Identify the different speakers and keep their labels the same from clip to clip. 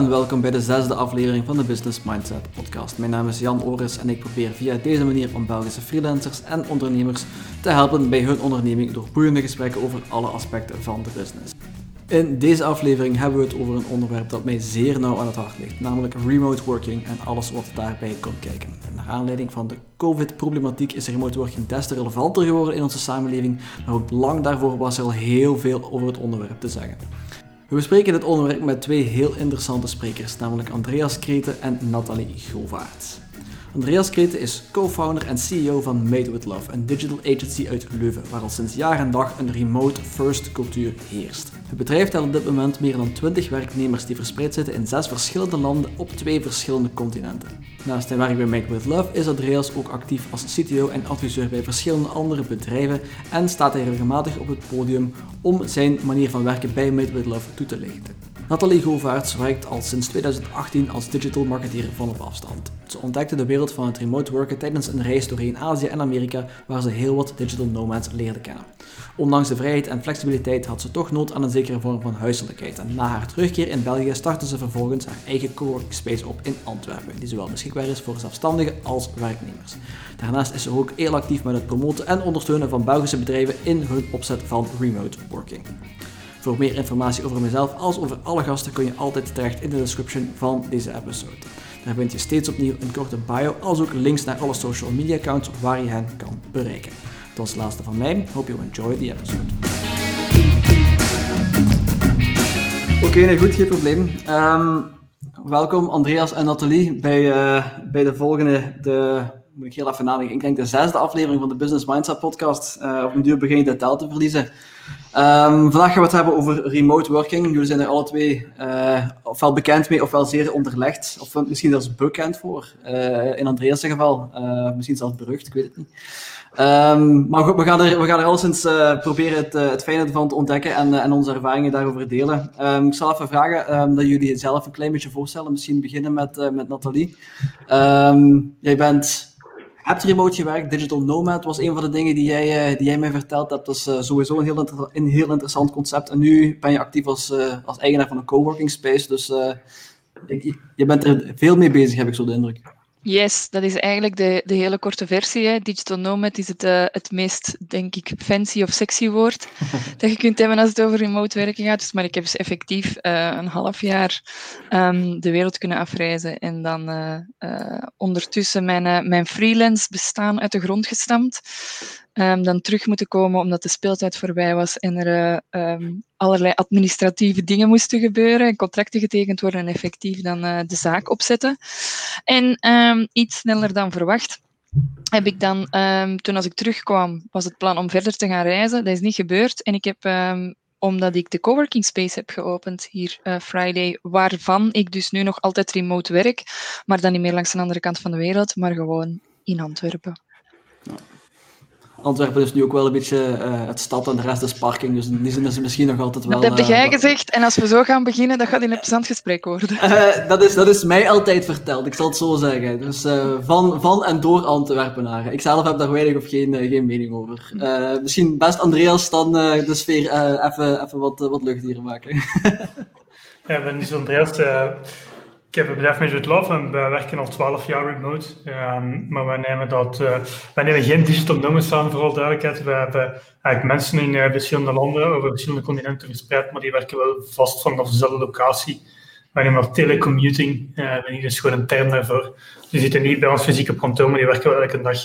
Speaker 1: En welkom bij de zesde aflevering van de Business Mindset podcast. Mijn naam is Jan Oris en ik probeer via deze manier om Belgische freelancers en ondernemers te helpen bij hun onderneming door boeiende gesprekken over alle aspecten van de business. In deze aflevering hebben we het over een onderwerp dat mij zeer nauw aan het hart ligt, namelijk remote working en alles wat daarbij komt kijken. naar aanleiding van de COVID-problematiek is remote working des te relevanter geworden in onze samenleving, maar ook lang daarvoor was er al heel veel over het onderwerp te zeggen. We bespreken dit onderwerp met twee heel interessante sprekers, namelijk Andreas Kreten en Nathalie Govaerts. Andreas Kreten is co-founder en CEO van Made with Love, een digital agency uit Leuven, waar al sinds jaar en dag een remote-first cultuur heerst. Het bedrijf telt op dit moment meer dan 20 werknemers die verspreid zitten in zes verschillende landen op twee verschillende continenten. Naast zijn werk bij Made with Love is Andreas ook actief als CTO en adviseur bij verschillende andere bedrijven en staat hij regelmatig op het podium om zijn manier van werken bij Made with Love toe te lichten. Nathalie Govaerts werkt al sinds 2018 als digital marketeer van op afstand. Ze ontdekte de wereld van het remote werken tijdens een reis doorheen Azië en Amerika, waar ze heel wat digital nomads leerde kennen. Ondanks de vrijheid en flexibiliteit had ze toch nood aan een zekere vorm van huiselijkheid. En na haar terugkeer in België startte ze vervolgens haar eigen coworking space op in Antwerpen, die zowel beschikbaar is voor zelfstandigen als werknemers. Daarnaast is ze ook heel actief met het promoten en ondersteunen van Belgische bedrijven in hun opzet van remote working. Voor meer informatie over mezelf als over alle gasten kun je altijd terecht in de description van deze episode. Daar vind je steeds opnieuw een korte bio, als ook links naar alle social media accounts waar je hen kan bereiken. Dat was het laatste van mij. Hope you enjoy the episode. Oké, okay, goed, geen probleem. Um, welkom Andreas en Nathalie bij, uh, bij de volgende, de, moet ik heel even nadenken, ik denk de zesde aflevering van de Business Mindset podcast. Uh, op een duur begin je de tel te verliezen. Um, vandaag gaan we het hebben over remote working. Jullie zijn er alle twee uh, ofwel bekend mee ofwel zeer onderlegd. Of misschien zelfs bekend voor. In Andreas' geval. Misschien zelfs berucht, ik weet het niet. Um, maar goed, we gaan er, we gaan er alleszins proberen het, het fijne van te ontdekken en, en onze ervaringen daarover delen. Um, ik zal even vragen dat jullie zelf een klein beetje voorstellen. Misschien beginnen met, met Nathalie. jij bent hebt remote gewerkt. Digital Nomad was een van de dingen die jij, uh, die jij mij verteld hebt. Dat is uh, sowieso een heel, een heel interessant concept. En nu ben je actief als, uh, als eigenaar van een coworking space. Dus je, je bent er veel mee bezig, heb ik zo de indruk.
Speaker 2: Yes, dat is eigenlijk de, de hele korte versie. Hè. Digital nomad is het, uh, het meest, denk ik, fancy of sexy woord dat je kunt hebben als het over remote werken gaat. Dus, maar ik heb dus effectief uh, een half jaar um, de wereld kunnen afreizen en dan uh, ondertussen mijn, mijn freelance bestaan uit de grond gestampt. Um, dan terug moeten komen omdat de speeltijd voorbij was en er um, allerlei administratieve dingen moesten gebeuren en contracten getekend worden en effectief dan uh, de zaak opzetten. En um, iets sneller dan verwacht heb ik dan, toen als ik terugkwam, was het plan om verder te gaan reizen. Dat is niet gebeurd en ik heb omdat ik de coworking space heb geopend hier uh, Friday, waarvan ik dus nu nog altijd remote werk, maar dan niet meer langs de andere kant van de wereld, maar gewoon in Antwerpen.
Speaker 1: Antwerpen is nu ook wel een beetje uh, het stad en de rest is parking. Dus in die zin is het misschien nog altijd wel...
Speaker 2: Dat heb jij uh, gezegd. En als we zo gaan beginnen, dat gaat in een plezant gesprek worden.
Speaker 1: Uh, dat, is, dat is mij altijd verteld, ik zal het zo zeggen. Dus van, van en door Antwerpenaren. Ik zelf heb daar weinig of geen, geen mening over. misschien best Andreas dan de sfeer even, even wat, wat lucht hier maken.
Speaker 3: ja, ik ben dus Andreas... Ik heb een bedrijf met Love en we werken al 12 jaar remote. Um, maar we nemen, dat, uh, wij nemen geen digital nomads aan, vooral duidelijkheid. We hebben eigenlijk mensen in uh, verschillende landen, over verschillende continenten verspreid, maar die werken wel vast vanaf dezelfde locatie. Wij nemen dat telecommuting, uh, dat is gewoon een term daarvoor. Die zitten niet bij ons fysieke kantoor, maar die werken wel elke dag.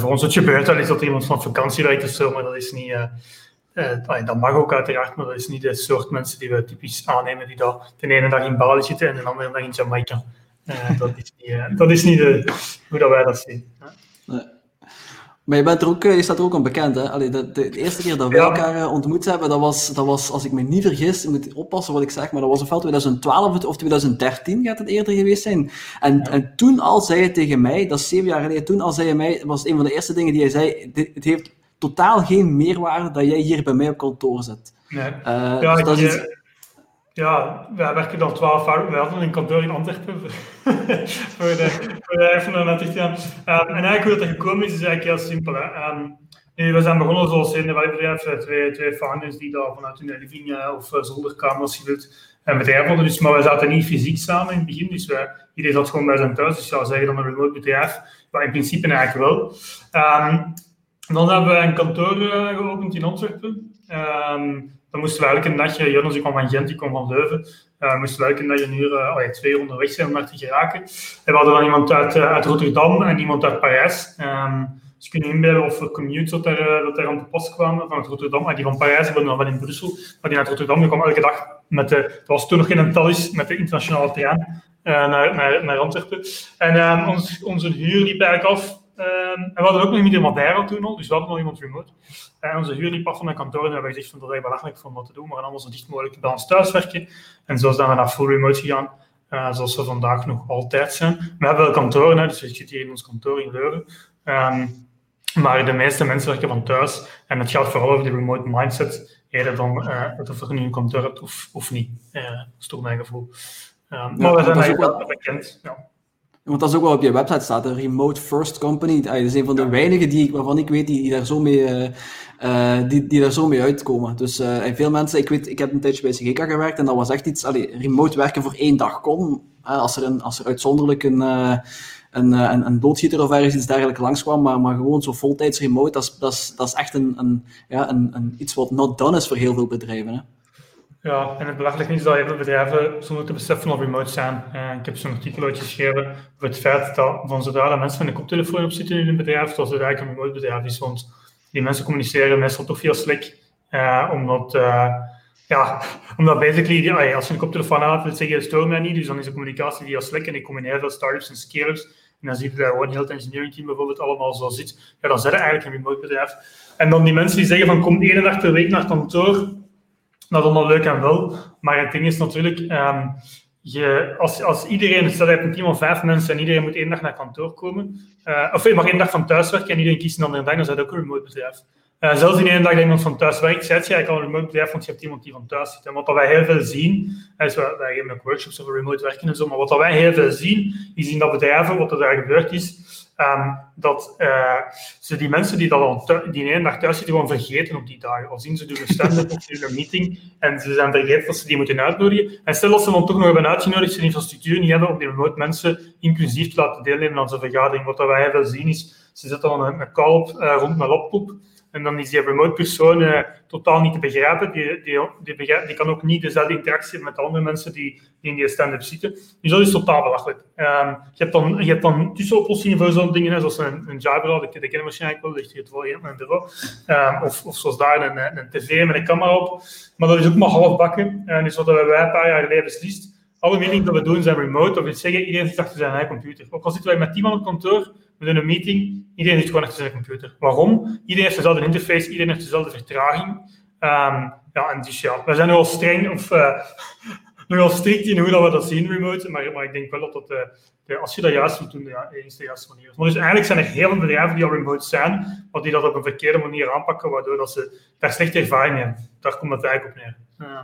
Speaker 3: voor ons het gebeurt wel is dat iemand van vakantie werkt of zo, maar dat is niet uh, dat mag ook uiteraard, maar dat is niet de soort mensen die we typisch aannemen, die dat de ene dag in Bali zitten en de andere dag in Jamaica. Uh, dat is niet, uh, dat is niet de, hoe dat wij dat zien. Nee.
Speaker 1: Maar je, bent er ook, je staat er ook aan bekend, hè? Allee, de, de, de, eerste keer dat we ja. elkaar ontmoet hebben, dat was, dat was, als ik me niet vergis, ik moet oppassen wat ik zeg, maar dat was ofwel 2012 of 2013 gaat het eerder geweest zijn. En, ja. en toen al zei je tegen mij, dat is zeven jaar geleden, toen al zei je mij, was een van de eerste dingen die je zei, het heeft totaal geen meerwaarde dat jij hier bij mij op kantoor zit.
Speaker 3: Nee. Uh, ja, dus dat ik, is... Eh, ja, wij werken dan twaalf jaar. We hadden een kantoor in Antwerpen voor de, voor de even gedaan. Um, en eigenlijk hoe dat gekomen is, is eigenlijk heel simpel. Hè. Um, we zijn begonnen zoals in de bedrijf, twee, twee founders die daar vanuit hun living uh, of zolderkamers, je wilt, een bedrijf hadden. Dus, maar we zaten niet fysiek samen in het begin. Dus wij, iedereen zat gewoon bij zijn thuis. Dus ja, zeggen dan een remote bedrijf. Maar in principe eigenlijk wel. Um, dan hebben we een kantoor uh, geopend in Antwerpen. Um, dan moesten we elke nachtje, Jonas die kwam van Gent, die kwam van Leuven, uh, moesten we elke dag een uur, uh, twee uur onderweg zijn om naar te geraken. En we hadden dan iemand uit, uit Rotterdam en iemand uit Parijs. Um, dus je kunt of er commutes dat er, dat aan de pas kwamen van Rotterdam. Maar die van Parijs hebben dan wel in Brussel. Maar die uit Rotterdam die kwam elke dag met de, dat was toen nog geen Thalys, met de internationale trein naar, naar, naar Antwerpen. En um, ons, onze huur liep eigenlijk af Um, en we hadden ook nog niet in Madeira toen al, dus we hadden nog iemand remote. En onze huur liep af van een kantoor en hebben gezegd van dat is belachelijk om dat te doen, maar allemaal zo dicht mogelijk bij ons thuiswerken. En zo zijn we naar full remote gegaan, uh, zoals we vandaag nog altijd zijn. We hebben wel kantoren, hè, dus ik zit hier in ons kantoor in Leuven. Um, maar de meeste mensen werken van thuis en het gaat vooral over de remote mindset, eerder dan uh, of je nu een kantoor hebt of, of niet. Uh, dat is toch mijn gevoel. Um, maar we zijn eigenlijk wel bekend. Ja.
Speaker 1: Want dat is ook wel op je website staat, een remote first company. Dat is een van de weinigen die, waarvan ik weet die, die daar zo mee, uh, die, die daar zo mee uitkomen. Dus uh, en veel mensen, ik weet, ik heb een tijdje bij CGK gewerkt en dat was echt iets, allee, remote werken voor één dag kon. als, er een, als er uitzonderlijk een, een, een, een doodschieter of ergens iets dergelijks langskwam, maar, maar gewoon zo voltijds remote, dat is, dat is, dat is echt een, een, ja, een, een, iets wat not done is voor heel veel bedrijven. Hè.
Speaker 3: Ja, en het belachelijk is dat heel veel bedrijven zonder te beseffen of remote zijn. Uh, ik heb zo'n artikel uitgeschreven over het feit dat van zodra mensen met een koptelefoon op zitten in een bedrijf, dat het eigenlijk een remote bedrijf is. Want die mensen communiceren meestal toch via Slack, uh, omdat, uh, ja, omdat basically, als je een koptelefoon aan wil zeggen, stoor mij niet, dus dan is de communicatie via Slack en ik combineer veel startups en scale-ups. En dan zie je dat gewoon heel het engineering team bijvoorbeeld allemaal zo zit. Ja, dan zijn er eigenlijk een remote bedrijf. En dan die mensen die zeggen van kom één dag per week naar kantoor, dat is allemaal leuk en wel. Maar het ding is natuurlijk, um, je, als, iedereen, stel je hebt een team van vijf mensen en iedereen moet één dag naar kantoor komen, uh, of je mag één dag van thuis werken en iedereen kiest een andere dag, dan is ook een remote bedrijf. Uh, zelfs in één dag dat iemand van thuis werkt, zet je eigenlijk al een remote bedrijf, want je hebt iemand die van thuis zit. En wat wij heel veel zien, is, wij, wij geven ook workshops over remote werken en zo, maar wat wij heel veel zien, is in dat bedrijven, wat er daar gebeurd is, Um, dat uh, ze die mensen die, dat al die één dag thuis zitten, gewoon vergeten op die dagen. Al zien ze doen een stand-up of een meeting en ze zijn vergeten dat ze die moeten uitnodigen. En stel dat ze dan toch nog hebben uitgenodigd, ze de infrastructuur niet hebben om die remote mensen inclusief te laten deelnemen aan zo'n vergadering. Wat wij hebben zien is, ze zetten dan een, een call op uh, rond een laptop en dan is die remote persoon uh, totaal niet te begrijpen. Die, die, die, die, kan ook niet dezelfde interactie hebben met de andere mensen die, die in die stand-up zitten. Dus dat is totaal belachelijk. Um, je, hebt dan, je hebt dan tussenoplossingen voor zo'n dingen, zoals een, een Jabra, dat, dat ken waarschijnlijk wel, ligt hier toevallig in mijn bureau. Um, of, of zoals daar een, een tv met een camera op. Maar dat is ook maar half bakken. En dus wat wij een paar jaar geleden beslist. Alle meetings dat we doen zijn remote, of iets zeggen, iedereen zit achter zijn eigen computer. Ook al zitten wij met team aan het kantoor, we doen een meeting, iedereen zit gewoon achter zijn computer. Waarom? Iedereen heeft dezelfde interface, iedereen heeft dezelfde vertraging. Um, ja, en dus ja, we zijn nogal streng of uh, nogal strikt in hoe dat we dat zien remote, maar, maar ik denk wel dat dat, de, als je dat juist moet doen, ja, is de juiste manier. Maar dus eigenlijk zijn er heel veel bedrijven die al remote zijn, maar die dat op een verkeerde manier aanpakken, waardoor dat ze daar slechte ervaring hebben. Daar komt het eigenlijk op neer. Uh,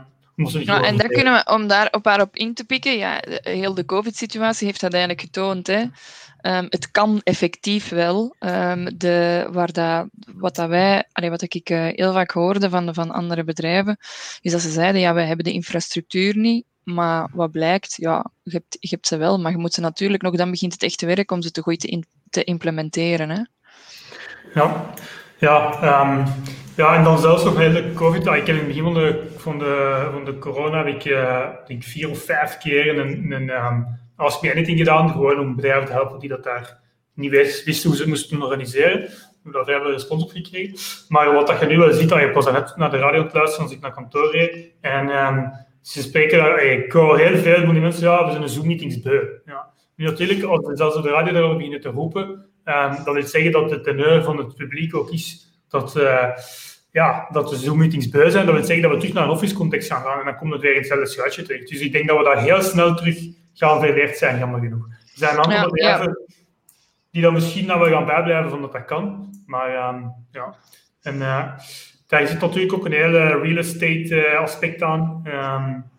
Speaker 2: ja, en daar kunnen we, om daar op haar op in te pikken, ja, heel de COVID-situatie heeft dat eigenlijk getoond. Hè. Um, het kan effectief wel. Um, de, waar dat, wat, dat wij, allee, wat ik uh, heel vaak hoorde van, van andere bedrijven, is dat ze zeiden, ja, wij hebben de infrastructuur niet, maar wat blijkt, ja, je hebt, je hebt ze wel, maar je moet ze natuurlijk nog, dan begint het echt te werken om ze te goed te, in, te implementeren. Hè?
Speaker 3: Ja, ja, um, ja, en dan zelfs nog hele COVID. Ik heb in het begin van de, van de, corona heb ik, uh, denk vier of vijf keer een, een als ik anything gedaan, gewoon om bedrijven te helpen die dat daar niet wisten hoe ze het moesten organiseren. We daar veel respons op gekregen. Maar wat dat je nu wel ziet, dat je pas net naar de radio als ik naar kantoor reed. En um, ze spreken daar, ik hoor heel veel van mensen, ja, we zijn een Zoom-meetings beu. Ja. Nu natuurlijk, als we zelfs op de radio daarover beginnen te roepen, um, dat wil zeggen dat de teneur van het publiek ook is dat, uh, ja, dat de Zoom-meetings beu zijn. Dat wil zeggen dat we terug naar een office-context gaan gaan en dan komt het weer in hetzelfde schuitje terug. Dus ik denk dat we daar heel snel terug gaan verleerd zijn, jammer genoeg. Er zijn andere ja, bedrijven ja. die dan misschien nou wel gaan bijblijven van dat dat kan. Maar um, ja, en uh, daar zit natuurlijk ook een hele real estate uh, aspect aan. Um,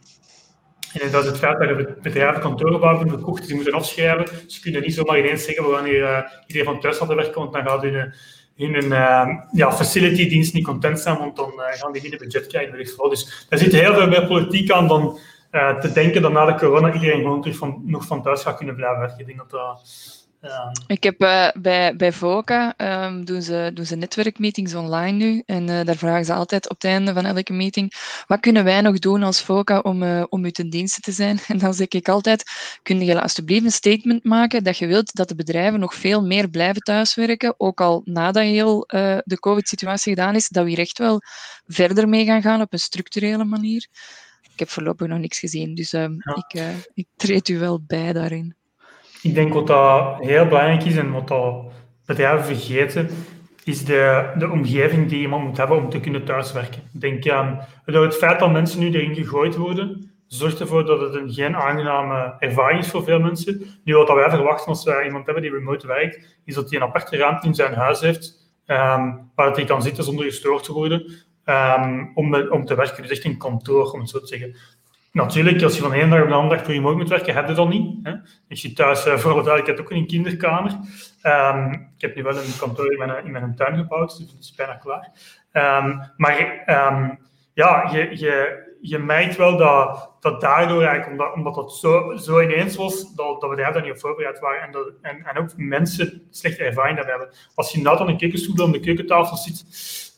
Speaker 3: en dat is het feit dat je bedrijven kantoren hebben gekocht, die moeten afschrijven. Ze kunnen niet zomaar ineens zeggen, we gaan hier uh, iedereen van thuis laten werken, want dan gaat hun, hun uh, ja, facility dienst niet content zijn, want dan uh, gaan die niet budget krijgen. Dus er zit heel veel meer politiek aan dan te denken dat na de corona iedereen gewoon terug van, nog van thuis gaat kunnen blijven werken. Ik denk dat dat
Speaker 2: ik heb uh, bij, bij VOCA um, doen, ze, doen ze netwerkmeetings online nu. En uh, daar vragen ze altijd op het einde van elke meeting: wat kunnen wij nog doen als VOCA om, om u ten dienste te zijn? En dan zeg ik altijd: kun je alsjeblieft een statement maken dat je wilt dat de bedrijven nog veel meer blijven thuiswerken, ook al nadat heel de COVID-situatie gedaan is, dat we hier echt wel verder mee gaan gaan op een structurele manier. Ik heb voorlopig nog niks gezien, dus ehm, ja. ik, ik treed u wel bij daarin.
Speaker 3: Ik denk wat dat heel belangrijk is en wat dat bedrijven vergeten, is de, de omgeving die iemand moet hebben om te kunnen thuiswerken. Ik denk aan door het feit dat mensen nu erin gegooid worden, zorgt ervoor dat het een geen aangename ervaring is voor veel mensen. Nu, wat wij verwachten als wij iemand hebben die remote werkt, is dat hij een aparte ruimte in zijn huis heeft, um, waar hij kan zitten zonder gestoord te worden, um, om, om te werken. Dus echt een kantoor, om het zo te zeggen. Natuurlijk, als je van één dag op de andere dag remote moet werken, heb je dat niet. Hè? Ik zit thuis, uh, voor alle duidelijkheid, ook een kinderkamer. Um, ik heb nu wel een kantoor in mijn, in mijn tuin gebouwd, dus het is bijna klaar. Um, maar ja, je, je, je merkt wel dat, dat daardoor eigenlijk, omdat, omdat dat zo, zo ineens was, dat, dat we daar niet op voorbereid waren en, en, en ook mensen slechte ervaring hebben. Als je nou dan een keukenstoel om de keukentafel zit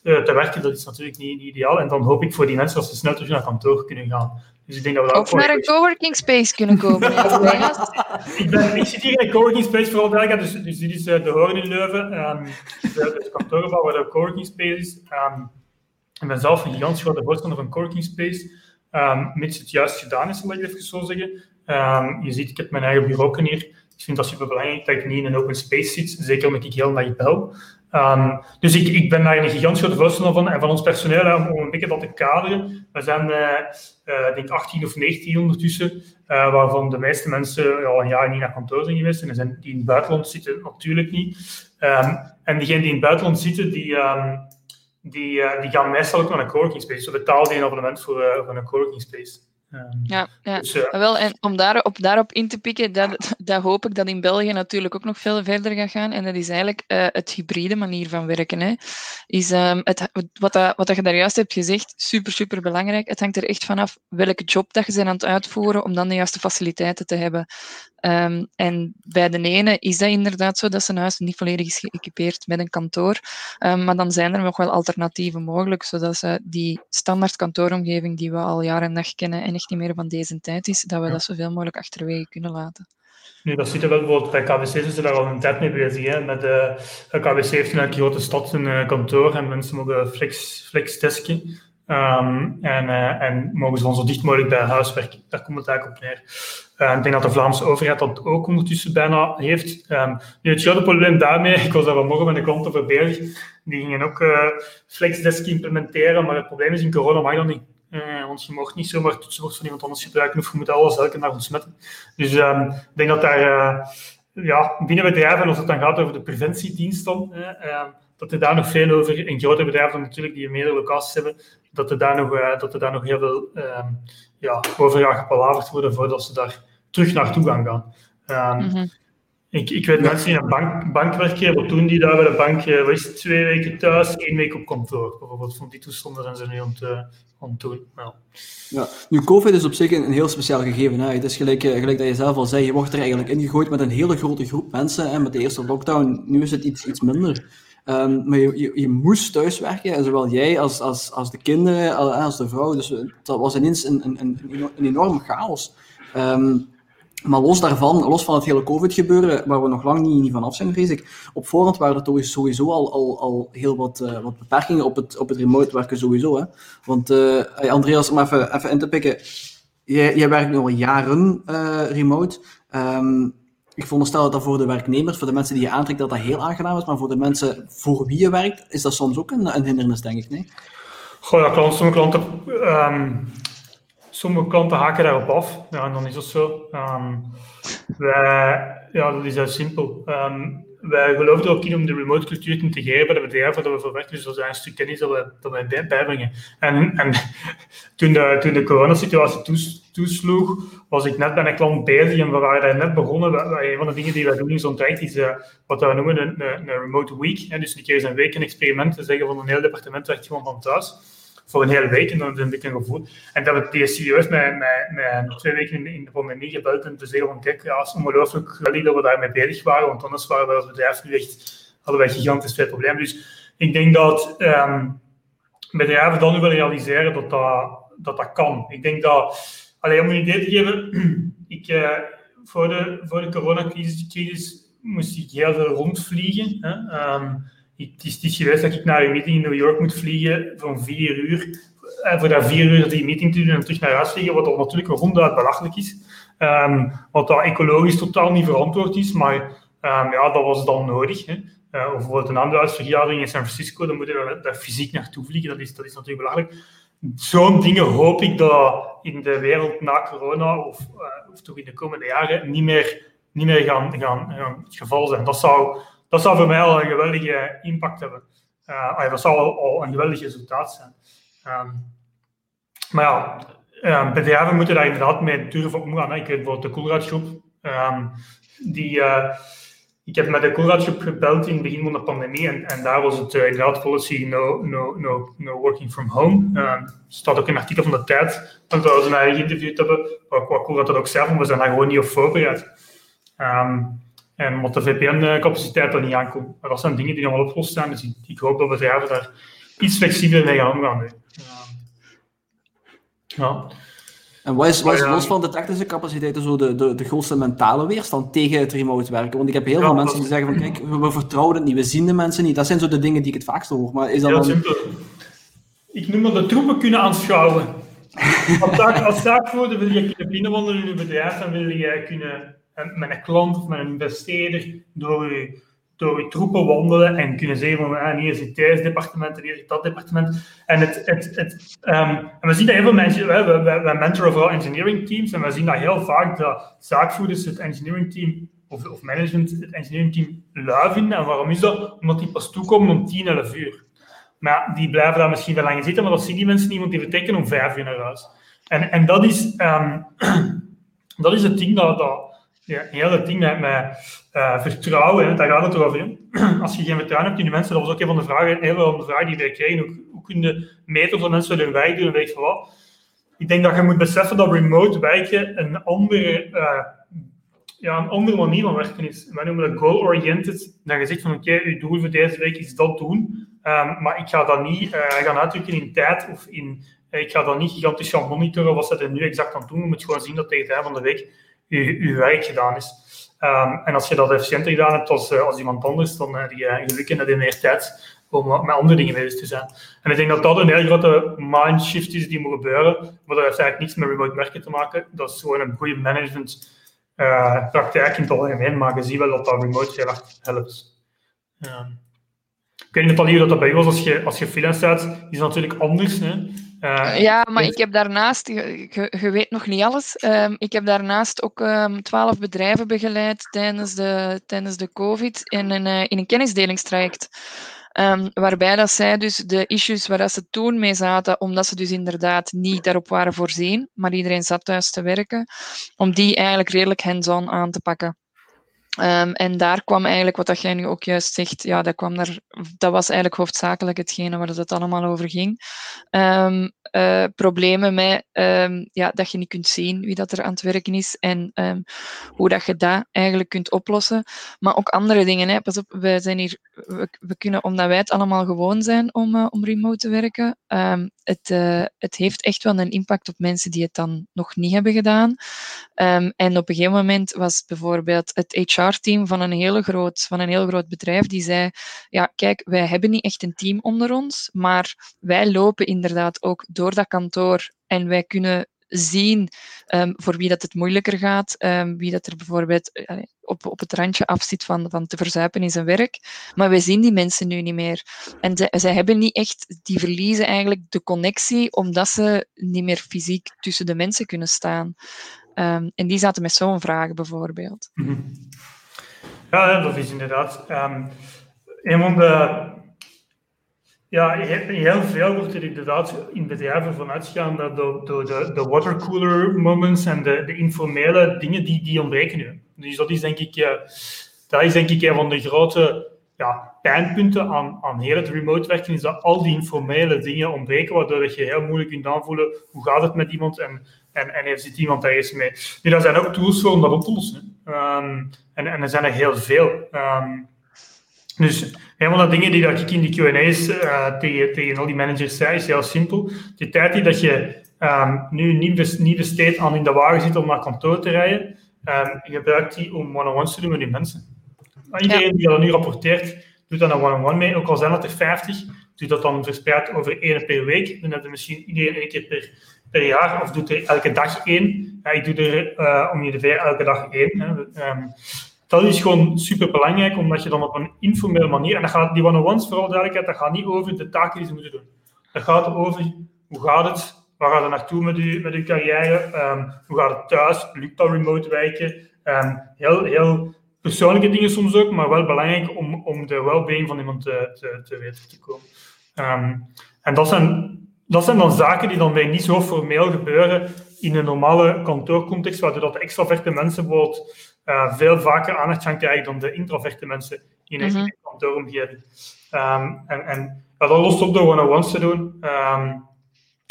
Speaker 3: te werken, dat is natuurlijk niet, ideaal. En dan hoop ik voor die mensen dat ze snel terug naar kantoor kunnen gaan.
Speaker 2: Dus ik denk dat we dat of naar een coworking space kunnen komen.
Speaker 3: ik, ben, ik zit hier in een coworking space voor België, dus, dus dit is uh, de Hoorn in Leuven. Um, het kantoorgebouw waar de coworking space is. Um, ik ben zelf een gigantisch grote voorstander van coworking space. Um, mits het juist gedaan is, zal ik even zo zeggen. Um, je ziet, ik heb mijn eigen bureau hier. Ik vind dat super belangrijk dat ik niet in een open space zit, zeker omdat ik heel naar bel. Um, dus ik, ik ben daar een gigantisch grote voorstander van. En van ons personeel, om, om een beetje dat te kaderen. We zijn, uh, uh, denk 18 of 19 ondertussen, uh, waarvan de meeste mensen al een jaar niet naar kantoor zijn geweest. En zijn die in het buitenland zitten natuurlijk niet. Um, en diegenen die in het buitenland zitten, die, um, die, die gaan meestal ook naar een coworking space. Ze betalen een abonnement voor, voor een coworking space.
Speaker 2: Um, ja, ja. Dus, uh, wel, en om daarop, daarop in te pikken, dat, dat hoop ik dat in België natuurlijk ook nog veel verder gaat gaan. En dat is eigenlijk uh, het hybride manier van werken. Hè. Is, um, het, wat, dat, wat dat je daar juist hebt gezegd, super, super belangrijk. Het hangt er echt vanaf welke job dat je bent aan het uitvoeren om dan de juiste faciliteiten te hebben. Um, en bij de ene is dat inderdaad zo dat zijn huis niet volledig is geëquipeerd met een kantoor. Maar dan zijn er nog wel alternatieven mogelijk, zodat ze die standaard kantooromgeving die we al jaren en dag kennen en echt niet meer van deze tijd is, dat we ja. dat zoveel mogelijk achterwege kunnen laten.
Speaker 3: Nu, dat ziet er wel bijvoorbeeld bij KBC zijn ze daar al een tijd mee bezig. Hè? Met, uh, KBC heeft in elke grote stad een uh, kantoor en mensen mogen flex, flexdesken. Um, en, uh, en mogen ze van zo dicht mogelijk bij huis werken. Daar komt het eigenlijk op neer. Uh, ik denk dat de Vlaamse overheid dat ook ondertussen bijna heeft. Um, nu, het grote probleem daarmee, ik was daar vanmorgen met een klant over bezig, die gingen ook uh, flexdesk implementeren, maar het probleem is, in corona mag dat niet. Uh, want je mag niet zomaar toetsenbord van iemand anders gebruiken of je moet alles elke dag ontsmetten. Dus um, ik denk dat daar ja, binnen bedrijven, als het dan gaat over de preventiedienst dan, dat er daar nog veel over, in grote bedrijven natuurlijk die meerdere locaties hebben, dat er daar nog, uh, dat er daar nog heel veel uh, ja, over gepalaverd worden voordat ze daar terug naartoe gaan gaan. -hmm. Ik, ik weet mensen die in een bank, bank werken, wat doen die daar bij de bank? Is het, twee weken thuis, één week op kantoor. Bijvoorbeeld van die toestanden zijn ze nu het, aan het doen. Nou.
Speaker 1: Ja, nu, COVID is op zich een, heel speciaal gegeven. Hè. Het is gelijk, gelijk dat je zelf al zei, je wordt er eigenlijk ingegooid met een hele grote groep mensen. En met de eerste lockdown, nu is het iets, iets minder. Um, maar je, je, moest thuiswerken, en zowel jij als, als, als de kinderen, als de vrouw. Dus dat was ineens een, een, een, enorm chaos. Um, maar los daarvan, los van het hele COVID-gebeuren, waar we nog lang niet, van af zijn, vrees ik, op voorhand waren er toch sowieso al, al, al heel wat, uh, wat beperkingen op het, op het remote werken sowieso. Hè? Want uh, Andreas, om even, even in te pikken, jij, jij werkt nu al jaren uh, remote. Um, ik veronderstel dat dat voor de werknemers, voor de mensen die je aantrekt, dat dat heel aangenaam is. Maar voor de mensen voor wie je werkt, is dat soms ook een, een hindernis, denk ik. Nee?
Speaker 3: Goh, ja, sommige klanten, um, sommige klanten haken daarop af. Ja, en dan is dat zo. Um, ja, dat is heel simpel. Um, wij geloven er ook in om de remote cultuur te integreren bij de bedrijven waar we voor werken. Dus dat is een stuk kennis dat wij, dat bijbrengen. En, en toen de, toen de coronasituatie toes, toesloeg, was ik net bij een klant bezig en we waren daar net begonnen. Een van de dingen die wij doen in zo'n traject is wat we noemen een, een, remote week. Hè. Dus een keer eens een week een experiment te zeggen van een heel departement werkt gewoon van thuis. Voor een hele week. En dan heb ik een gevoel. En dat heb ik serieus met, met, met twee weken in, de pandemie gebeld en te zeggen van kijk, ja, het is ongelooflijk dat we daarmee bezig waren, want anders waren we als bedrijf nu echt, hadden gigantisch veel problemen. Dus ik denk dat um, bedrijven dan nu willen realiseren dat dat, dat, kan. Ik denk dat, alleen om een idee te geven, ik, uh, voor de, voor de coronacrisis moest ik heel veel rondvliegen. Um, het is, het is geweest dat ik naar een meeting in New York moet vliegen van vier uur. En voor dat vier uur die meeting te doen en terug naar huis vliegen, wat natuurlijk ronduit belachelijk is. Um, wat dat ecologisch totaal niet verantwoord is, maar um, ja, dat was dan nodig. Hè. Uh, of bijvoorbeeld een aandeelhoudersvergadering in San Francisco, dan moeten we daar fysiek naartoe vliegen. Dat is, dat is natuurlijk belachelijk. Zo'n dingen hoop ik dat in de wereld na corona, of, of toch in de komende jaren, niet meer, niet meer gaan, gaan, gaan het geval zijn. Dat zou dat zou voor mij al een geweldige impact hebben. Uh, dat zou al, een geweldig resultaat zijn. Um, maar ja, um, bedrijven moeten daar inderdaad mee durven omgaan. Ik weet bijvoorbeeld de Coolrad Groep. Um, die, uh, ik heb met de Coolrad gebeld in het begin van de pandemie. En, en daar was het uh, inderdaad policy no, no, no, no working from home. Er staat ook in een artikel van de tijd. Dat we mij geïnterviewd hebben. Waar, waar Coolrad dat ook zelf, we zijn daar gewoon niet op voorbereid. En omdat de VPN-capaciteit er niet aankomt. Maar dat zijn dingen die nog wel opgelost zijn. Dus ik, hoop dat bedrijven daar iets flexibeler mee gaan omgaan.
Speaker 1: Ja. En wat is, wat is los van de technische capaciteiten zo de, de, de grootste mentale weerstand tegen het remote werken? Want ik heb heel veel mensen die zeggen van kijk, we, vertrouwen het niet, we zien de mensen niet. Dat zijn zo de dingen die ik het vaakst hoor. Maar is dat
Speaker 3: heel simpel. Ik noem dat de troepen kunnen aanschouwen. als, zaak, als zaakvoerder wil je kunnen binnenwandelen in je bedrijf en wil je kunnen met een klant of met een investeerder door je, door troepen wandelen en kunnen zeggen van ah, hier is het thuisdepartement en hier is dat departement. En, het, het, het, um, en we zien dat heel veel mensen, we, we, we mentoren vooral engineering teams en we zien dat heel vaak dat zaakvoerders het engineering team of, of management het engineering team lui vinden. En waarom is dat? Omdat die pas toekomen om 10, 11 uur. Maar die blijven daar misschien wel lang zitten, maar dat zien die mensen niet, want die vertrekken om 5 uur naar huis. En, en dat, is, um, dat is het ding dat, dat ja, heel het ding met, met uh, vertrouwen, daar gaat het over. Als je geen vertrouwen hebt in de mensen, dat was ook een van de vragen, een van de vragen die wij kregen. Hoe, hoe kun je meten of mensen hun werk doen en weet je wat? Ik denk dat je moet beseffen dat remote werken een andere, uh, ja, een andere manier van werken is. Wij noemen dat goal-oriented. Dat je zegt van oké, je doel voor deze week is dat doen. Um, maar ik ga dat niet uh, gaan uitdrukken in tijd of in... ik ga dat niet gigantisch gaan monitoren wat ze er nu exact aan doen. Je moet gewoon zien dat tegen het einde van de week je, werk gedaan is. Um, en als je dat efficiënter gedaan hebt als, uh, als iemand anders, dan heb je geluk en dat je meer tijd om met andere dingen bezig te zijn. En ik denk dat dat een heel grote mindshift is die moet gebeuren, maar dat heeft eigenlijk niets met remote werken te maken. Dat is gewoon een goede management praktijk in het algemeen, maar je ziet wel dat dat remote heel erg helpt. Um, ik weet niet of dat bij was, als je, als je freelance staat, is natuurlijk anders. Hè?
Speaker 2: Uh, ja, maar ik heb daarnaast, je, weet nog niet alles, um, ik heb daarnaast ook um, twaalf bedrijven begeleid tijdens de, tijdens de COVID in een, uh, in een kennisdelingstraject. Um, waarbij dat zij dus de issues waar dat ze toen mee zaten, omdat ze dus inderdaad niet daarop waren voorzien, maar iedereen zat thuis te werken, om die eigenlijk redelijk hands-on aan te pakken. Um, en daar kwam eigenlijk, wat dat jij nu ook juist zegt, ja, dat, kwam daar, dat was eigenlijk hoofdzakelijk hetgene waar het allemaal over ging. Um, uh, problemen met um, ja, dat je niet kunt zien wie dat er aan het werken is en hoe dat je dat eigenlijk kunt oplossen. Maar ook andere dingen. Hè. Pas op, wij zijn hier, we, kunnen, omdat wij het allemaal gewoon zijn om, uh, om remote te werken, het, uh, het heeft echt wel een impact op mensen die het dan nog niet hebben gedaan. en op een gegeven moment was bijvoorbeeld het HR HR-team van een, hele groot, van een heel groot bedrijf die zei, ja, kijk, wij hebben niet echt een team onder ons, maar wij lopen inderdaad ook door dat kantoor en wij kunnen zien um, voor wie dat het moeilijker gaat, um, wie dat er bijvoorbeeld uh, op, op het randje afzit van, van te verzuipen in zijn werk. Maar wij zien die mensen nu niet meer. En zij hebben niet echt, die verliezen eigenlijk de connectie, omdat ze niet meer fysiek tussen de mensen kunnen staan. Um, en die zaten met zo'n vraag bijvoorbeeld. -hmm.
Speaker 3: Ja, dat is inderdaad. Um, van de. Ja, heel veel wordt er inderdaad in bedrijven van uitgegaan dat door de, de watercooler moments en de, de informele dingen die, die ontbreken nu. Dus dat is denk ik, uh, dat is denk ik een van de grote ja, pijnpunten aan, aan heel het remote werken is dat al die informele dingen ontbreken, waardoor je heel moeilijk kunt aanvoelen hoe gaat het met iemand en, en, en heeft zit iemand ergens mee. Nu, daar zijn ook tools voor om dat op te lossen. Um, en, en er zijn er heel veel. Um, dus een van de dingen die dat ik in die Q&A's uh, tegen, tegen al die managers zei, is heel simpel. De tijd die dat je um, nu niet, niet besteedt aan in de wagen zit om naar kantoor te rijden, um, gebruik die om one-on-ones te doen met die mensen. Iedereen die dat nu rapporteert, doet dan een one-on-one mee. Ook al zijn dat er 50, doet dat dan verspreid over één per week. Dan heb je misschien iedereen één keer per, per jaar, of doet er elke dag één. Ja, ik doe er uh, om je de elke dag één. Hè. Um, dat is gewoon super belangrijk, omdat je dan op een informele manier, en dat gaat, die one-on-ones, vooral duidelijkheid, dat gaat niet over de taken die ze moeten doen. Dat gaat over hoe gaat het, waar gaat het naartoe met je, met uw carrière, um, hoe gaat het thuis, lukt dat remote werken, um, heel, heel persoonlijke dingen soms ook, maar wel belangrijk om, om de well-being van iemand te, te, te weten te komen. En dat zijn, dat zijn dan zaken die dan bij niet zo formeel gebeuren in een normale kantoorcontext, waardoor dat de extraverte mensen bijvoorbeeld uh, veel vaker aandacht gaan krijgen dan de introverte mensen in een mm -hmm. kantooromgeving. Um, en en ja, dat lost op door one-on-ones te doen. Um,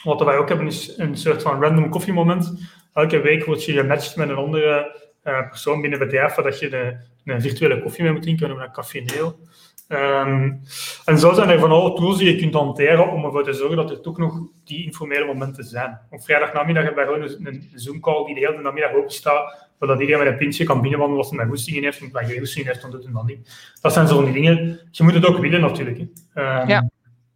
Speaker 3: wat wij ook hebben is een soort van random koffiemoment. Elke week word je gematcht met een andere uh, persoon binnen het bedrijf, waar dat je de, een virtuele koffie mee moet drinken, een café Neo. Um, en zo zijn er van alle tools die je kunt hanteren om ervoor te zorgen dat er toch nog die informele momenten zijn. Op vrijdagnamiddag hebben wij gewoon een, een Zoom-call die de hele namiddag open staat, zodat iedereen met een pintje kan binnenwandelen als hij met goestingen heeft, en als goestingen heeft, dan doet dat niet. Dat zijn zo'n dingen. Je moet het ook willen natuurlijk. Um,
Speaker 2: ja.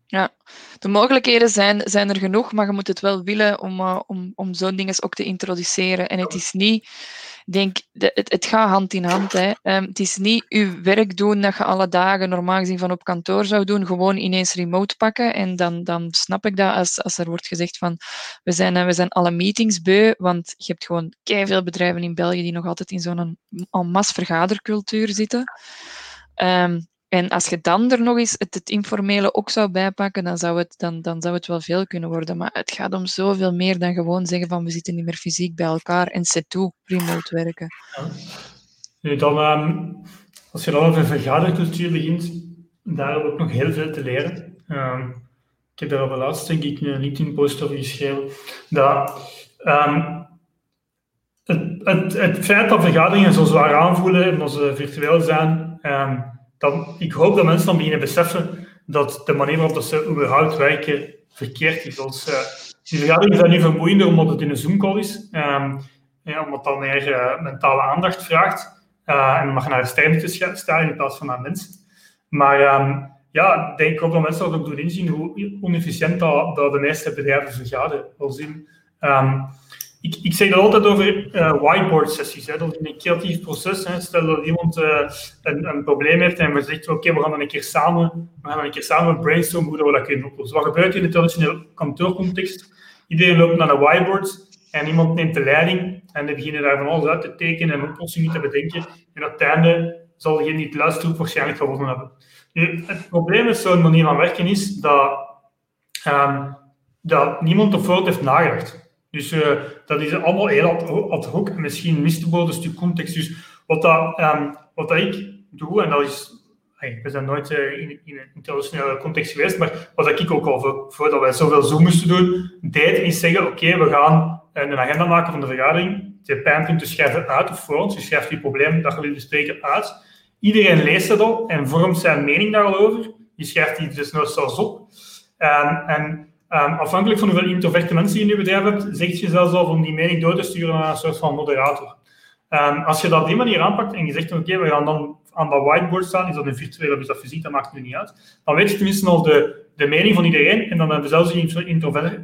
Speaker 2: Ja, de mogelijkheden zijn, zijn er genoeg, maar je moet het wel willen om, uh, om, om zo'n dingen ook te introduceren. En het is niet denk, de, het, het gaat hand in hand. Hè. Um, het is niet uw werk doen dat je alle dagen normaal gezien van op kantoor zou doen, gewoon ineens remote pakken. En dan, dan snap ik dat als, als er wordt gezegd van we zijn, we zijn alle meetings beu, want je hebt gewoon veel bedrijven in België die nog altijd in zo'n en vergadercultuur zitten. Um, en als je dan er nog eens het, informele ook zou bijpakken, dan zou, het, dan, dan zou het wel veel kunnen worden. Maar het gaat om zoveel meer dan gewoon zeggen van we zitten niet meer fysiek bij elkaar en set toe, remote werken.
Speaker 3: Nu dan, um, als je dan over vergadercultuur begint, daar we ook nog heel veel te leren. Um, ik heb daar al laatst denk ik een LinkedIn-post over geschreven. Dat um, het, het, het, feit dat vergaderingen zo zwaar aanvoelen en ze virtueel zijn, dan, ik hoop dat mensen dan beginnen beseffen dat de manier waarop dat ze überhaupt werken verkeerd is. Dus, uh, die vergaderingen zijn nu vermoeiender omdat het in een Zoom-call is, um, ja, omdat dat meer uh, mentale aandacht vraagt uh, en mag je naar de sterren staan in plaats van naar mensen. Maar um, ja, ik hoop dat mensen dat ook doen inzien hoe onefficiënt dat, de meeste bedrijven vergaderen. Wel zien. Um, ik, ik zeg dat altijd over uh, whiteboard-sessies. Dat is een creatief proces. Hè. Stel dat iemand uh, een, probleem heeft en we zeggen, oké, we gaan dan een keer samen, we gaan een keer samen brainstormen hoe we dat kunnen oplossen. Wat gebeurt in de traditionele kantoorcontext? Iedereen loopt naar een whiteboard en iemand neemt de leiding en die beginnen daar van alles uit te tekenen en oplossingen te bedenken. En het einde zal degene die het luistert waarschijnlijk gewonnen hebben. Nu, het probleem met zo'n manier van werken is dat, um, dat niemand ervoor heeft nagedacht. Dus uh, dat is allemaal heel ad hoc en misschien mist de een stuk context. Dus wat, dat, um, wat dat ik doe, en dat is, we zijn nooit uh, in, een internationale context geweest, maar wat ik ook al voor, voordat wij zoveel Zoom moesten doen, deed, is zeggen, oké, we gaan een agenda maken van de vergadering, de pijnpunten schrijven uit of voor ons, je schrijft je probleem dat wil bespreken uit. Iedereen leest dat al en vormt zijn mening daarover. Je schrijft die dus nog zelfs op. Um, en Um, afhankelijk van hoeveel introverte mensen je in je bedrijf hebt, zeg je zelfs al om die mening door te sturen naar een soort van moderator. Um, als je dat op die manier aanpakt en je zegt, oké, we gaan dan aan dat whiteboard staan, is dat een virtueel of is dat fysiek, dat maakt nu niet uit. Dan weet je tenminste al de, de mening van iedereen en dan hebben zelfs die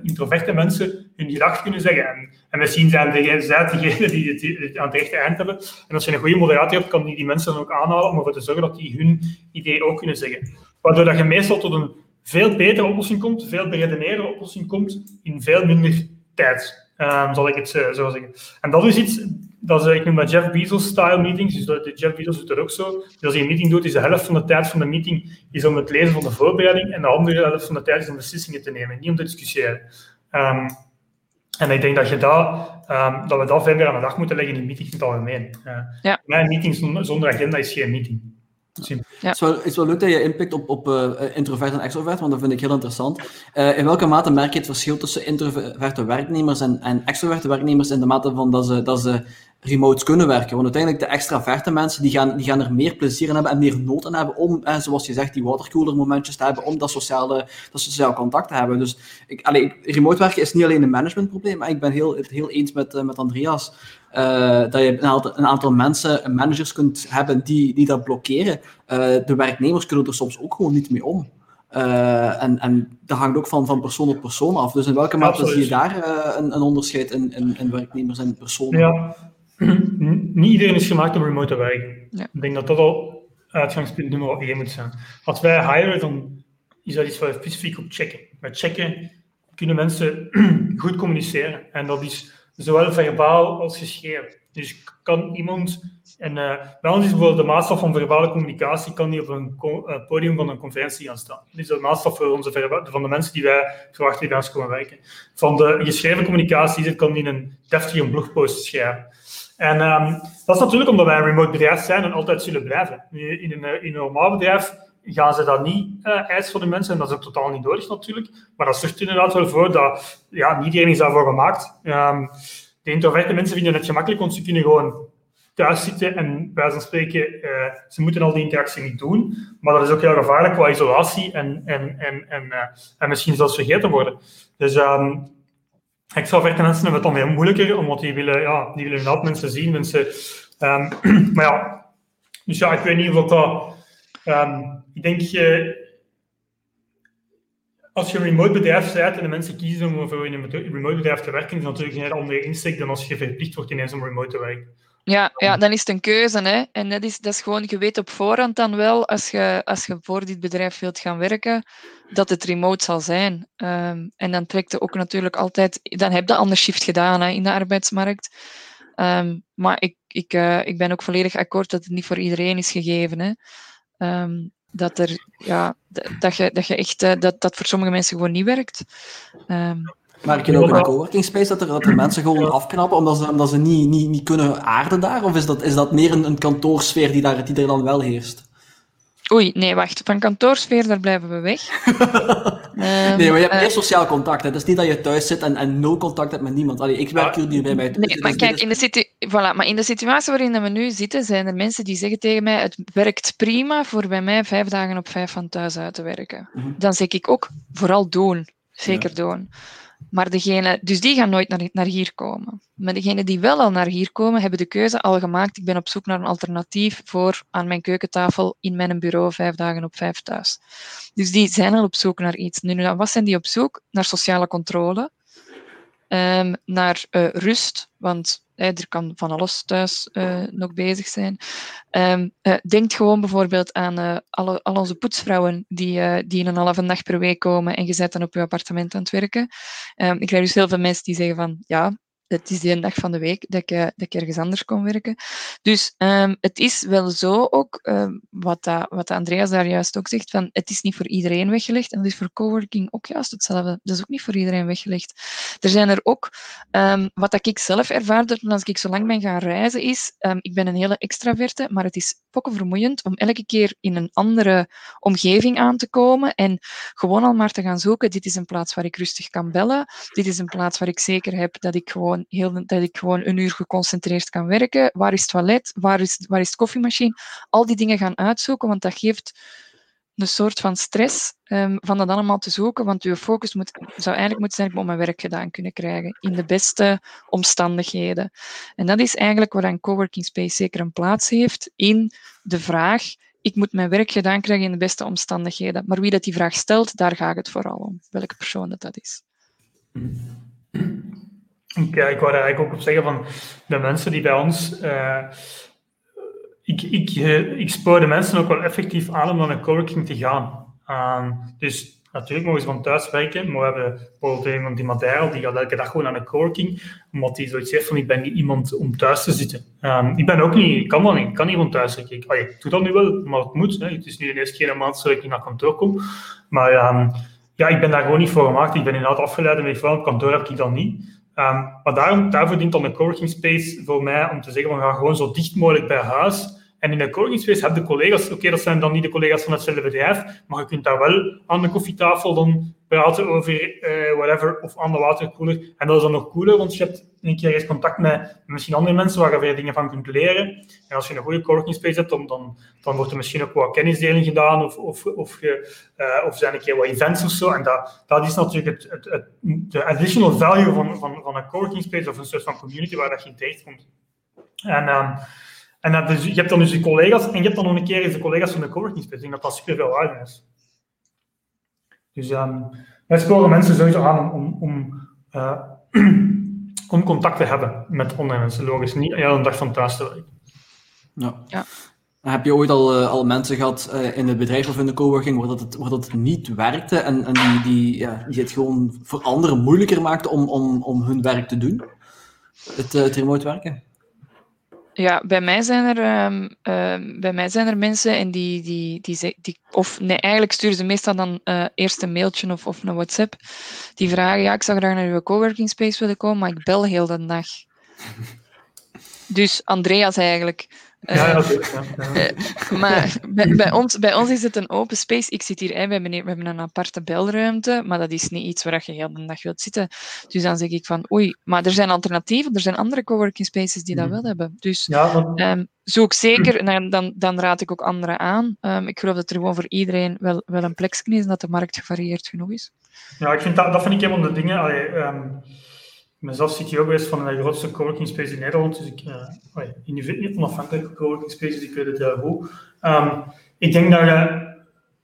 Speaker 3: introverte, mensen hun gedachten kunnen zeggen. En, en misschien zijn de, zij degenen die het, aan het rechte eind hebben. En als je een goede moderator hebt, kan die die mensen dan ook aanhalen om ervoor te zorgen dat die hun idee ook kunnen zeggen. Waardoor dat je meestal tot een veel betere oplossing komt, veel beredeneerde oplossing komt in veel minder tijd, um, zal ik het uh, zo zeggen. En dat is iets, dat is, ik noem dat Jeff Bezos-style meetings, dus de Jeff Bezos doet dat ook zo. Dus als hij een meeting doet, is de helft van de tijd van de meeting is om het lezen van de voorbereiding en de andere helft van de tijd is om beslissingen te nemen, niet om te discussiëren. Um, en ik denk dat, je dat, um, dat we dat verder aan de dag moeten leggen in meetings in het algemeen. Uh, ja. Mijn meeting zonder agenda is geen meeting.
Speaker 1: Het, is wel, het is wel leuk dat je inpikt op, op uh, introvert en extrovert, want dat vind ik heel interessant. Uh, in welke mate merk je het verschil tussen introverte werknemers en, en extroverte werknemers in de mate van dat ze, dat ze remote kunnen werken. Want uiteindelijk de extraverte mensen, die gaan, die gaan er meer plezier in hebben en meer nood in hebben om, eh, zoals je zegt, die watercooler momentjes te hebben, om dat sociale, dat sociaal contact te hebben. Dus ik, allee, remote werken is niet alleen een managementprobleem, maar ik ben heel, het heel eens met, uh, met Andreas. Uh, dat je een aantal, een aantal, mensen, managers kunt hebben die, die dat blokkeren. Uh, de werknemers kunnen er soms ook gewoon niet mee om. Uh, en, en dat hangt ook van, van persoon op persoon af. Dus in welke mate zie je daar een, een, onderscheid in, in, in, werknemers en personen?
Speaker 3: Ja, niet iedereen is gemaakt om remote te werken. Ja. Ik denk dat dat al uitgangspunt nummer 1 moet zijn. Als wij hiren, dan is dat iets waar we specifiek op checken. Bij checken kunnen mensen goed communiceren. En dat is zowel verbaal als geschreven. Dus kan iemand, en uh, bij ons is bijvoorbeeld de maatstaf van verbale communicatie, kan niet op een uh, podium van een conferentie gaan staan. Dat is de maatstaf voor onze van de mensen die wij verwachten die bij ons komen werken. Van de geschreven communicatie kan die een deftige blogpost schrijven. En um, dat is natuurlijk omdat wij een remote bedrijf zijn en altijd zullen blijven. In een, in een normaal bedrijf gaan ze dat niet uh, eisen voor de mensen en dat is ook totaal niet nodig natuurlijk. Maar dat zorgt inderdaad wel voor dat ja, niet iedereen is daarvoor gemaakt. Um, de introverte mensen vinden het gemakkelijk, want ze kunnen gewoon thuis zitten en bij spreken, uh, ze moeten al die interactie niet doen. Maar dat is ook heel gevaarlijk qua isolatie en, en, en, en, en misschien zelfs vergeten worden. Dus um, extraverte mensen hebben het dan veel moeilijker, omdat die willen, ja, die willen inderdaad mensen zien. Mensen, um, maar ja, dus ja, ik weet niet of dat... Um, ik denk, uh, als je een remote bedrijf bent en de mensen kiezen om voor in een remote bedrijf te werken, is dat natuurlijk een andere insteek dan als je verplicht wordt ineens om remote te werken.
Speaker 2: Ja, ja, dan is het een keuze. Hè? En dat is, dat is gewoon, je weet op voorhand dan wel, als je, als je voor dit bedrijf wilt gaan werken, dat het remote zal zijn. Um, en dan trekt je ook natuurlijk altijd, dan heb je ander shift gedaan hè, in de arbeidsmarkt. Um, maar ik, ik, uh, ik ben ook volledig akkoord dat het niet voor iedereen is gegeven. Hè? Um, dat, er, ja, dat, je, dat je echt, uh, dat, dat voor sommige mensen gewoon niet werkt. Um,
Speaker 1: maar ik je ook in een coworking space dat er, dat er mensen gewoon afknappen omdat ze, omdat ze niet, niet, niet kunnen aarden daar? Of is dat, is dat meer een, een kantoorsfeer die, daar, die er dan wel heerst?
Speaker 2: Oei, nee, wacht. Van kantoorsfeer, daar blijven we weg.
Speaker 1: um, nee, maar je hebt uh, meer sociaal contact. Hè. Het is niet dat je thuis zit en, en nul contact hebt met niemand. Allee, ik werk hier nu bij mij.
Speaker 2: Nee, maar kijk, in de, voilà, maar in de situatie waarin we nu zitten, zijn er mensen die zeggen tegen mij, het werkt prima voor bij mij vijf dagen op vijf van thuis uit te werken. Mm -hmm. Dan zeg ik ook, vooral doen. Zeker ja. doen. Maar degene, dus die gaan nooit naar, naar hier komen. Maar degenen die wel al naar hier komen, hebben de keuze al gemaakt. Ik ben op zoek naar een alternatief voor aan mijn keukentafel in mijn bureau vijf dagen op vijf thuis. Dus die zijn al op zoek naar iets. Nu, wat zijn die op zoek? Naar sociale controle, um, naar uh, rust, want er kan van alles thuis uh, nog bezig zijn. Um, uh, denk gewoon bijvoorbeeld aan uh, alle, al onze poetsvrouwen die, die een halve dag per week komen en je dan op je appartement aan het werken. Um, ik krijg dus heel veel mensen die zeggen van ja, het is die dag van de week dat ik, dat ik ergens anders kon werken. Dus um, het is wel zo ook, um, wat, dat, wat Andreas daar juist ook zegt, van het is niet voor iedereen weggelegd. En dat is voor coworking ook juist hetzelfde. Dat is ook niet voor iedereen weggelegd. Er zijn er ook, um, wat dat ik zelf ervaarde als ik zo lang ben gaan reizen, is, ik ben een hele extraverte, maar het is pokken vermoeiend om elke keer in een andere omgeving aan te komen en gewoon al maar te gaan zoeken, dit is een plaats waar ik rustig kan bellen, dit is een plaats waar ik zeker heb dat ik gewoon heel, dat ik gewoon een uur geconcentreerd kan werken. Waar is het toilet? Waar is, waar is koffiemachine? Al die dingen gaan uitzoeken, want dat geeft een soort van stress um, van dat allemaal te zoeken, want je focus moet, zou eigenlijk moeten zijn, ik mijn werk gedaan kunnen krijgen in de beste omstandigheden. En dat is eigenlijk waar een coworking space zeker een plaats heeft in de vraag, ik moet mijn werk gedaan krijgen in de beste omstandigheden. Maar wie dat die vraag stelt, daar gaat het vooral om, welke persoon dat, dat is.
Speaker 3: Ik, ik wou daar eigenlijk ook op zeggen van de mensen die bij ons. Uh, ik, ik, ik spoor de mensen ook wel effectief aan om naar een coworking te gaan. Uh, dus natuurlijk mogen ze van thuis werken, maar we hebben bijvoorbeeld iemand die Madeira, die gaat elke dag gewoon naar een coworking, omdat hij zoiets heeft van ik ben niet iemand om thuis te zitten. Um, ik ben ook niet, ik kan dat niet, kan niet van thuis werken. Ik, oh, ik doe dat nu wel, maar het moet. Hè. Het is nu de eerste keer een maand dat ik naar kantoor kom. Maar um, ja, ik ben daar gewoon niet voor gemaakt. Ik ben inderdaad afgeleid en weet vooral op kantoor heb ik dat niet. Um, maar daarom, daarvoor dient dan een coworking space voor mij om te zeggen, we gaan gewoon zo dicht mogelijk bij huis En in de coworking space heb je collega's, oké, dat zijn dan niet de collega's van hetzelfde bedrijf, maar je kunt daar wel aan de koffietafel dan praten over uh, whatever, of aan de waterkoeler. En dat is dan nog cooler, want je hebt een keer eens contact met misschien andere mensen waar je weer dingen van kunt leren. En als je een goede coworking space hebt, dan, dan, wordt er misschien ook wat kennisdeling gedaan, of, of, of, je, uh, of zijn een keer wat events of zo. En dat, dat is natuurlijk het, de additional value van, van, van een coworking space, of een soort van community waar dat je terechtkomt. En, um, en dat dus, je hebt dan dus je collega's, en je hebt dan nog een keer eens de collega's van de coworking space. Ik denk dat dat super veel waarde is. Dus um, wij sporen mensen sowieso aan om, om, uh, om contact te hebben met online mensen. Logisch, niet een dag van thuis te werken.
Speaker 1: Ja. ja. Heb je ooit al, uh, al mensen gehad uh, in het bedrijf of in de coworking waar dat het, waar dat het niet werkte en, en die, die, ja, die het gewoon voor anderen moeilijker maakte om, om, om hun werk te doen? Het, het remote werken?
Speaker 2: Ja, bij mij zijn er, um, uh, bij mij zijn er mensen en die, die, die, die of nee, eigenlijk sturen ze meestal dan uh, eerst een mailtje of, of een WhatsApp. Die vragen, ja, ik zou graag naar uw coworking space willen komen, maar ik bel heel de dag. dus Andreas eigenlijk.
Speaker 3: Ja, ja.
Speaker 2: Uh, maar bij, bij, ons, bij ons is het een open space. Ik zit hier, hè, we, hebben, we hebben een aparte belruimte, maar dat is niet iets waar je heel de dag wilt zitten. Dus dan zeg ik van, oei, maar er zijn alternatieven, er zijn andere coworking spaces die dat mm. wel hebben. Dus ja, want... um, zoek zeker, dan, dan raad ik ook anderen aan. Um, ik geloof dat er gewoon voor iedereen wel, wel een plek is en dat de markt gevarieerd genoeg is.
Speaker 3: Ja, ik vind dat, dat vind ik een van de dingen. Allee, um ik ben zelf CTO geweest van de grootste coworking space in Nederland, dus ik, uh, onafhankelijke coworking spaces, ik weet het heel goed. Um, ik denk dat je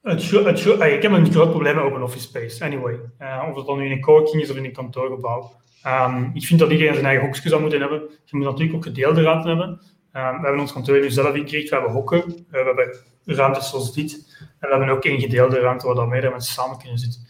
Speaker 3: het, het, ik heb een groot probleem met open office space, anyway. Uh, of het dan nu in een coworking is of in een kantoorgebouw. Um, ik vind dat iedereen zijn eigen hoekje zou moeten hebben. Je moet natuurlijk ook gedeelde ruimte hebben. Um, we hebben ons kantoor nu zelf ingericht, we hebben hokken, we hebben ruimtes zoals dit. En we hebben ook één gedeelde ruimte waar dan meerdere mensen samen kunnen zitten.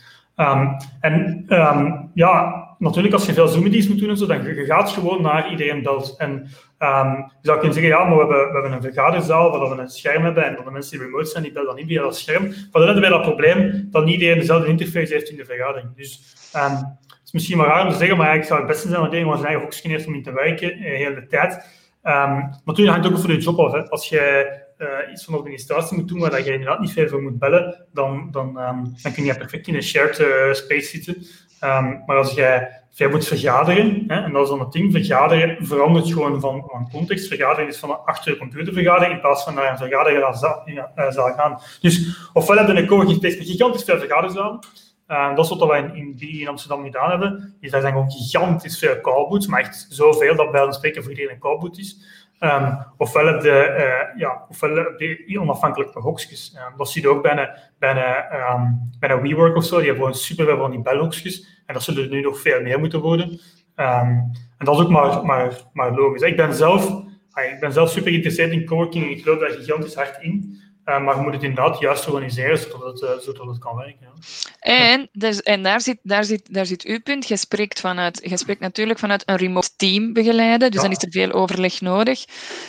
Speaker 3: En ja, natuurlijk als je veel Zoom-meetings moet doen en zo, dan je gaat gewoon naar iedereen belt. En um, je zou kunnen zeggen, ja, maar we hebben, we hebben een vergaderzaal waar we een scherm hebben en dan de mensen die remote zijn, die bellen dan niet via dat scherm. Maar dan hebben we dat probleem dat niet iedereen dezelfde interface heeft in de vergadering. Dus het is misschien wel raar om te zeggen, maar eigenlijk zou het beste zijn dat iedereen zijn eigen hoekje heeft om in te werken, eh, de hele tijd. Um, natuurlijk hangt het ook voor je job af. Als je uh, iets van administratie moet doen waar je inderdaad niet veel voor moet bellen, dan, dan, um, dan kun je perfect in een shared uh, space zitten. Um, maar als jij moet vergaderen, hè, en dat is dan het ding, vergaderen verandert gewoon van, van context. Vergaderen is van achter de computer vergaderen in plaats van naar een vergaderzaal uh, gaan. Dus ofwel hebben we een coworking space met gigantisch veel vergaderzalen, uh, dat is wat we in, in, in Amsterdam gedaan hebben. Is daar zijn gewoon gigantisch veel callboots, maar echt zoveel dat bij een spreken voor iedereen een callboot is. Um, ofwel heb je, uh, ja, ofwel heb je onafhankelijke hokjes. Um, dat zie je ook bij een, bij een, um, WeWork of zo. Die hebben gewoon superveel van die. En dat zullen er nu nog veel meer moeten worden. en dat is ook maar, maar, maar logisch. Ik ben zelf, ik ben zelf super geïnteresseerd in coworking. Ik geloof daar gigantisch hard in. Uh, maar je moet het inderdaad juist organiseren zodat het, uh, zodat het kan werken. Ja.
Speaker 2: En, dus, en daar, zit, daar, zit, daar zit uw punt. Je spreekt, vanuit, je spreekt natuurlijk vanuit een remote team begeleiden, dus ja. dan is er veel overleg nodig.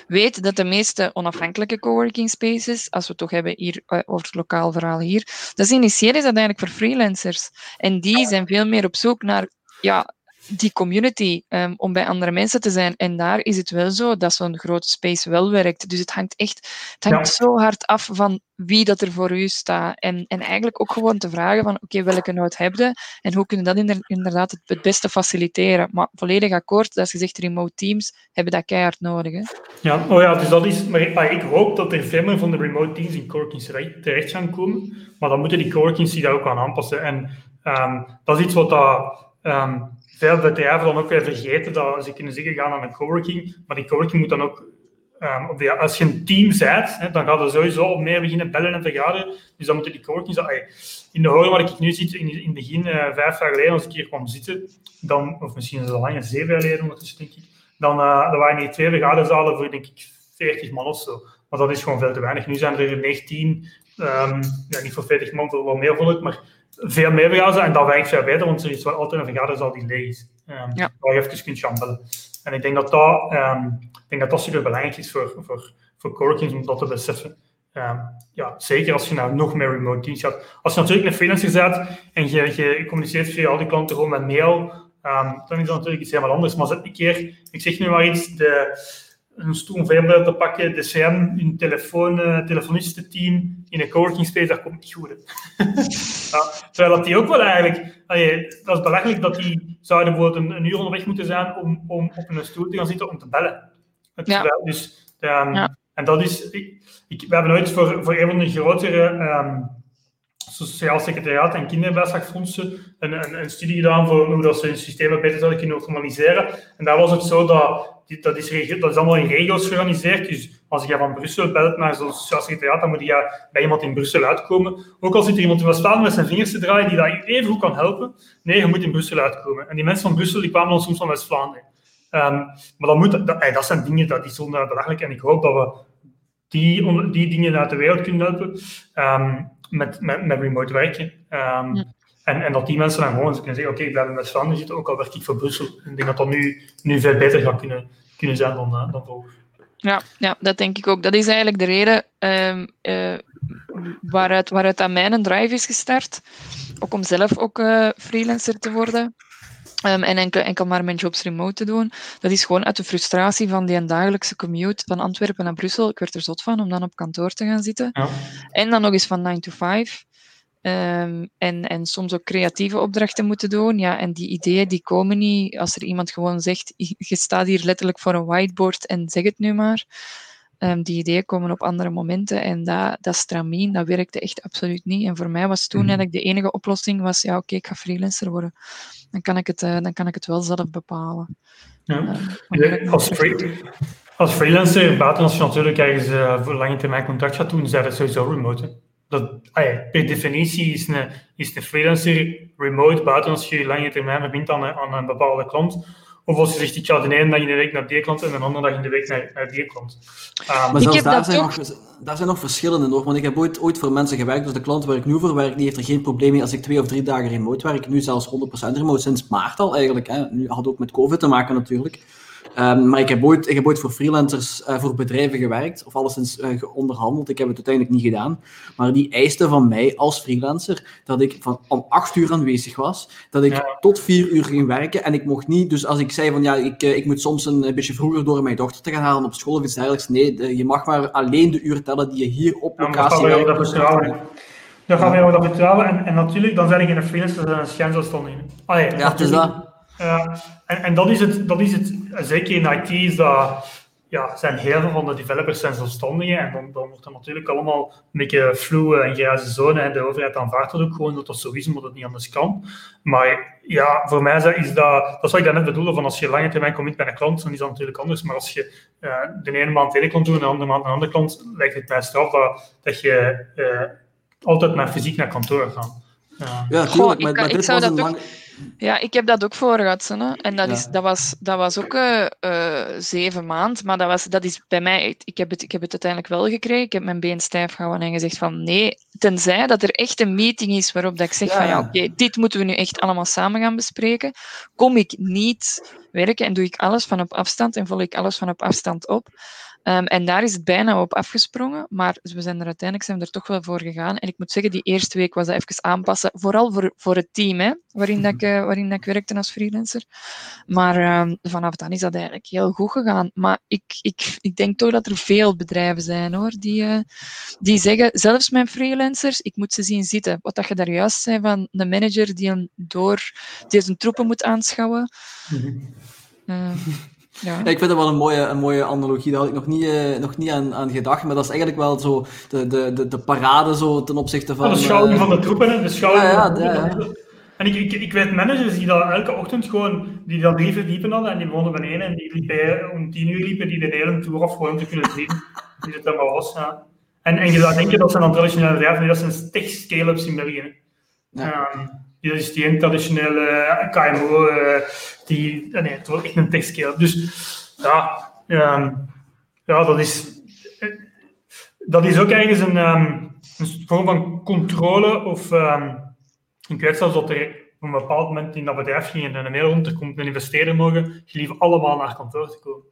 Speaker 2: Weet dat de meeste onafhankelijke coworking spaces, als we het toch hebben hier uh, over het lokaal verhaal hier, dat is initieel is dat eigenlijk voor freelancers. En die zijn veel meer op zoek naar ja, die community um, om bij andere mensen te zijn. En daar is het wel zo dat zo'n grote space wel werkt. Dus het hangt echt het hangt ja. zo hard af van wie dat er voor u staat. En, en eigenlijk ook gewoon te vragen van oké, okay, welke nood heb je? En hoe kunnen we dat inderdaad het, het, beste faciliteren? Maar volledig akkoord, als je zegt remote teams, hebben dat keihard nodig. Hè?
Speaker 3: Ja, oh ja, dus dat is... Maar ik, ik hoop dat er veel meer van de remote teams in coworkings terecht gaan komen. Maar dan moeten die coworkings zich daar ook aan aanpassen. En um, dat is iets wat dat... Um, veel bedrijven dan ook weer vergeten dat ze kunnen zeggen, gaan naar een coworking, maar die coworking moet dan ook, um, op de, als je een team bent, hè, dan gaat er sowieso op meer beginnen bellen en vergaderen, dus dan moeten die coworkings, in de horen waar ik nu zit, in, in het begin, uh, vijf jaar geleden, als ik hier kwam zitten, dan, of misschien is het al zeven jaar geleden ondertussen, denk ik, dan, uh, dan waren hier twee vergaderzalen voor, denk ik, 40 man of zo. Maar dat is gewoon veel te weinig. Nu zijn er 19, um, ehm, ja, niet voor 40 man, voor wel meer volk, maar veel meer vergaderen en dat werkt veel beter, want er is wel altijd een vergaderzaal die leeg is. Um, ja. Waar je even kunt gaan En ik denk dat dat, um, ik denk dat, dat super belangrijk is voor, voor, voor coworkings om dat te beseffen. Um, ja, zeker als je naar nog meer remote teams gaat. Als je natuurlijk een freelancer bent en je, je communiceert via al die klanten gewoon met mail, dan is dat natuurlijk iets helemaal anders. Maar zet een keer, ik zeg nu maar iets, de, een stoel voorbeeld te pakken, DCM, een telefoon, uh, telefonistenteam in een coworking space, dat komt niet goed. ja, terwijl dat die ook wel eigenlijk, allee, dat is belachelijk dat die zouden bijvoorbeeld een, een, uur onderweg moeten zijn om, om op een stoel te gaan zitten om te bellen. Ja. Dus, um, ja. En dat is, ik, ik, we hebben ooit voor, voor een van de grotere um, sociaal secretariaat en kinderbijslagfondsen een, een, een, studie gedaan voor hoe dat ze hun systemen beter zouden kunnen optimaliseren. En daar was het zo dat dat is, dat is allemaal in regels georganiseerd. Dus als je van Brussel belt naar zo'n sociaal secretariaat, dan moet je bij iemand in Brussel uitkomen. Ook al zit er iemand in West-Vlaanderen met zijn vingers te draaien die dat even goed kan helpen, nee, je moet in Brussel uitkomen. En die mensen van Brussel die kwamen dan soms van West-Vlaanderen. Um, maar dat, moet, dat, dat zijn dingen dat die zijn belachelijk. En ik hoop dat we die, die dingen uit de wereld kunnen helpen um, met, met, met remote werken. Um, ja. En, en dat die mensen dan gewoon kunnen zeggen, oké, okay, ik blijf in West-Vlaanderen zitten, ook al werk ik voor Brussel. Ik denk dat dat nu, nu veel beter gaat kunnen, kunnen zijn dan, uh, dan vroeger.
Speaker 2: Ja, ja, dat denk ik ook. Dat is eigenlijk de reden um, uh, waaruit, waaruit aan mijn drive is gestart. Ook om zelf ook uh, freelancer te worden. Um, en enkel, enkel maar mijn jobs remote te doen. Dat is gewoon uit de frustratie van die dagelijkse commute van Antwerpen naar Brussel. Ik werd er zot van om dan op kantoor te gaan zitten. Ja. En dan nog eens van 9 to 5. Um, en, en soms ook creatieve opdrachten moeten doen. Ja, en die ideeën die komen niet als er iemand gewoon zegt, je staat hier letterlijk voor een whiteboard en zeg het nu maar. Um, die ideeën komen op andere momenten en dat, dat stramien, dat werkte echt absoluut niet. En voor mij was toen mm. eigenlijk de enige oplossing, was ja oké, ik ga freelancer worden. Dan kan ik het, uh, dan kan ik het wel zelf bepalen.
Speaker 3: Ja. Uh, als, free, als freelancer, buiten als je natuurlijk ergens uh, voor lange termijn contract gaat doen, zijn dat sowieso remote dat, per definitie is een, is een freelancer remote buiten als je lange termijn verbindt aan, aan een bepaalde klant. Of als je zegt, ik ga de ene dag in de week naar die klant en de andere dag in de week naar, naar die klant.
Speaker 1: Um, maar zelfs daar zijn, nog, daar zijn nog verschillen in, Want ik heb ooit, ooit voor mensen gewerkt, dus de klant waar ik nu voor werk, die heeft er geen probleem mee als ik twee of drie dagen remote werk. Nu zelfs 100% remote, sinds maart al eigenlijk. Hè. Nu had het ook met COVID te maken natuurlijk. Um, maar ik heb, ooit, ik heb ooit voor freelancers, uh, voor bedrijven gewerkt, of alleszins uh, onderhandeld. Ik heb het uiteindelijk niet gedaan. Maar die eisten van mij als freelancer dat ik van om acht uur aanwezig was, dat ik tot vier uur ging werken en ik mocht niet. Dus als ik zei van ja, ik, uh, ik moet soms een, een, beetje vroeger door mijn dochter te gaan halen op school of iets dergelijks. Nee, je mag maar alleen de uren tellen die je hier op locatie
Speaker 3: ja, werkt. Dan gaan we over dat vertrouwen. En, en natuurlijk, dan zijn ik geen freelancer, dan een schijnzelfstandige.
Speaker 1: Ah, ja, ja het is dat.
Speaker 3: Uh, en, en dat, is het, dat is het, zeker in IT is dat, ja, zijn heel veel van de developers zijn zelfstandigen en dan, dan wordt het natuurlijk allemaal een beetje fluwe en grijze zone en de overheid aanvaardt dat ook gewoon dat dat zo is, omdat het niet anders kan. Maar ja, voor mij is dat, dat is wat ik net bedoelde, van als je lange termijn komt bij een klant, dan is dat natuurlijk anders, maar als je uh, de ene maand de ene klant doet en de andere maand een andere klant, lijkt het mij straf dat, dat je uh, altijd naar fysiek naar kantoor gaat.
Speaker 1: Ja, ja tuurlijk, maar, maar dit was een lang...
Speaker 2: Ja, ik heb dat ook voor gehad. Hè. En dat, is, dat, was, dat was ook uh, uh, zeven maanden. Maar dat, was, dat is bij mij... Ik heb, het, ik heb het uiteindelijk wel gekregen. Ik heb mijn been stijf gehouden en gezegd van nee, tenzij dat er echt een meeting is waarop dat ik zeg van ja, oké, dit moeten we nu echt allemaal samen gaan bespreken, kom ik niet werken en doe ik alles van op afstand en volg ik alles van op afstand op. Um, en daar is het bijna op afgesprongen, maar we zijn er uiteindelijk zijn we er toch wel voor gegaan. En ik moet zeggen, die eerste week was dat even aanpassen, vooral voor, voor het team hè, waarin, dat ik, uh, waarin dat ik werkte als freelancer. Maar um, vanaf dan is dat eigenlijk heel goed gegaan. Maar ik, ik, ik denk toch dat er veel bedrijven zijn hoor, die, uh, die zeggen, zelfs mijn freelancers, ik moet ze zien zitten. Wat dat je daar juist zei van de manager die een, door, zijn troepen moet aanschouwen.
Speaker 1: Uh, ja. ik vind dat wel een mooie, een mooie analogie. Daar had ik nog niet, uh, nog niet aan, aan gedacht. Maar dat is eigenlijk wel zo de, de, de, de parade zo ten opzichte van...
Speaker 3: de schouwing uh, van de troepen, de schouwing ja, van de troepen. En ik, ik, ik weet managers die dat elke ochtend gewoon, die dat drie verdiepen hadden en die woonden beneden en die liepen, om tien uur liepen die de hele tour af gewoon te kunnen zien wie het allemaal was. Ja. En, en je zou denken dat zijn dan traditionele bedrijven, dat zijn tech scale-ups in België. Ja. Um, dat is die traditionele eh, KMO, uh, die, nee, het wordt echt een tech Dus ja, um, ja dat, is, dat is ook ergens een, um, een vorm van controle of um, ik weet zelfs dat er op een bepaald moment in dat bedrijf ging en een mail rond, er komt een investeerder mogen, je lief allemaal naar kantoor te komen.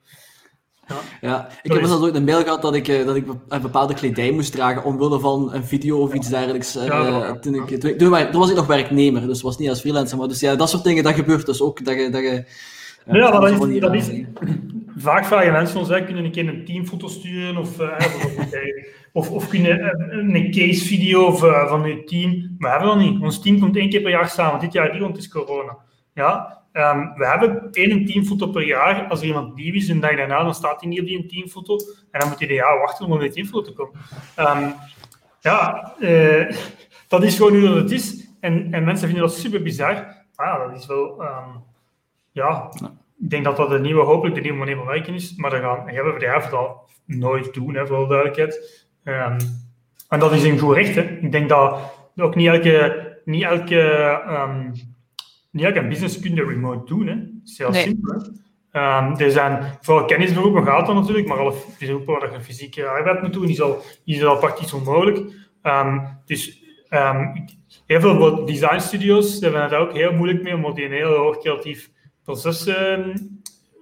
Speaker 1: Ja, ja. ik heb zelfs ooit een mail gehad dat ik, eh, dat ik een bepaalde kledij moest dragen omwille van een video of iets dergelijks. Uh, ja, toen, ik, toen, toen, was ik nog werknemer, dus was niet als freelancer. Maar dus ja, dat soort dingen, dat gebeurt dus ook. Dat je, dat je,
Speaker 3: ja, maar dat is, dat, is, vaak vragen mensen ons, hè, kunnen een keer een teamfoto sturen of, uh, of, of kunnen een case video of, uh, van je team. Maar we hebben dat niet. Ons team komt één keer per jaar samen. Dit jaar niet, want het is corona. Ja? Um, we hebben één teamfoto per jaar. Als er iemand nieuw is en dag daarna, dan staat hij niet op die teamfoto. En dan moet hij een jaar wachten om op die teamfoto te komen. Um, ja, uh, dat is gewoon hoe dat het is. En, en mensen vinden dat super bizar. Maar ja, dat is wel... Um, ja, ik denk dat dat de nieuwe, hopelijk de nieuwe manier van werken is. Maar dan gaan hebben bedrijven dat nooit doen, hè, voor de duidelijkheid. En dat is een goed recht. Hè. Ik denk dat ook niet elke, niet elke, niet elke business kun je remote doen. Hè. Dat is heel nee. simpel. Um, er zijn vooral kennisberoepen gaat dat natuurlijk, maar alle beroepen waar je fysieke arbeid moet doen, is al, is al praktisch onmogelijk. dus heel veel design studios hebben het ook heel moeilijk mee, omdat die een heel hoog creatief processen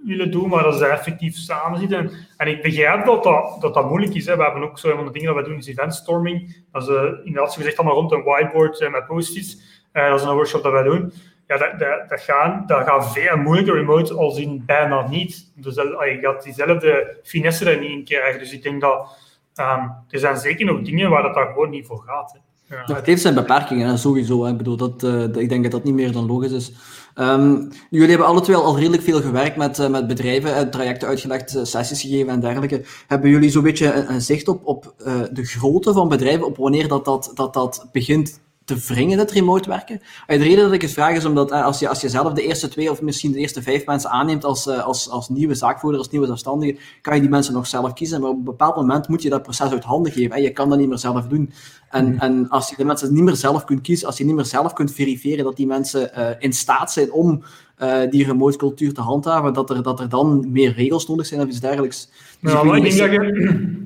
Speaker 3: willen doen, maar dat ze effectief samen zitten. En, ik begrijp dat dat, dat dat moeilijk is. Hè. We hebben ook zo een van de dingen dat we doen, is eventstorming. Dat is uh, inderdaad, gezegd, allemaal rond een whiteboard uh, met post-its. Uh, dat is een workshop dat wij doen. Ja, dat, dat, dat, gaan, dat gaat veel moeilijker remote als in bijna niet. Dus dat, je gaat diezelfde finesse er niet in krijgen. Dus ik denk dat um, er zijn zeker nog dingen waar dat daar gewoon niet voor gaat. Hè.
Speaker 1: Ja. het heeft zijn beperkingen, sowieso. Ik bedoel, dat, uh, ik denk dat dat niet meer dan logisch is. Um, jullie hebben alle twee al redelijk veel gewerkt met, uh, met bedrijven, trajecten uitgelegd, sessies gegeven en dergelijke. Hebben jullie zo'n beetje een, een zicht op, op de grootte van bedrijven, op wanneer dat, dat, dat, dat begint te wringen, het remote werken? De reden dat ik het vraag is omdat als je, als je zelf de eerste twee of misschien de eerste vijf mensen aanneemt als, als, als nieuwe zaakvoerder, als nieuwe zelfstandige, kan je die mensen nog zelf kiezen. Maar op een bepaald moment moet je dat proces uit handen geven. Je kan dat niet meer zelf doen. En, mhm. en als je de mensen niet meer zelf kunt kiezen, als je niet meer zelf kunt verifiëren dat die mensen uh, in staat zijn om uh, die remote cultuur te handhaven, dat er, dat er dan meer regels nodig zijn of iets dergelijks.
Speaker 3: Dus ja, ik denk dat je,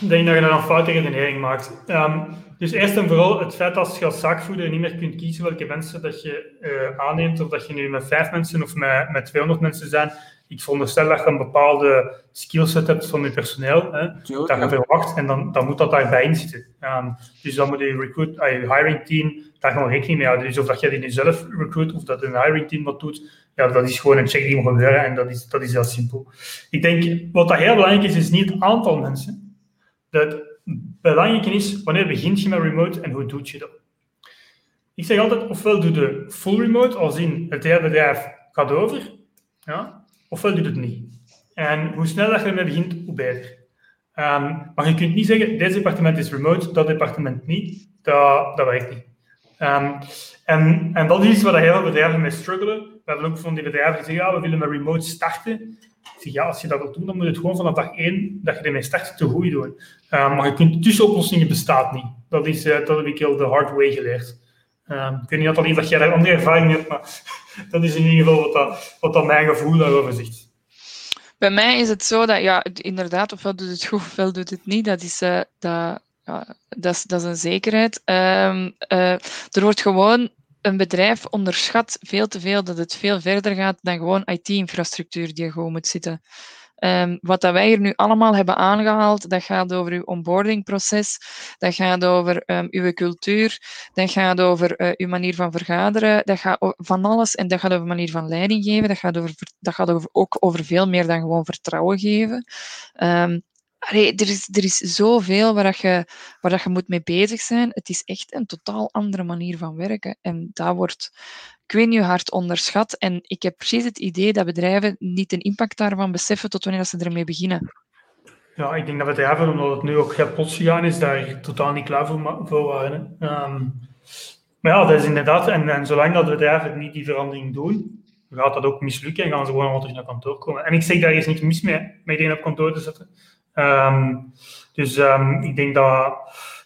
Speaker 3: denk dat je dan een foute redenering maakt. Um, dus eerst en vooral het feit dat je als zaakvoerder niet meer kunt kiezen welke mensen dat je uh, aanneemt, of dat je nu met vijf mensen of met, met 200 mensen zijn. Ik veronderstel dat je een bepaalde skillset hebt van je personeel, hè, dat je verwacht, en dan, dan moet dat daarbij in zitten. Um, dus dan moet je recruit, uh, je hiring team daar gewoon rekening mee houden. Dus of dat je die zelf recruit of dat een hiring team dat doet, ja, dat is gewoon een check die moet gebeuren en dat is, dat is heel simpel. Ik denk, wat dat heel belangrijk is, is niet het aantal mensen. Dat belangrijk is, wanneer begint je met remote en hoe doe je dat? Ik zeg altijd, ofwel doe je full remote, als in het bedrijf gaat over, ja, ofwel doe het niet. En hoe sneller je ermee begint, hoe beter. Um, maar je kunt niet zeggen, dit departement is remote, dat departement niet. Dat, dat werkt niet. Um, en, en dat is iets waar heel veel bedrijven mee struggelen. We hebben ook van die bedrijven zeggen, ja, we willen met remote starten. Ja, als je dat wilt doen, dan moet je het gewoon vanaf dag één dat je ermee start te goed doen. Uh, maar je kunt tussenoplossingen bestaat niet. Dat, is, uh, dat heb ik heel de hard way geleerd. Uh, ik weet niet of dat jij daar andere ervaring hebt, maar dat is in ieder geval wat, dat, wat dat mijn gevoel daarover zegt.
Speaker 2: Bij mij is het zo dat, ja, inderdaad, ofwel doet het goed, ofwel doet het niet. Dat is, uh, dat, ja, dat is, dat is een zekerheid. Um, er wordt gewoon een bedrijf onderschat veel te veel dat het veel verder gaat dan gewoon IT-infrastructuur die gewoon moet zitten. Um, wat dat wij hier nu allemaal hebben aangehaald, dat gaat over uw onboardingproces, dat gaat over um, uw cultuur, dat gaat over uh, uw manier van vergaderen, dat gaat van alles en dat gaat over manier van leiding geven, dat gaat, over, dat gaat over, ook over veel meer dan gewoon vertrouwen geven. Um, Er, is, er is zoveel waar, je, waar je moet mee bezig zijn. Het is echt een totaal andere manier van werken. En dat wordt, ik weet niet, hard onderschat. En ik heb precies het idee dat bedrijven niet de impact daarvan beseffen tot wanneer ze ermee beginnen.
Speaker 3: Ja, ik denk dat bedrijven, omdat het nu ook plots gegaan is, daar totaal niet klaar voor, waren. Um, maar ja, dat is inderdaad, en, en zolang dat bedrijven niet die verandering doen, gaat dat ook mislukken en gaan ze gewoon terug naar kantoor komen. En ik zeg, daar is niks mis mee, met iedereen op kantoor te zetten. Um, dus um, ik denk dat,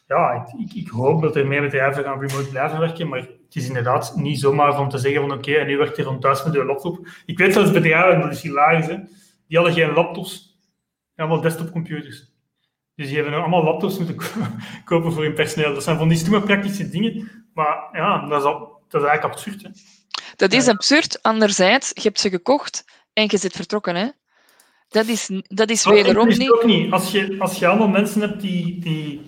Speaker 3: ja, ik, ik, hoop dat er meer bedrijven gaan remote blijven werken, maar het is inderdaad niet zomaar van te zeggen van oké, en nu werkt er rond thuis met je laptop. Ik weet zelfs bedrijven, dat is hilarisch, hè, die hadden geen laptops, allemaal desktopcomputers. Dus die hebben allemaal laptops moeten kopen voor hun personeel. Dat zijn van die stomme praktische dingen, maar ja, dat is, al, dat is eigenlijk absurd. Hè.
Speaker 2: Dat is absurd. Anderzijds, je hebt ze gekocht en je zit vertrokken. Hè? Dat is, dat is wederom
Speaker 3: dat
Speaker 2: niet...
Speaker 3: Ook niet. Als je, als je allemaal mensen hebt die, die,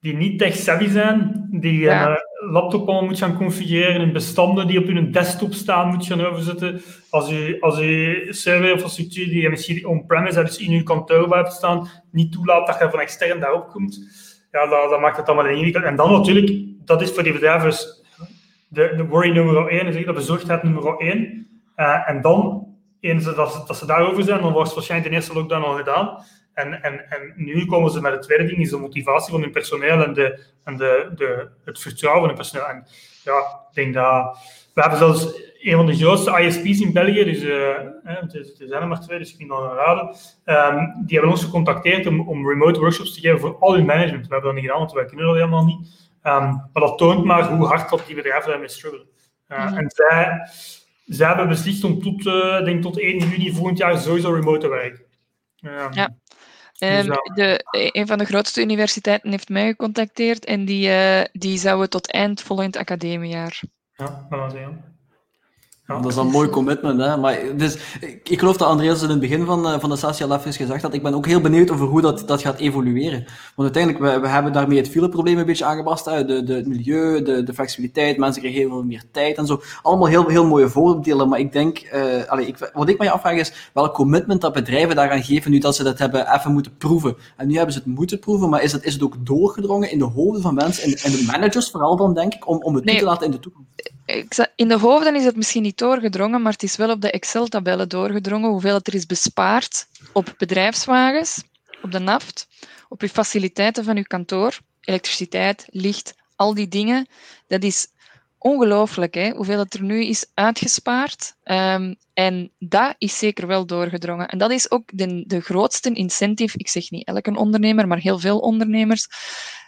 Speaker 3: die niet tech-savvy zijn, die ja. laptop allemaal moet gaan configureren en bestanden die op je desktop staan moet gaan overzetten. Als je, als je serverinfrastructuur die je misschien on-premise, dus in je kantoor hebt staan, niet toelaat dat je van extern daarop komt, ja, dat, dat maakt het allemaal ingewikkeld. En dan natuurlijk, dat is voor die bedrijven de, de worry nummer 1, is de bezorgdheid nummer 1. Uh, en dan, eens dat ze, dat ze daarover zijn, dan wordt waarschijnlijk de eerste lockdown al gedaan. En, en, en nu komen ze met het tweede ding, is de motivatie van hun personeel en, de, en de, de, het vertrouwen van hun personeel. En ja, ik denk dat... We hebben zelfs een van de grootste ISP's in België, dus uh, het, is, het zijn er maar twee, dus ik vind dat raden. Um, die hebben ons gecontacteerd om, om remote workshops te geven voor al hun management. We hebben dat niet gedaan, want wij kunnen dat helemaal niet. Um, maar dat toont maar hoe hard dat die bedrijven daarmee struggelen. Uh, mm En zij, zij hebben beslist om tot, uh, denk tot 1 juni volgend jaar sowieso remote te werken.
Speaker 2: Ja. Um, de, een van de grootste universiteiten heeft mij gecontacteerd en die, uh, die zouden tot eind volgend academiejaar.
Speaker 3: Ja, dat was heel.
Speaker 1: Ja. Dat is een mooi commitment, hè. Maar dus, ik, ik geloof dat Andreas in het begin van, uh, van de sessie al even gezegd had. Ik ben ook heel benieuwd over hoe dat, dat gaat evolueren. Want uiteindelijk, we, we hebben daarmee het fileprobleem een beetje aangepast. Hè. De, de, het milieu, de, de flexibiliteit, mensen krijgen heel veel meer tijd en zo. Allemaal heel, heel mooie voordelen. Maar ik denk, uh, allee, ik, wat ik mij afvraag is, welk commitment dat bedrijven daaraan geven nu dat ze dat hebben even moeten proeven. En nu hebben ze het moeten proeven, maar is het, is het ook doorgedrongen in de hoofden van mensen en, en de managers vooral dan, denk ik, om, om het nee, toe te laten in de toekomst?
Speaker 2: In de hoofden is het misschien niet doorgedrongen, maar het is wel op de Excel-tabellen doorgedrongen hoeveel er is bespaard op bedrijfswagens, op de naft, op uw faciliteiten van uw kantoor, elektriciteit, licht, al die dingen. Dat is ongelooflijk, hè, hoeveel het er nu is uitgespaard. Um, en dat is zeker wel doorgedrongen. En dat is ook de, de grootste incentive, ik zeg niet elke ondernemer, maar heel veel ondernemers,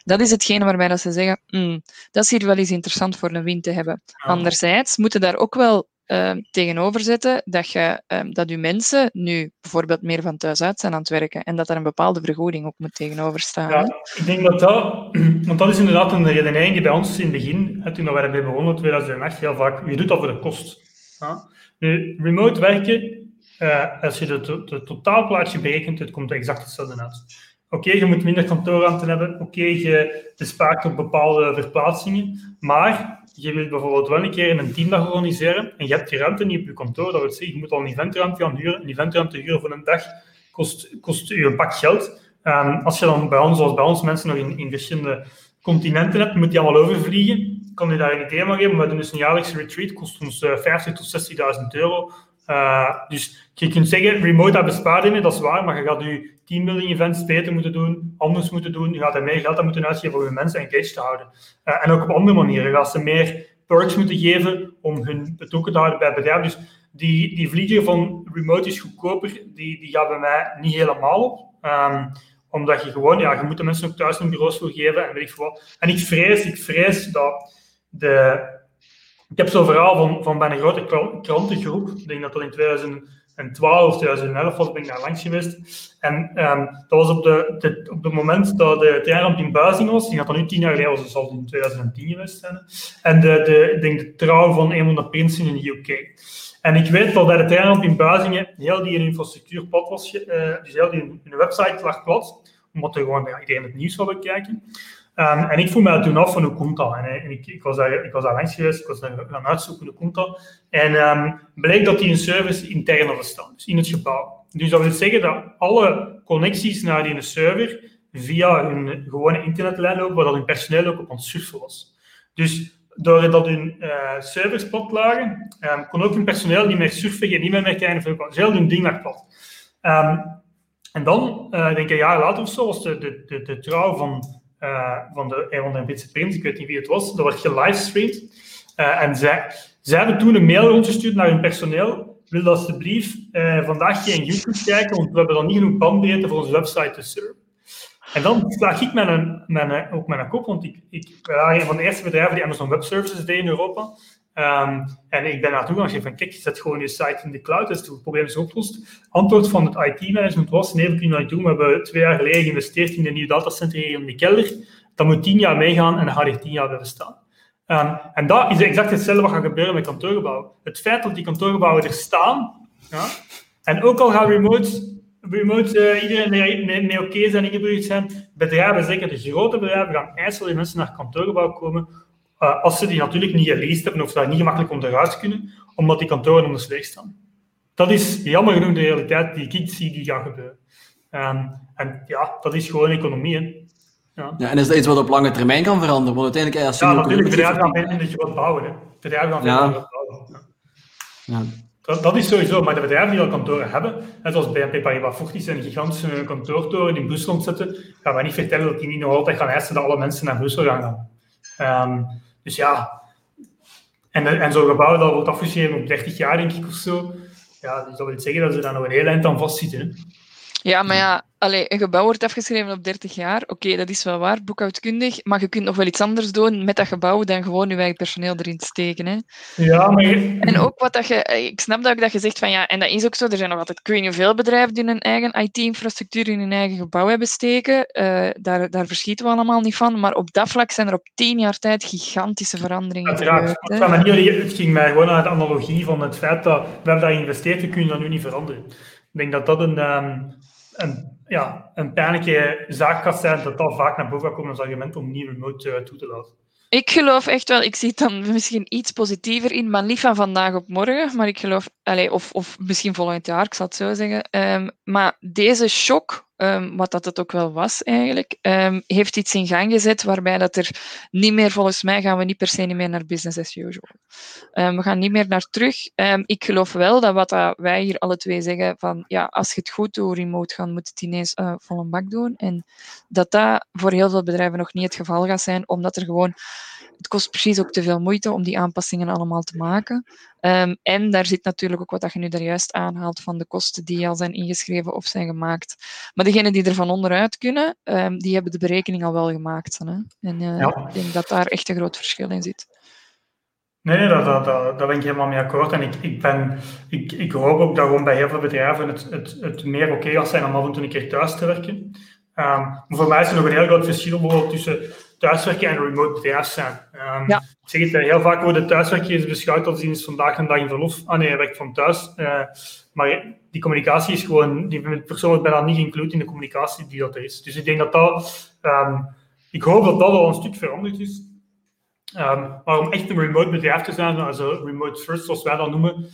Speaker 2: dat is hetgene waarbij dat ze zeggen, mm, dat is hier wel eens interessant voor een win te hebben. Anderzijds moeten daar ook wel uh, tegenover zetten dat, je, uh, dat je mensen nu bijvoorbeeld meer van thuis uit zijn aan het werken en dat er een bepaalde vergoeding ook moet tegenover staan.
Speaker 3: Ja, ik denk dat dat, want dat is inderdaad een redenering die bij ons in het begin, hè, toen we ermee begonnen in 2008, heel vaak, je doet dat voor de kost. Ja? Nu, remote werken, uh, als je het totaalplaatje berekent, het komt exact hetzelfde uit. Oké, je moet minder kantoorruimte hebben. Oké, je bespaart op bepaalde verplaatsingen. Maar je wilt bijvoorbeeld wel een keer een teamdag organiseren en je hebt die ruimte niet op je kantoor. Dat wil zeggen, je moet al een eventruimte gaan huren. Een eventruimte huren voor een dag kost, kost je een pak geld. Um, als je dan bij ons, zoals bij ons, mensen nog in, in verschillende continenten hebt, moet je allemaal overvliegen. Kan je daar een idee van geven. We doen dus een jaarlijkse retreat, kost ons uh, 50.000 tot 60.000 euro. Uh, dus je kunt zeggen, remote dat bespaart je dat is waar, maar je gaat je teambuilding events beter moeten doen, anders moeten doen. Je gaat er meer geld aan moeten uitgeven om je mensen engaged te houden. Uh, en ook op andere manieren. Je gaat ze meer perks moeten geven om hun betrokken te houden bij het bedrijf. Dus die, die vlieger van remote is goedkoper, die, die gaat bij mij niet helemaal op. Um, omdat je gewoon, ja, je moet de mensen ook thuis een bureaus voor geven en weet ik veel En ik vrees, ik vrees dat de... Ik heb zo'n verhaal van, van bij een grote krantengroep, ik denk dat dat in 2000 en 12, 2011 was, ben ik daar langs geweest. En um, dat was op, de, de, op het moment dat de treinramp in Buizing was. Die gaat dan nu tien jaar geleden, was, zal in 2010 geweest zijn. En de, de, ik denk de trouw van een van de prinsen in de UK. En ik weet dat bij de treinramp in Buizingen heel die infrastructuur plat was. Uh, dus heel die website lag plat. Omdat er gewoon ja, iedereen het nieuws zou bekijken. Um, en ik voel mij toen af van hoe komt? En, en ik, was daar, ik was daar langs geweest, ik was daar gaan uitzoeken hoe komt. En um, bleek dat die een service intern hadden staan, dus in het gebouw. Dus dat wil zeggen dat alle connecties naar die server via hun gewone internetlijn lopen, waar dat hun personeel ook op het surfen was. Dus doordat hun uh, servers plat lagen, um, kon ook hun personeel niet meer surfen, geen e-mail meer krijgen, dus heel hun ding lag plat. en dan, uh, denk ik een jaar later of zo, was de, de, de trouw van uh, van de van de Britse ik weet niet wie het was, dat werd gelivestreamd. Uh, en zij, zij hebben toen een mail rondgestuurd naar hun personeel. Wil alsjeblieft uh, vandaag geen YouTube kijken, want we hebben dan niet genoeg bandbreedte voor onze website te serven. En dan slaag ik mijn, mijn, ook mijn kop, want ik, ik een van de eerste bedrijven die Amazon Web Services deed in Europa. Um, en ik ben naartoe gaan van, kijk, zet gewoon je site in de cloud, dus het probleem is opgelost. Antwoord van het IT-management was, nee, we kunnen dat doen. We hebben twee jaar geleden geïnvesteerd in een nieuw datacenter in de kelder. Dat moet tien jaar meegaan en dan gaat er tien jaar blijven staan. Um, en dat is exact hetzelfde wat gaat gebeuren met kantoorgebouwen. Het feit dat die kantoorgebouwen er staan, ja, en ook al gaan remote, remote uh, iedereen mee, oké zijn, ingeburgerd zijn, bedrijven, zeker de grote bedrijven, gaan dat mensen naar kantoorgebouw komen uh, als ze die natuurlijk niet gelezen hebben of daar niet gemakkelijk onderuit kunnen, omdat die kantoren onder slecht staan. Dat is jammer genoeg de realiteit die ik zie die gaat gebeuren. Um, en ja, dat is gewoon economie. Hè.
Speaker 1: Ja. ja. en is dat iets wat op lange termijn kan veranderen? Want uiteindelijk, als je
Speaker 3: ja, natuurlijk, bedrijven gaan vinden dat je wat bouwen. Hè. Bedrijven gaan vinden ja. dat je wat bouwen. Ja. Dat, dat, is sowieso, maar de bedrijven die al kantoren hebben, net zoals BNP Paribas Fortis een gigantische kantoortoren die in Brussel zitten, gaan we niet vertellen dat die niet nog altijd gaan eisen dat alle mensen naar Brussel gaan gaan. Um, dus ja, en, en zo'n gebouw dat wordt afgeschreven op 30 jaar, denk ik, of zo, ja, dus dat wil zeggen dat ze daar nog een heel eind aan vastzitten.
Speaker 2: Ja, maar ja, allee, een gebouw wordt afgeschreven op 30 jaar. Oké, dat is wel waar, boekhoudkundig. Maar je kunt nog wel iets anders doen met dat gebouw dan gewoon je eigen personeel erin te steken. Hè.
Speaker 3: Ja, maar...
Speaker 2: En ook wat dat je... Ik snap dat ook dat je zegt van ja, en dat is ook zo. Er zijn nog altijd, weet niet veel bedrijven die hun eigen IT-infrastructuur in hun eigen gebouw hebben steken. Uh, daar, daar verschieten we allemaal niet van. Maar op dat vlak zijn er op tien jaar tijd gigantische veranderingen
Speaker 3: Uiteraard. gebeurd. Het ging mij gewoon aan de analogie van het feit dat we hebben daar geïnvesteerd, we kunnen dat nu niet veranderen. Ik denk dat dat een... Um, een, ja, een pijnlijke zaak gaat zijn, dat dat vaak naar boven komt als argument om niet remote uh, toe te laten.
Speaker 2: Ik geloof echt wel, ik zie het dan misschien iets positiever in, maar niet van vandaag op morgen. Maar ik geloof, of, of misschien volgend jaar, ik zal het zo zeggen. Um, maar deze shock um, wat dat het ook wel was eigenlijk, um, heeft iets in gang gezet waarbij dat er niet meer, volgens mij gaan we niet per se meer naar business as usual. We gaan niet meer naar terug. ik geloof wel dat wat dat wij hier alle twee zeggen, van ja, als je het goed doet remote gaan, moet het ineens uh, vol een bak doen. En dat dat voor heel veel bedrijven nog niet het geval gaat zijn, omdat er gewoon het kost precies ook te veel moeite om die aanpassingen allemaal te maken. Um, en daar zit natuurlijk ook wat dat je nu daar juist aanhaalt van de kosten die al zijn ingeschreven of zijn gemaakt. Maar degenen die er van onderuit kunnen, um, die hebben de berekening al wel gemaakt. Hè? En uh, ja. ik denk dat daar echt een groot verschil in zit.
Speaker 3: Nee, nee dat, dat, dat, daar ben ik helemaal mee akkoord. En ik, ik, ben, ik, ik hoop ook dat gewoon bij heel veel bedrijven het, het, het meer oké okay gaat zijn om af en toe een keer thuis te werken. Um, maar voor mij is er nog een heel groot verschil bijvoorbeeld tussen thuiswerken en remote bedrijf zijn. Um, ja. Ik zeg het eh, heel vaak worden thuiswerken is beschouwd als is vandaag een dag in verlof. Ah nee, hij werkt van thuis. Uh, maar die communicatie is gewoon, die persoonlijk bijna niet includeerd in de communicatie die dat er is. Dus ik denk dat dat, um, ik hoop dat dat al een stuk veranderd is. Um, maar om echt een remote bedrijf te zijn, also remote first zoals wij dat noemen,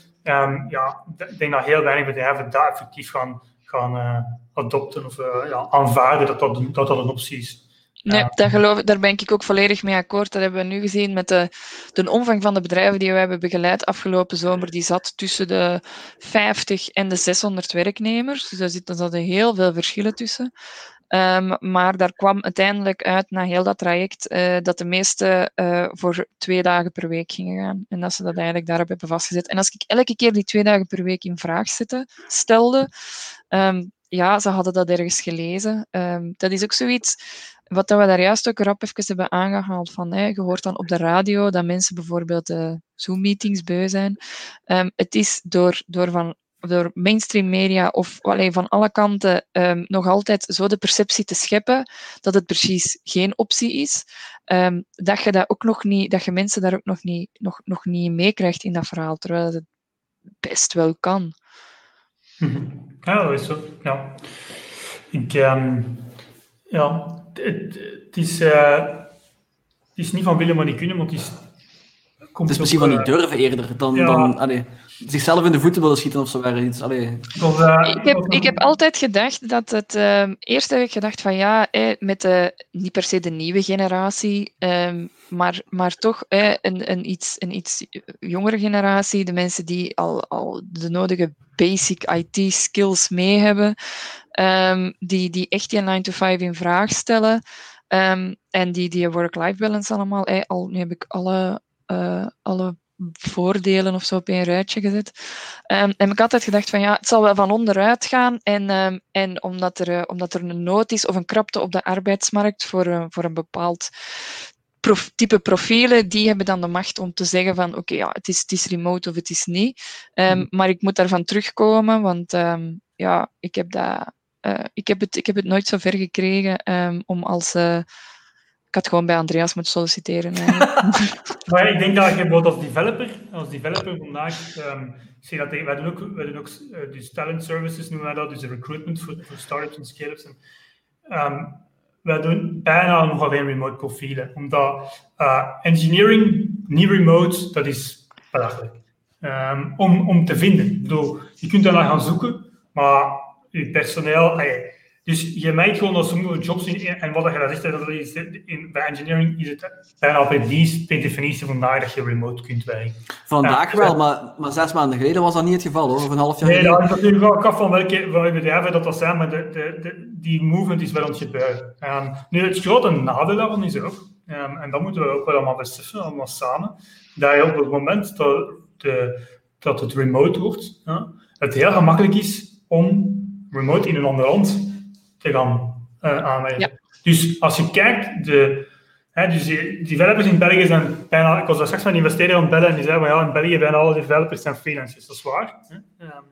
Speaker 3: ja, ik denk dat heel weinig bedrijven daar effectief gaan, gaan uh, adopten of uh, ja, aanvaarden dat dat, dat dat een optie is.
Speaker 2: Nee, daar, geloof, daar ben ik ook volledig mee akkoord. Dat hebben we nu gezien met de, de omvang van de bedrijven die we hebben begeleid afgelopen zomer. Die zat tussen de 50 en de 600 werknemers. Dus daar zitten, zaten heel veel verschillen tussen. Um, maar daar kwam uiteindelijk uit, na heel dat traject, uh, dat de meeste uh, voor twee dagen per week gingen gaan. En dat ze dat eigenlijk daarop hebben vastgezet. En als ik elke keer die twee dagen per week in vraag zette, stelde, um, ja, ze hadden dat ergens gelezen. Um, dat is ook zoiets wat we daar juist ook rap even hebben aangehaald. Van, je hoort dan op de radio dat mensen bijvoorbeeld uh, Zoom-meetings beu zijn. Um, het is door, door, van, door mainstream media of allee, van alle kanten um, nog altijd zo de perceptie te scheppen dat het precies geen optie is. Dat je dat ook nog niet, dat je mensen daar ook nog niet, nog, nog niet meekrijgt in dat verhaal, terwijl het best wel kan.
Speaker 3: Ja, dat is zo. Ja. Ik, um, ja, het, het, is, uh, het is niet van willen, maar niet kunnen, want het is...
Speaker 1: Komt het is misschien van niet durven eerder dan, ja. dan allee, zichzelf in de voeten willen schieten of zo. Iets.
Speaker 2: Tot, uh, ik, heb, ik heb altijd gedacht dat het... Uh, eerst heb ik gedacht van ja, eh, met de, niet per se de nieuwe generatie, um, maar, maar toch eh, een, een, iets, een iets jongere generatie, de mensen die al, al de nodige basic IT skills mee hebben, um, die, die echt die 9 to 5 in vraag stellen. Um, en die, die work-life balance allemaal. Eh, al, nu heb ik alle, uh, alle voordelen of zo op een ruitje gezet. Um, en ik altijd gedacht van ja, het zal wel van onderuit gaan. En, um, en omdat, er, uh, omdat er een nood is of een krapte op de arbeidsmarkt voor, uh, voor een bepaald prof, type profielen, die hebben dan de macht om te zeggen van oké, okay, ja, het is, het is remote of het is niet. Um, maar ik moet daarvan terugkomen, want ja, ik heb dat uh, ik, heb het, ik heb het nooit zo ver gekregen om als. Ik had gewoon bij Andreas moeten solliciteren.
Speaker 3: maar ik denk dat je bijvoorbeeld als developer, als developer vandaag, um, zie dat wij doen ook, wij doen ook uh, dus talent services noemen wij dat, dus recruitment voor, voor startups en scale-ups. En, um, wij doen bijna nog alleen remote profielen. Omdat uh, engineering, niet remote, dat is belachelijk. Um, om, om te vinden. Ik bedoel, je kunt daar naar gaan zoeken, maar je personeel... dus je merkt gewoon dat sommige jobs, in, en wat je daar zegt, dat is in, bij engineering is het bijna per, definitie vandaag dat je remote kunt werken.
Speaker 1: Vandaag wel, maar, maar zes maanden geleden was dat niet het geval hoor, of een half jaar
Speaker 3: nee,
Speaker 1: geleden.
Speaker 3: Nee, dat is natuurlijk wel af van welke, welke bedrijven dat, dat zijn, maar de, de, de, die movement is wel ontgebeuren. Um, nu, het grote nadeel daarvan is ook, um, en dat moeten we ook wel allemaal beseffen, allemaal samen, dat je op het moment dat, de, dat het remote wordt, ja, het heel gemakkelijk is om remote in een ander land te gaan uh. Ja. Dus als je kijkt, de, hè, dus die developers in België zijn bijna, ik was daar straks met een investeerder aan het bellen en die zei, ja, in België bijna alle developers zijn freelancers. Dat is waar. Hè? Um,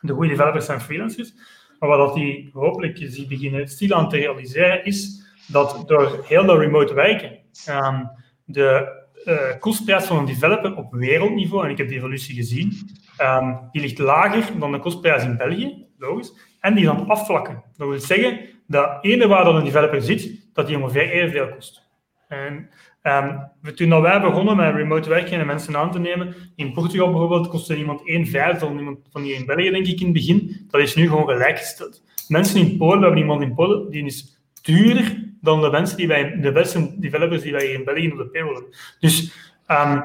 Speaker 3: de goede developers zijn freelancers. Maar wat die hopelijk die beginnen stil aan te realiseren, is dat door heel dat remote werken, um, de uh, kostprijs van een developer op wereldniveau, en ik heb die evolutie gezien, um, die ligt lager dan de kostprijs in België, logisch, en die is aan het afvlakken. Dat wil zeggen dat ene waar dan een developer zit, dat die ongeveer evenveel kost. En um, toen wij begonnen met remote werken en mensen aan te nemen, in Portugal bijvoorbeeld kostte iemand 1 vijfde van iemand van hier in België, denk ik, in het begin. Dat is nu gewoon gelijkgesteld. Mensen in Polen, we hebben iemand in Polen, die is duurder dan de mensen die wij, de beste developers die wij in België op de payroll hebben. Dus um,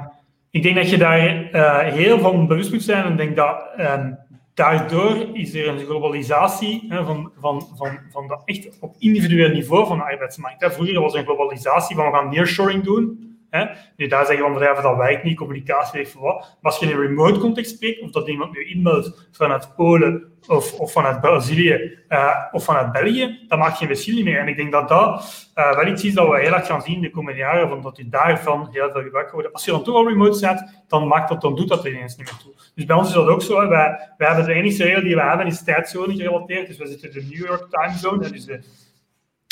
Speaker 3: ik denk dat je daar uh, heel van bewust moet zijn en denk dat um, daardoor is er een globalisatie hè, van, van, van, van dat echt op individueel niveau van de arbeidsmarkt. Hè. Vroeger was er een globalisatie van we gaan nearshoring doen. Hè. Nu, daar zeggen van bedrijven dat werkt niet, communicatie heeft wat. Maar als je in een remote context spreekt, of dat iemand nu inmeldt vanuit Polen of, of vanuit Brazilië uh, of vanuit België, dat maakt geen verschil meer. En ik denk dat dat uh, wel iets is dat we heel erg gaan zien de komende jaren, van dat je daarvan heel veel gebruik wordt. Als je dan toch al remote zet, dan, maakt dat, dan doet dat er ineens niet meer toe. Dus bij ons is dat ook zo. Wij, wij hebben de enige regel die we hebben, is tijdzone gerelateerd. Dus we zitten in de New York time zone, dus de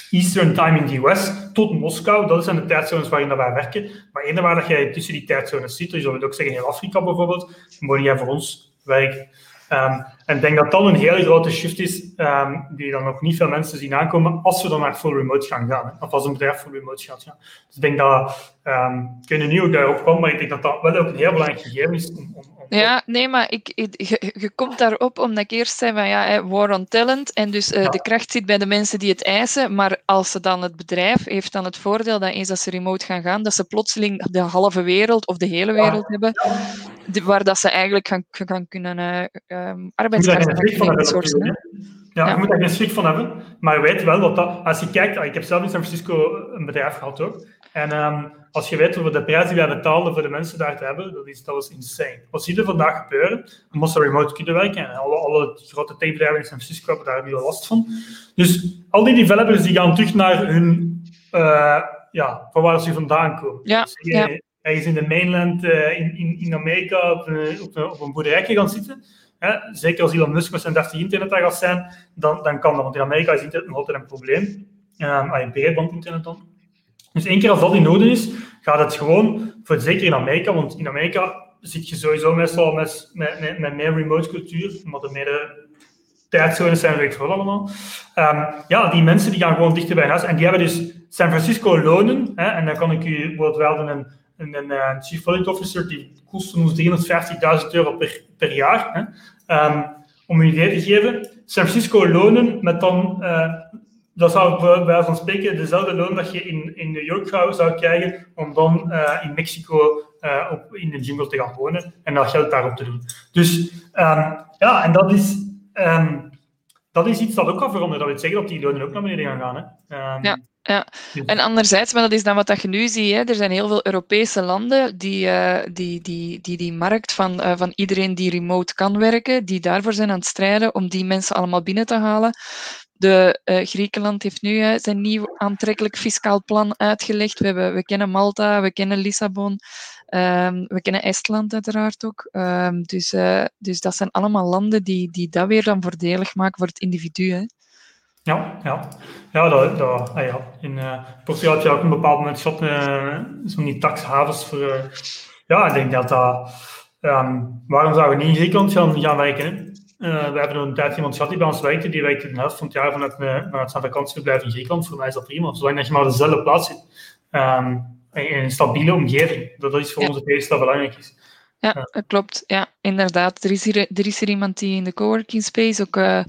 Speaker 3: Eastern Time in de US tot Moskou. Dat zijn de tijdzones waarin wij werken. Maar één waar dat jij tussen die tijdzones zit, dus je zou ook zeggen in Afrika bijvoorbeeld, moet jij voor ons werken. Um, en ik denk dat dat een hele grote shift is, um, die dan nog niet veel mensen zien aankomen, als we dan naar full remote gaan gaan. Of als een bedrijf full remote gaat gaan. Dus ik denk dat, um, ik weet niet hoe ik kwam, maar ik denk dat dat wel ook een heel belangrijk gegeven is om
Speaker 2: ja, nee, maar ik, je, je, komt daarop omdat ik eerst zei van ja, war on talent. En dus uh, ja. de kracht zit bij de mensen die het eisen. Maar als ze dan het bedrijf heeft dan het voordeel dat eens dat ze remote gaan gaan, dat ze plotseling de halve wereld of de hele wereld ja. hebben, waar dat ze eigenlijk gaan, gaan kunnen uh, um, arbeidskrachten sourcen.
Speaker 3: Ja, je moet daar geen schrik van hebben. Maar weet wel dat dat, als je kijkt, ik heb zelf in San Francisco een bedrijf gehad ook. En um, als je weet hoeveel de prijs die wij betaalden voor de mensen daar te hebben, dat, is, dat was insane. Wat zie je vandaag gebeuren? We moesten remote kunnen werken. En alle, alle grote techbedrijven in San Francisco hebben daar nu last van. Dus al die developers die gaan terug naar hun, uh, ja, van waar ze vandaan komen.
Speaker 2: Ja,
Speaker 3: dus je, ja. is in de mainland uh, in, in, in Amerika op een, op een, op een boerderijtje gaan zitten. Hè? Zeker als Elon Musk met zijn 30 internet daar gaat zijn, dan, dan kan dat. Want in Amerika is internet nog altijd een probleem. Um, ah, breedband internet dan. Dus één keer als dat in orde is, gaat het gewoon, voor, zeker in Amerika, want in Amerika zit je sowieso meestal met, met, met, met meer remote cultuur, omdat er meer tijdzones zijn, weet ik veel allemaal. Um, ja, die mensen die gaan gewoon dichter bij huis en die hebben dus San Francisco lonen, hè, en dan kan ik u bijvoorbeeld wel een, een, een, chief audit officer, die kost ons 350.000 euro per, per jaar. Hè. Um, om een idee te geven, San Francisco lonen met dan uh, dat zou bij wijze van spreken dezelfde loon dat je in, in New York zou krijgen om dan uh, in Mexico uh, op, in de jungle te gaan wonen en dat geld daarop te doen. Dus um, ja, en dat is, um, dat is iets dat ook kan veranderen. Dat wil zeggen dat die lonen ook naar beneden gaan gaan. Hè. Um,
Speaker 2: ja. Ja, en anderzijds, maar dat is dan wat dat je nu ziet, hè. er zijn heel veel Europese landen die uh, die, die, die, die markt van, uh, van iedereen die remote kan werken, die daarvoor zijn aan het strijden om die mensen allemaal binnen te halen. De, uh, Griekenland heeft nu uh, zijn nieuw aantrekkelijk fiscaal plan uitgelegd. We, hebben, we kennen Malta, we kennen Lissabon, um, we kennen Estland uiteraard ook. Um, dus, uh, dus dat zijn allemaal landen die, die dat weer dan voordelig maken voor het individu.
Speaker 3: Ja, ja. ja, ah ja. in Portugal heb je ook een bepaald moment gehad, zo'n taxhavens voor... ja, ik denk dat dat... Um, waarom zouden we niet in Griekenland gaan, gaan werken? Uh, we hebben een tijd iemand gehad die bij ons werkte, die werkte de helft van het jaar vanuit, vanuit zijn vakantieverblijf in Griekenland. Voor mij is dat prima, zolang je maar dezelfde plaats zit. Um, in een stabiele omgeving. Dat is voor ons het eerste dat belangrijk is.
Speaker 2: Ja, dat klopt. Ja, inderdaad. Er is, hier, er is er iemand die in de coworking space ook uh,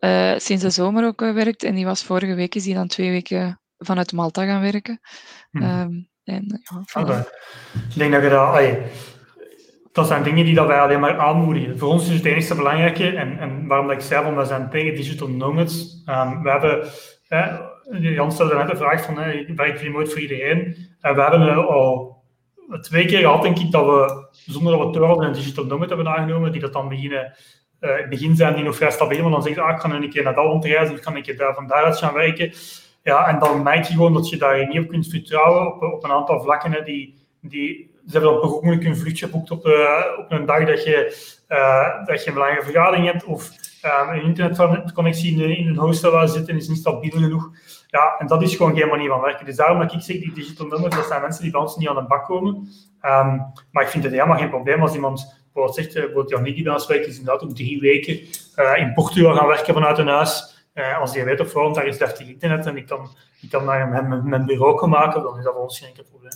Speaker 2: uh, sinds de zomer ook uh, werkt. En die was vorige week is die dan twee weken vanuit Malta gaan werken. Um, en, ja,
Speaker 3: voilà. Ik denk dat je dat... Dat zijn dingen die dat wij alleen maar aanmoedigen. Voor ons is het enige belangrijke, en, en waarom dat ik zei van we zijn tegen digital nomads. Um, we hebben... Jan stelde net de vraag van, hey, werkt remote voor iedereen? En we hebben al twee keer gehad, denk ik, dat we, zonder dat we te een digital nomad hebben aangenomen, die dat dan beginnen, uh, in het begin zijn die nog vrij stabiel, maar dan zeggen ah, ik ga een keer naar dat reizen, ik ga een keer daar, van daaruit gaan werken. Ja, en dan merk je gewoon dat je daar niet op kunt vertrouwen op, op een aantal vlakken. Hè, die, die, ze hebben dan ook moeilijk een vluchtje geboekt op, uh, op een dag dat je, uh, dat je een belangrijke vergadering hebt, of een internetconnectie in, in een hostel waar zitten is niet stabiel genoeg. Ja, en dat is gewoon geen manier van werken. Dus daarom dat ik zeg, die digital nummers, dat zijn mensen die bij ons niet aan de bak komen. Um, maar ik vind het helemaal geen probleem als iemand bijvoorbeeld zegt, eh, bijvoorbeeld Jan die bij werkt, is inderdaad ook drie weken in Portugal gaan werken vanuit een huis. Als die weet op voorhand, daar is deftig internet en ik kan, ik kan naar hem mijn bureau gaan maken, dan is dat voor ons geen enkel probleem.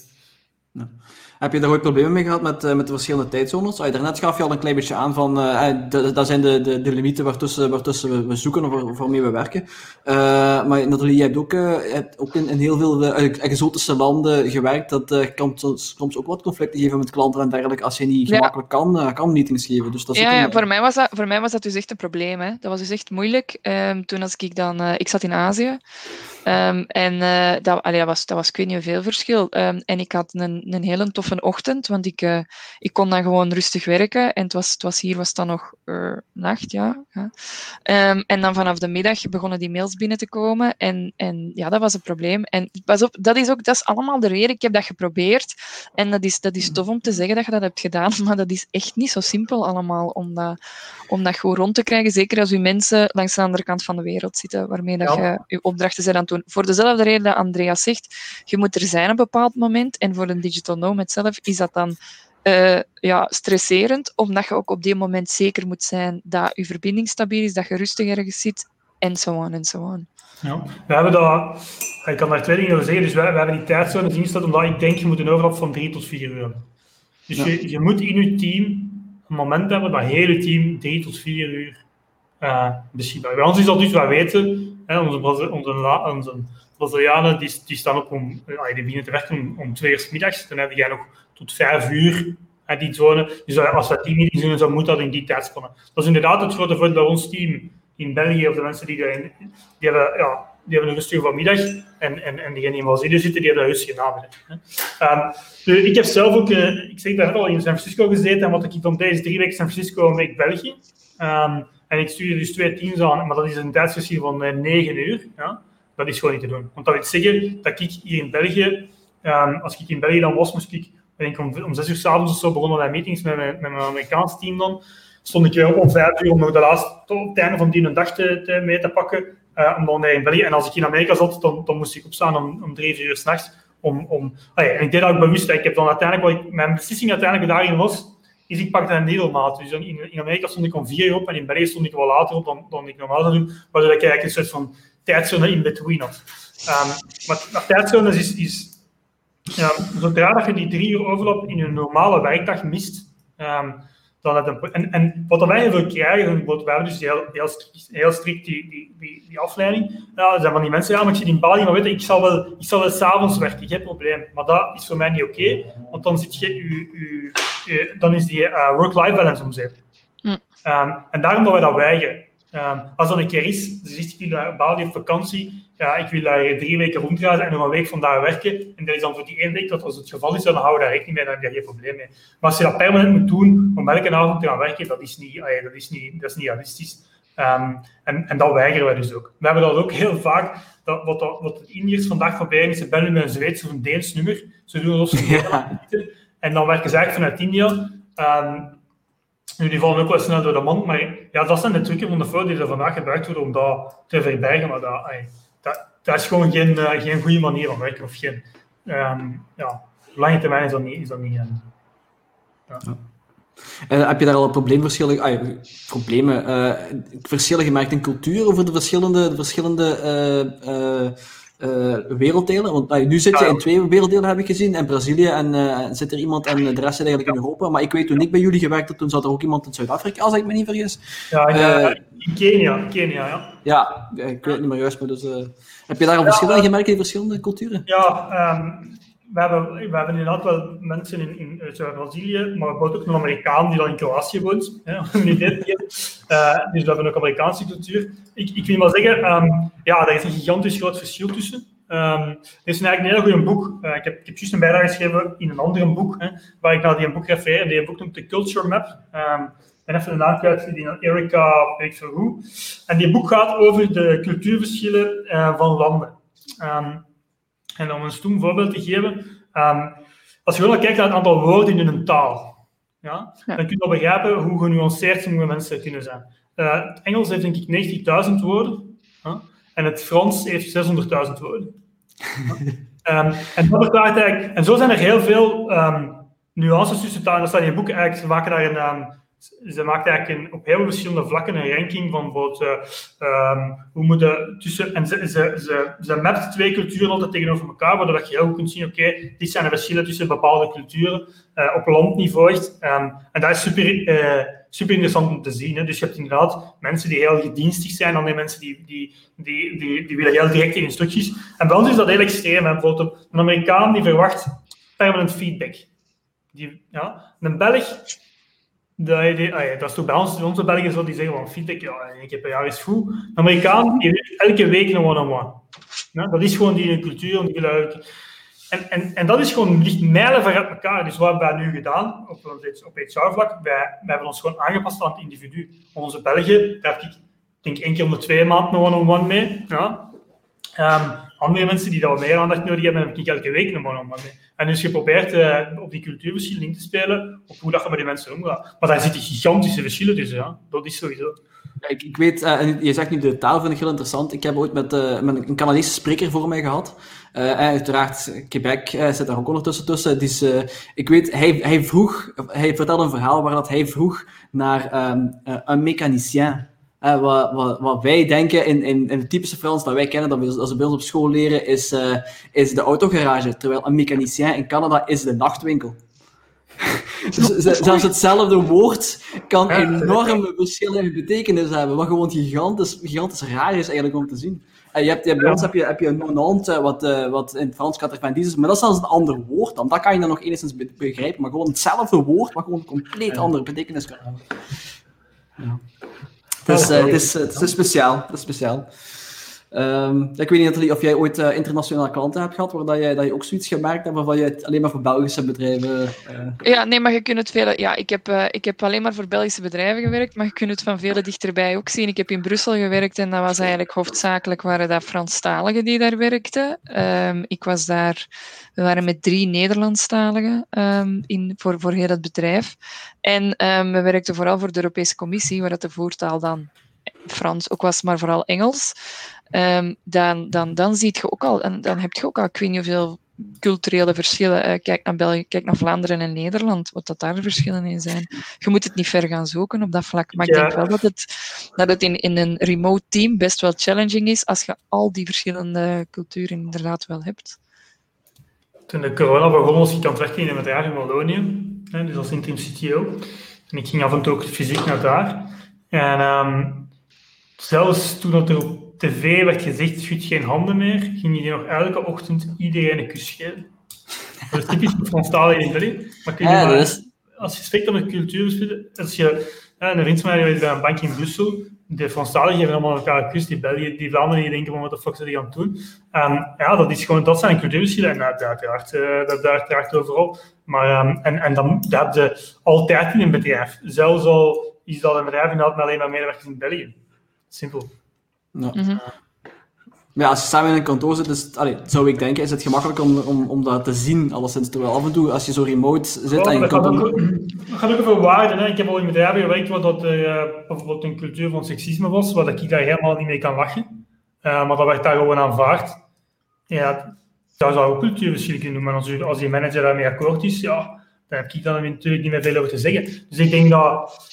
Speaker 1: Heb je daar ooit problemen mee gehad met, uh, met de verschillende tijdzones? Ah, daarnet gaf je al een klein beetje aan van, uh, dat zijn de, de, de limieten waartussen, waartussen we, we zoeken of waarmee we werken. Uh, maar Nathalie, je hebt ook, hebt ook in, in, heel veel exotische landen gewerkt. Dat kan soms, soms ook wat conflicten geven met klanten en dergelijke als je niet ja. gemakkelijk kan, kan meetings geven. Dus dat is
Speaker 2: ja, ja voor, mij was dat, voor mij was dat dus echt een probleem. Hè. Dat was dus echt moeilijk. Um, toen als ik dan, ik zat in Azië. Um, en uh, dat, dat, was, dat was ik weet niet verschil. Um, en ik had een, een hele toffe ochtend, want ik, uh, ik kon dan gewoon rustig werken. En het was, het was hier was dan nog uh, nacht, ja. Um, en dan vanaf de middag begonnen die mails binnen te komen. En, en ja, dat was een probleem. En pas op, dat is ook dat is allemaal de reden. Ik heb dat geprobeerd. En dat is, dat is tof om te zeggen dat je dat hebt gedaan, maar dat is echt niet zo simpel allemaal om dat, om dat gewoon rond te krijgen. Zeker als je mensen langs de andere kant van de wereld zitten, waarmee dat ja. je je opdrachten zijn aan het doen. Voor dezelfde reden dat Andreas zegt, je moet er zijn op een bepaald moment. En voor een digital nomad zelf is dat dan uh, ja, stresserend, omdat je ook op die moment zeker moet zijn dat je verbinding stabiel is, dat je rustig ergens zit, en zo on en zo on.
Speaker 3: Ja, we hebben dat, ik kan daar twee dingen over zeggen. Dus we, we hebben die tijdzones ingesteld omdat ik denk je moet een overlap van drie tot vier uur Dus ja. je, je moet in je team een moment hebben dat hele team drie tot vier uur uh, beschikbaar. Bij ons is dat dus, wij weten, hè, onze, onze, onze Brazilianen die, die staan op om, die beginnen te werken om, om twee uur middags. Dan heb jij nog tot vijf uur hè, die zone. Dus als we die meetings doen, dan moet dat in die tijdspannen. Dat is inderdaad het grote voordeel bij ons team in België, of de mensen die daarin, die hebben, ja, die hebben een rustige vanmiddag en, en, en diegenen die in Brazilië zitten, die hebben een rustige namiddag. Um, ik heb zelf ook, uh, ik zeg daar al in San Francisco gezeten en wat ik van deze drie weken San Francisco, een week België. Um, en ik stuurde dus twee teams aan, maar dat is een tijdsverschil van uh, 9 uur. Ja? Dat is gewoon niet te doen. Want dat wil zeggen dat ik hier in België, um, als ik in België dan was, moest ik, ben ik om, om 6 uur s'avonds of zo begonnen met meetings met mijn, met mijn Amerikaans team dan. Stond ik weer op om 5 uur om nog de laatste, tot het einde van die dag te, te, mee te pakken. Uh, om dan in België. En als ik in Amerika zat, dan, dan moest ik opstaan om, om 3, 4 uur s'nachts. Om, om, en ik deed dat ook bewust. Ik heb dan uiteindelijk, wat mijn beslissing uiteindelijk daarin was, is ik pakte een needlemaat. Dus in, in Amerika stond ik om 4 uur op en in België stond ik wel later op dan, dan ik normaal zou doen. Waardoor ik eigenlijk een soort van tijdzone in between had. Um, maar, tijdzones is, is ja, zodra je die drie uur overlap in een normale werkdag mist, um, dan een, en, en wat wij veel krijgen, we hebben dus heel, heel, strikt, heel strikt die, die, die, die afleiding. Ja, er zijn van die mensen, ja, maar ik zit in Bali, maar weet je, ik zal wel, ik zal wel s'avonds werken, geen probleem. Maar dat is voor mij niet oké, okay, want dan, zit je, u, u, u, dan is die uh, work-life balance omzet. Mm. Um, en daarom dat wij dat weigeren. Um, als dat een keer is, dus ik wil naar Bali op vakantie, ja, ik wil daar drie weken rondreizen en nog een week vandaag werken. En dat is dan voor die één week, dat als het geval is, dan houden we daar rekening mee, dan heb je geen probleem mee. Maar als je dat permanent moet doen, om elke avond te gaan werken, dat is niet, dat is niet, dat is niet realistisch. Um, en, en dat weigeren wij dus ook. We hebben dat ook heel vaak, dat, wat, dat, wat de Indiërs vandaag proberen is, ze bellen met een Zweeds of een Deens nummer. Ze doen alsof ze ja. En dan werken ze eigenlijk vanuit India. Um, nu, die vallen ook wel snel door de mond, maar ja, dat zijn de trucken van de fout die er vandaag gebruikt worden om dat te verbergen. Maar dat, dat, is gewoon geen, uh, geen goede manier van werken. Of geen, um, ja, lange termijn is dat niet. Is dat niet.
Speaker 1: Uh, heb je daar al probleemverschillen, ah, problemen, uh, verschillen gemerkt in cultuur over de verschillende, de verschillende uh, werelddelen? Want nu zit je in twee werelddelen, heb ik gezien, in Brazilië en zit er iemand en de rest zit eigenlijk in Europa. Maar ik weet, toen ik bij jullie gewerkt heb, toen zat er ook iemand in Zuid-Afrika, als ik me niet vergis.
Speaker 3: Ja, in Kenia, Kenia, ja.
Speaker 1: Ja, ik weet niet meer juist, maar dus... heb je daar al verschillen gemerkt in verschillende culturen?
Speaker 3: Ja, um, we hebben, we hebben inderdaad wel mensen in, in Brazilië, maar ook een Amerikaan die dan in Kroatië woont. Hè, een geven. Uh, dus we hebben ook Amerikaanse cultuur. Ik, ik wil maar zeggen, um, ja, er is een gigantisch groot verschil tussen. Um, is eigenlijk een heel goed boek. Uh, ik, heb, ik heb juist een bijdrage geschreven in een ander boek, hè, waar ik naar die boek refereer. Die boek noemt de Culture Map. Um, en even de naam kwijt, die Erika, weet ik veel hoe. En die boek gaat over de cultuurverschillen van landen. En om een stoem voorbeeld te geven, um, als je gewoon kijkt naar het aantal woorden in een taal, ja, dan kun je wel begrijpen hoe genuanceerd sommige mensen kunnen zijn. Uh, het Engels heeft denk ik 90.000 woorden en het Frans heeft 600.000 woorden. um, en, dat eigenlijk, en zo zijn er heel veel um, nuances tussen talen. Dat staat in je boek eigenlijk, ze maken daar een ze maakt eigenlijk op heel verschillende vlakken een ranking van bijvoorbeeld um, hoe moeten tussen. En ze, ze, ze, ze twee culturen altijd tegenover elkaar, waardoor je heel goed kunt zien: oké, dit zijn de verschillen tussen bepaalde culturen uh, op landniveau. Um, en dat is super, uh, super interessant om te zien. Hè. Dus je hebt inderdaad mensen die heel gedienstig zijn, dan die mensen die, die, die, die, die willen heel directe instructies. En bij ons is dat heel extreem. Hè. Bijvoorbeeld een Amerikaan die verwacht permanent feedback. Die, ja, een Belg dat, ja, dat is toch bij ons, onze Belgen zo, die zeggen van feedback, ja, ik heb een jaar is goed. De Amerikaan, die heeft elke week een one-on-one. Dat is gewoon die cultuur. Die en, en, en dat is gewoon ligt mijlen ver uit elkaar. Dus wat hebben wij nu gedaan op, op HR-vlak? Wij, wij hebben ons gewoon aangepast aan het individu. Onze Belgen, daar heb ik denk één keer om de twee maanden een one-on-one mee. Ja. Um, andere mensen die daar meer aandacht nodig hebben, heb ik elke week een one-on-one mee. En dus je probeert uh, op die cultuurverschillen in te spelen, op hoe dat je met die mensen omgaat. Maar daar zitten gigantische verschillen tussen, ja. Dat is sowieso.
Speaker 1: Ik, ik, weet, uh, je zegt nu de taal vind ik heel interessant. Ik heb ooit met, uh, met een Canadese spreker voor mij gehad. uiteraard, Quebec zit daar ook ondertussen tussen. Dus, ik weet, hij, hij vroeg, hij vertelde een verhaal waar dat hij vroeg naar um, een mechanicien. Uh, wat, wat, wat, wij denken in, in, in het typische Frans dat wij kennen, dat we als we bij ons op school leren, is, uh, is de autogarage. Terwijl een mechanicien in Canada is de nachtwinkel. dus, zelfs hetzelfde woord kan enorme verschillen in betekenis hebben, wat gewoon gigantisch, gigantisch raar is eigenlijk om te zien. Uh, je hebt, je, bij ons heb je, heb je een nonant, wat, wat in het Frans katterfandis is, maar dat is zelfs een ander woord dan. Dat kan je dan nog enigszins begrijpen, maar gewoon hetzelfde woord, wat gewoon een compleet andere betekenis kan hebben. Ja. Het is, uh, het, is, het Um, ik weet niet of jij ooit uh, internationale klanten hebt gehad, waar dat je, dat je ook zoiets gemerkt hebt, waarvan je het alleen maar voor Belgische bedrijven... Uh...
Speaker 2: Ja, nee, maar je kunt het vele... Ja, ik heb, uh, ik heb alleen maar voor Belgische bedrijven gewerkt, maar je kunt het van vele dichterbij ook zien. Ik heb in Brussel gewerkt en dat was eigenlijk hoofdzakelijk waren dat Franstaligen die daar werkten. Um, ik was daar... We waren met drie Nederlandstaligen um, in, voor, voor heel het bedrijf. En we werkten vooral voor de Europese Commissie, waar dat de voertaal dan Frans ook was, maar vooral Engels. Um, dan, dan, dan zie je ook al, en dan heb je ook al, ik weet niet hoeveel culturele verschillen. Uh, kijk naar België, kijk naar Vlaanderen en Nederland, wat dat daar verschillen in zijn. Je moet het niet ver gaan zoeken op dat vlak. Maar ik denk wel dat het, dat het in, in een remote team best wel challenging is als je al die verschillende culturen inderdaad wel hebt.
Speaker 3: Toen de corona begon, was ik aan het werken in een bedrijf in Wallonië, dus als interim CTO. En ik ging af en toe ook fysiek naar daar. En um, zelfs toen het er op tv werd gezegd, schud geen handen meer, ging je nog elke ochtend iedereen een kus geven. Dat is typisch Franstalig in België. Maar kun je ja, maar, als je spreekt over cultuur, als je, een vriend van mij bij een bank in Brussel, de Franstaligen geven allemaal elkaar een kus, die België, die Vlaanderen, die denken van wat de fuck ze die gaan doen. En ja, dat, is gewoon, dat zijn cultuurverschillen en dat uiteraard, uh, dat uiteraard overal. Maar, um, en, en dan, dat heb je altijd in een bedrijf. Zelfs al is dat een bedrijf inderdaad met alleen maar medewerkers in België. Simpel.
Speaker 1: Ja. Mm ja, als je samen in een kantoor zit, is, allee, zou ik denken, is het gemakkelijk om, om, om dat te zien, alleszins. Terwijl af en toe, als je zo remote zit... en je
Speaker 3: kan ook, dat gaat ook over waarden. Hè. Ik heb al in bedrijven gewerkt waar dat uh, bijvoorbeeld een cultuur van seksisme was, waar ik daar helemaal niet mee kan lachen. Uh, maar dat werd daar gewoon aanvaard. Ja, dat zou ook cultuurverschil kunnen noemen. Als, je, als je manager daarmee akkoord is, ja, daar heb ik dan natuurlijk niet meer veel over te zeggen. Dus ik denk dat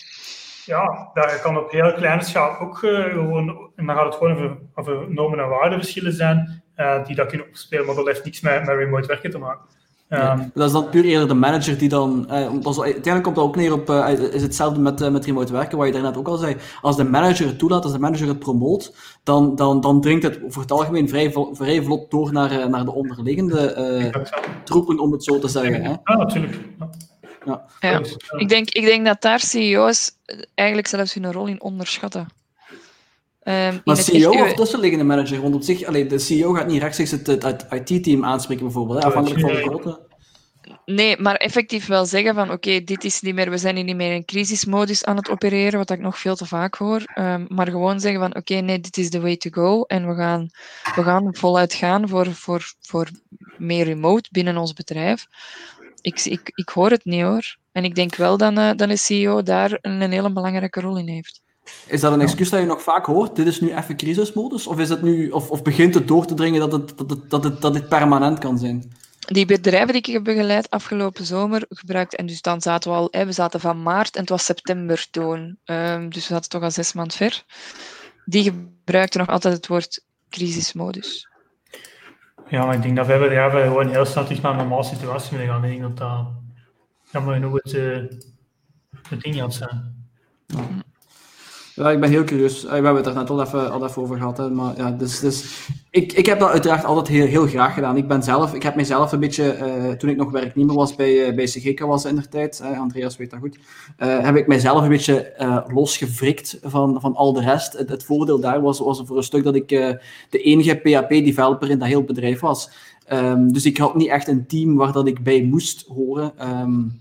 Speaker 3: ja, daar kan op heel kleine schaal ook gewoon, en dan gaat het gewoon over, over normen en waardeverschillen zijn, die dat kunnen opspelen, maar dat heeft niks met, met remote werken te maken.
Speaker 1: Ehm, dat is dan puur eerder de manager die dan. Eh, uiteindelijk komt dat ook neer op. Uh, is hetzelfde met, uh, met remote werken, wat je daarnet ook al zei. Als de manager het toelaat, als de manager het promoot, dan, dan, dan dringt het voor het algemeen vrij, vrij vlot door naar, naar de onderliggende troepen, om het zo te zeggen. Hè?
Speaker 3: Ja, natuurlijk.
Speaker 2: Ja. ja. Ik, denk, ik denk dat daar CEO's eigenlijk zelfs hun rol in onderschatten.
Speaker 1: Um, maar CEO of tussenliggende manager? Want op zich, allee, de CEO gaat niet rechtstreeks het, het, IT-team aanspreken, bijvoorbeeld, hè, afhankelijk van de grootte.
Speaker 2: Nee, maar effectief wel zeggen van oké, dit is niet meer, we zijn niet meer in crisismodus aan het opereren, wat ik nog veel te vaak hoor. Um, maar gewoon zeggen van oké, nee, dit is the way to go en we gaan, we gaan voluit gaan voor, voor, voor meer remote binnen ons bedrijf. Ik, ik, ik hoor het niet hoor. En ik denk wel dat, uh, dat een CEO daar een, een hele belangrijke rol in heeft.
Speaker 1: Is dat een excuus dat je nog vaak hoort? Dit is nu even crisismodus? Of, is het nu, of, of begint het door te dringen dat, het, dat, het, dat, het, dat dit permanent kan zijn?
Speaker 2: Die bedrijven die ik heb begeleid afgelopen zomer gebruikt, en dus dan zaten we al, hè, we zaten van maart en het was september toen, um, dus we zaten toch al zes maanden ver. Die gebruikten nog altijd het woord crisismodus.
Speaker 3: Ja, maar ik denk dat wij bedrijven gewoon heel snel terug naar een normale situatie willen gaan. Ik denk dat dat jammer genoeg het, uh, het ding had zijn.
Speaker 1: Ja. Ja, ik ben heel curieus. We hebben het er net al even, al even over gehad. Hè. Maar ja, dus, dus, ik, ik heb dat uiteraard altijd heel, heel graag gedaan. Ik, ben zelf, ik heb mezelf een beetje, uh, toen ik nog werknemer was bij, uh, bij CGK was in de tijd, Andreas weet dat goed, heb ik mijzelf een beetje losgevrikt van, van al de rest. Het, het, voordeel daar was, was voor een stuk dat ik de enige PHP-developer in dat heel bedrijf was. Um, dus ik had niet echt een team waar dat ik bij moest horen. Um,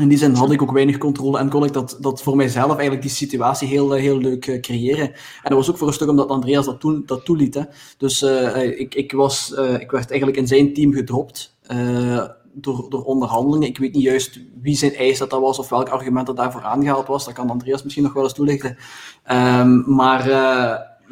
Speaker 1: in die zin had ik ook weinig controle en kon ik dat, dat voor mijzelf eigenlijk die situatie heel, heel leuk uh, creëren. En dat was ook voor een stuk omdat Andreas dat, toen, dat toeliet. Hè. Dus uh, ik, ik, was, uh, ik werd eigenlijk in zijn team gedropt door, door onderhandelingen. Ik weet niet juist wie zijn eis dat, dat was of welk argument dat daarvoor aangehaald was. Dat kan Andreas misschien nog wel eens toelichten. Um, maar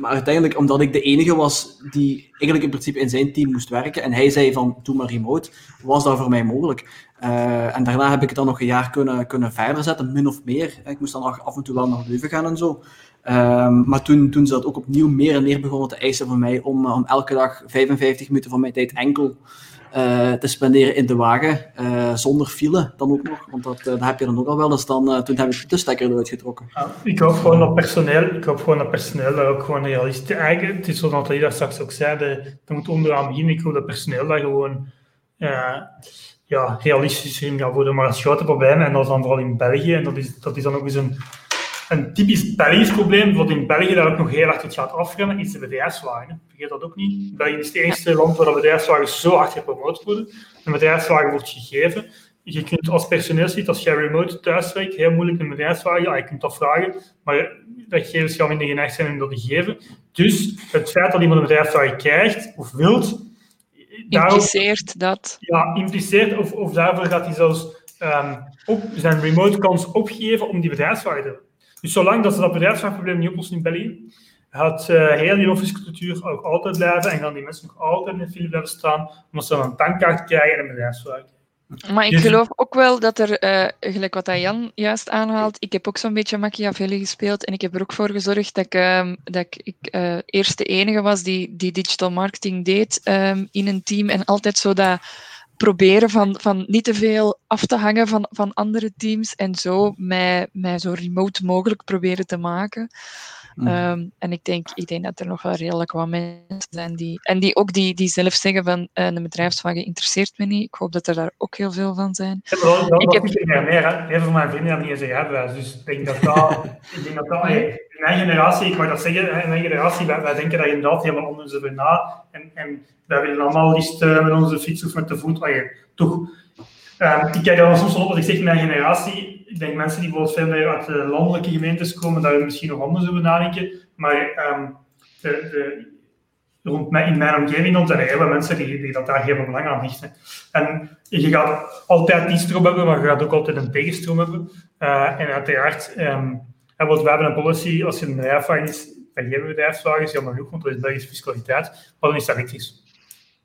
Speaker 1: maar uiteindelijk, omdat ik de enige was die eigenlijk in principe in zijn team moest werken, en hij zei van, doe maar remote, was dat voor mij mogelijk. Uh, en daarna heb ik het dan nog een jaar kunnen, kunnen verder zetten, min of meer. Ik moest dan af en toe wel naar Leuven gaan en zo. Um, maar toen, toen ze dat ook opnieuw meer en meer begonnen te eisen van mij, om, om elke dag 55 minuten van mijn tijd enkel uh, te spenderen in de wagen, uh, zonder file dan ook nog, want dat, uh, dat heb je dan ook al wel eens. Dan, toen heb ik de stekker eruit getrokken.
Speaker 3: Ik hoop gewoon dat personeel, ik hoop gewoon dat personeel daar ook gewoon realistisch... Eigenlijk, het is zoals je daar straks ook zei, dat moet onderaan beginnen. Ik hoop dat personeel daar gewoon ja, realistisch in gaat worden. Maar het grote probleem, en dat is dan vooral in België, en dat is, dat is dan ook eens een, een typisch Belgisch probleem, wat in België daar ook nog heel hard het gaat afremmen, is de bedrijfswagen. Vergeet dat ook niet. België is het enige land waar bedrijfswagens zo hard gepromoot worden. Een bedrijfswagen wordt gegeven. Je kunt als personeelslid, als jij remote thuiswerkt, heel moeilijk een bedrijfswagen, ja, je kunt dat vragen, maar gegevens gaan minder geneigd zijn om dat te geven. Dus het feit dat iemand een bedrijfswagen krijgt of wilt,
Speaker 2: impliceert dat.
Speaker 3: Ja, impliceert of, of daarvoor gaat hij zelfs um, op, zijn remote kans opgeven om die bedrijfswagen te hebben. Dus zolang dat ze dat bedrijfswagenprobleem niet oplossen in België, gaat uh, heel die office-cultuur ook altijd blijven en gaan die mensen nog altijd in de file blijven staan, omdat ze dan een tankkaart krijgen en een bedrijfswagen.
Speaker 2: Maar ik dus- geloof ook wel dat er, uh, gelijk wat Jan juist aanhaalt, ik heb ook zo'n beetje Machiavelli gespeeld en ik heb er ook voor gezorgd dat ik, uh, dat ik, ik uh, eerst de enige was die, die digital marketing deed um, in een team en altijd zo dat proberen van, van niet te veel af te hangen van, van andere teams en zo mij, mij zo remote mogelijk proberen te maken. Mm. Um, en ik denk, ik denk dat er nog wel redelijk wat mensen zijn die... En die ook die, die zelf zeggen van, uh, een bedrijfswagen interesseert me niet. Ik hoop dat er daar ook heel veel van zijn.
Speaker 3: Ja, maar dat, ik heb meer, meer, Heel van mijn vrienden hebben niet eens hebben. Dus ik denk dat dat... ik denk dat dat in mijn generatie, ik mag dat zeggen, in mijn generatie, wij, wij denken daar inderdaad helemaal anders over na. En, en wij willen allemaal liefst uh, met onze fiets of met de voet, je toch... Um, ik kijk er soms op wat ik zeg, mijn generatie ik denk mensen die bijvoorbeeld meer uit de landelijke gemeentes komen, daar misschien nog anders over nadenken. Maar um, de, rond in mijn omgeving dan zijn er heel mensen die, die dat daar heel belang aan hechten. En je gaat altijd die stroom hebben, maar je gaat ook altijd een tegenstroom hebben. Uh, en uiteraard, um, we hebben een policy, als je een bedrijfswagen is, bij geen bedrijfswagens, jammer genoeg, want dat is Belgische fiscaliteit, maar dan is dat elektrisch.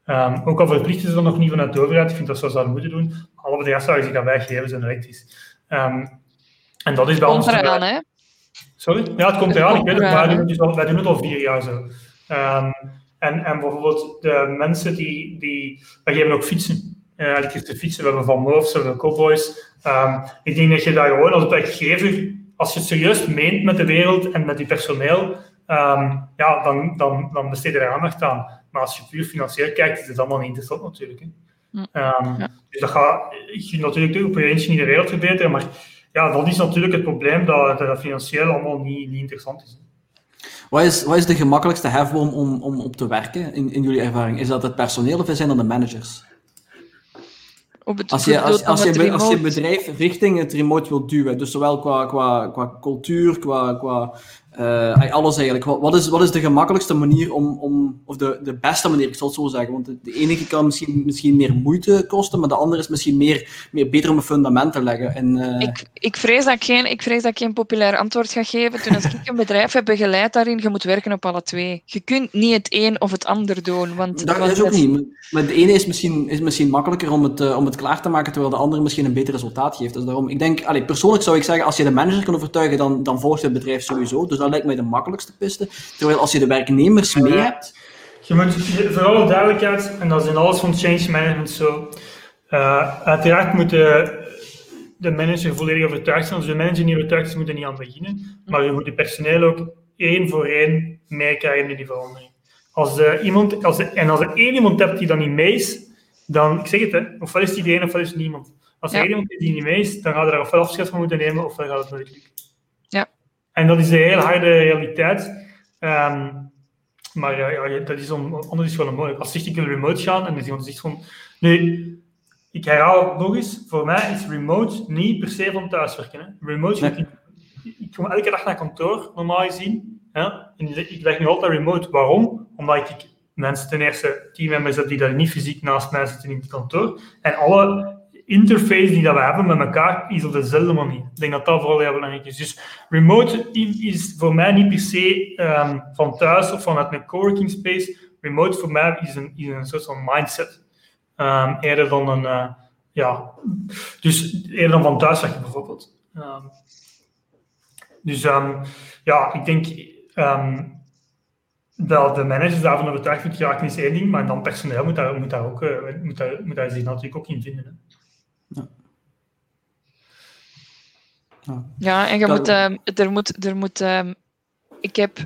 Speaker 3: Um, ook al verplichten ze dat nog niet vanuit de overheid, ik vind dat ze dat zouden moeten doen. Alle bedrijfswagens die gaan weggeven zijn elektrisch. Um, en dat is bij ons...
Speaker 2: Eraan, hè?
Speaker 3: Sorry? Ja, het komt eraan. Ik weet het, maar wij doen, het al, wij doen het al vier jaar zo. Um, en, en bijvoorbeeld de mensen die... die wij geven ook fietsen. Uh, elektrische fietsen. We hebben Van Moofs, we hebben Cowboys. Um, ik denk dat je daar gewoon als werkgever, als je het serieus meent met de wereld en met je personeel, um, ja, dan, dan, dan besteed je er aandacht aan. Maar als je puur financieel kijkt, is het allemaal niet interessant natuurlijk. Hè. Um, ja. Dus dat gaat je natuurlijk op je eentje niet de wereld verbeteren, maar ja, dat is natuurlijk het probleem dat, dat financieel allemaal niet, niet interessant is.
Speaker 1: Wat is, wat is de gemakkelijkste hefboom om, om op te werken in, in jullie ervaring? Is dat het personeel of zijn dat de managers?
Speaker 2: Het,
Speaker 1: als, je, als, als, je, als je bedrijf richting het remote wilt duwen, dus zowel qua, qua, qua cultuur, qua, qua uh, alles eigenlijk. Wat, wat, is, wat is de gemakkelijkste manier om, om of de, de beste manier, ik zal het zo zeggen, want de, de enige kan misschien, misschien meer moeite kosten, maar de andere is misschien meer, meer beter om een fundament te leggen. En, uh...
Speaker 2: ik, ik, vrees dat ik, geen, ik vrees dat ik geen populair antwoord ga geven. Toen als ik een bedrijf heb begeleid daarin, je moet werken op alle twee. Je kunt niet het een of het ander doen. Want,
Speaker 1: dat
Speaker 2: want
Speaker 1: is ook niet. Maar de ene is misschien, is misschien makkelijker om het, uh, om het klaar te maken, terwijl de andere misschien een beter resultaat geeft. Dus daarom, ik denk, allez, persoonlijk zou ik zeggen, als je de manager kan overtuigen, dan, dan volgt het bedrijf sowieso. Dus dat lijkt mij de makkelijkste piste. Terwijl als je de werknemers mee hebt.
Speaker 3: Je moet voor alle duidelijkheid, en dat is in alles van change management zo. Uh, uiteraard moet de, de manager volledig overtuigd zijn. Als de manager niet overtuigd is, moet er niet aan beginnen. Maar je moet je personeel ook één voor één meekrijgen in die verandering. Als er iemand, als en als er één iemand hebt die dan niet mee is, dan, ik zeg het, hè, ofwel is die één ofwel is het niemand. Als er ja. één iemand is die niet mee is, dan gaat er ofwel afscheid van moeten nemen, ofwel gaat het nooit lukken. En dat is een heel harde realiteit. Um, maar ja, ja, dat is on, anders is wel mooi. Als zegt ik wil remote gaan en dan is iemand zegt van... Nu, ik herhaal het nog eens. Voor mij is remote niet per se van thuiswerken. Hè. Remote, nee. ik, ik kom elke dag naar kantoor, normaal gezien. Hè. En ik leg nu altijd remote. Waarom? Omdat ik mensen ten eerste teammembers heb die daar niet fysiek naast mij zitten in het kantoor. En alle interface die dat we hebben met elkaar is op dezelfde manier. Ik denk dat dat vooral heel belangrijk is. Dus remote is voor mij niet per se um, van thuis of vanuit een coworking space. Remote voor mij is een, is een soort van mindset. Um, eerder dan een, uh, ja, dus eerder dan van thuiswerken bijvoorbeeld. Um, dus ja, ik denk dat de managers daarvan overtuigd moeten geraken is één ding, maar dan personeel moet daar, moet daar, ook, uh, moet daar, moet daar zich natuurlijk ook in vinden.
Speaker 2: Ja, en je moet, uh, er moet, er moet uh, ik heb,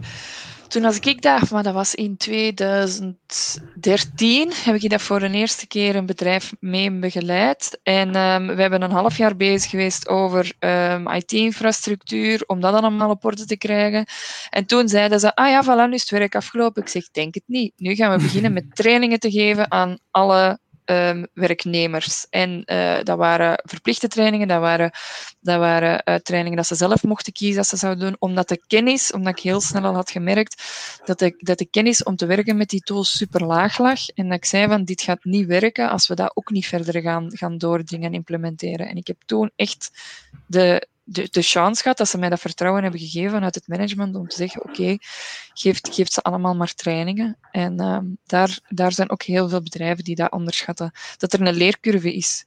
Speaker 2: toen als ik dacht, maar dat was in 2013, heb ik dat voor de eerste keer een bedrijf mee begeleid. En um, we hebben een half jaar bezig geweest over um, IT-infrastructuur, om dat allemaal op orde te krijgen. En toen zeiden ze, ah ja, voilà, nu is het werk afgelopen. Ik zeg, denk het niet. Nu gaan we beginnen met trainingen te geven aan alle um, werknemers. En uh, dat waren verplichte trainingen, dat waren, dat waren uh, trainingen dat ze zelf mochten kiezen dat ze zouden doen, omdat de kennis, omdat ik heel snel al had gemerkt dat de, dat de kennis om te werken met die tools super laag lag. En dat ik zei van, dit gaat niet werken als we dat ook niet verder gaan, gaan doordringen en implementeren. En ik heb toen echt de, de, de chance gehad dat ze mij dat vertrouwen hebben gegeven vanuit het management om te zeggen, oké, okay, geeft, geeft ze allemaal maar trainingen. En um, daar, daar zijn ook heel veel bedrijven die dat onderschatten, dat er een leercurve is.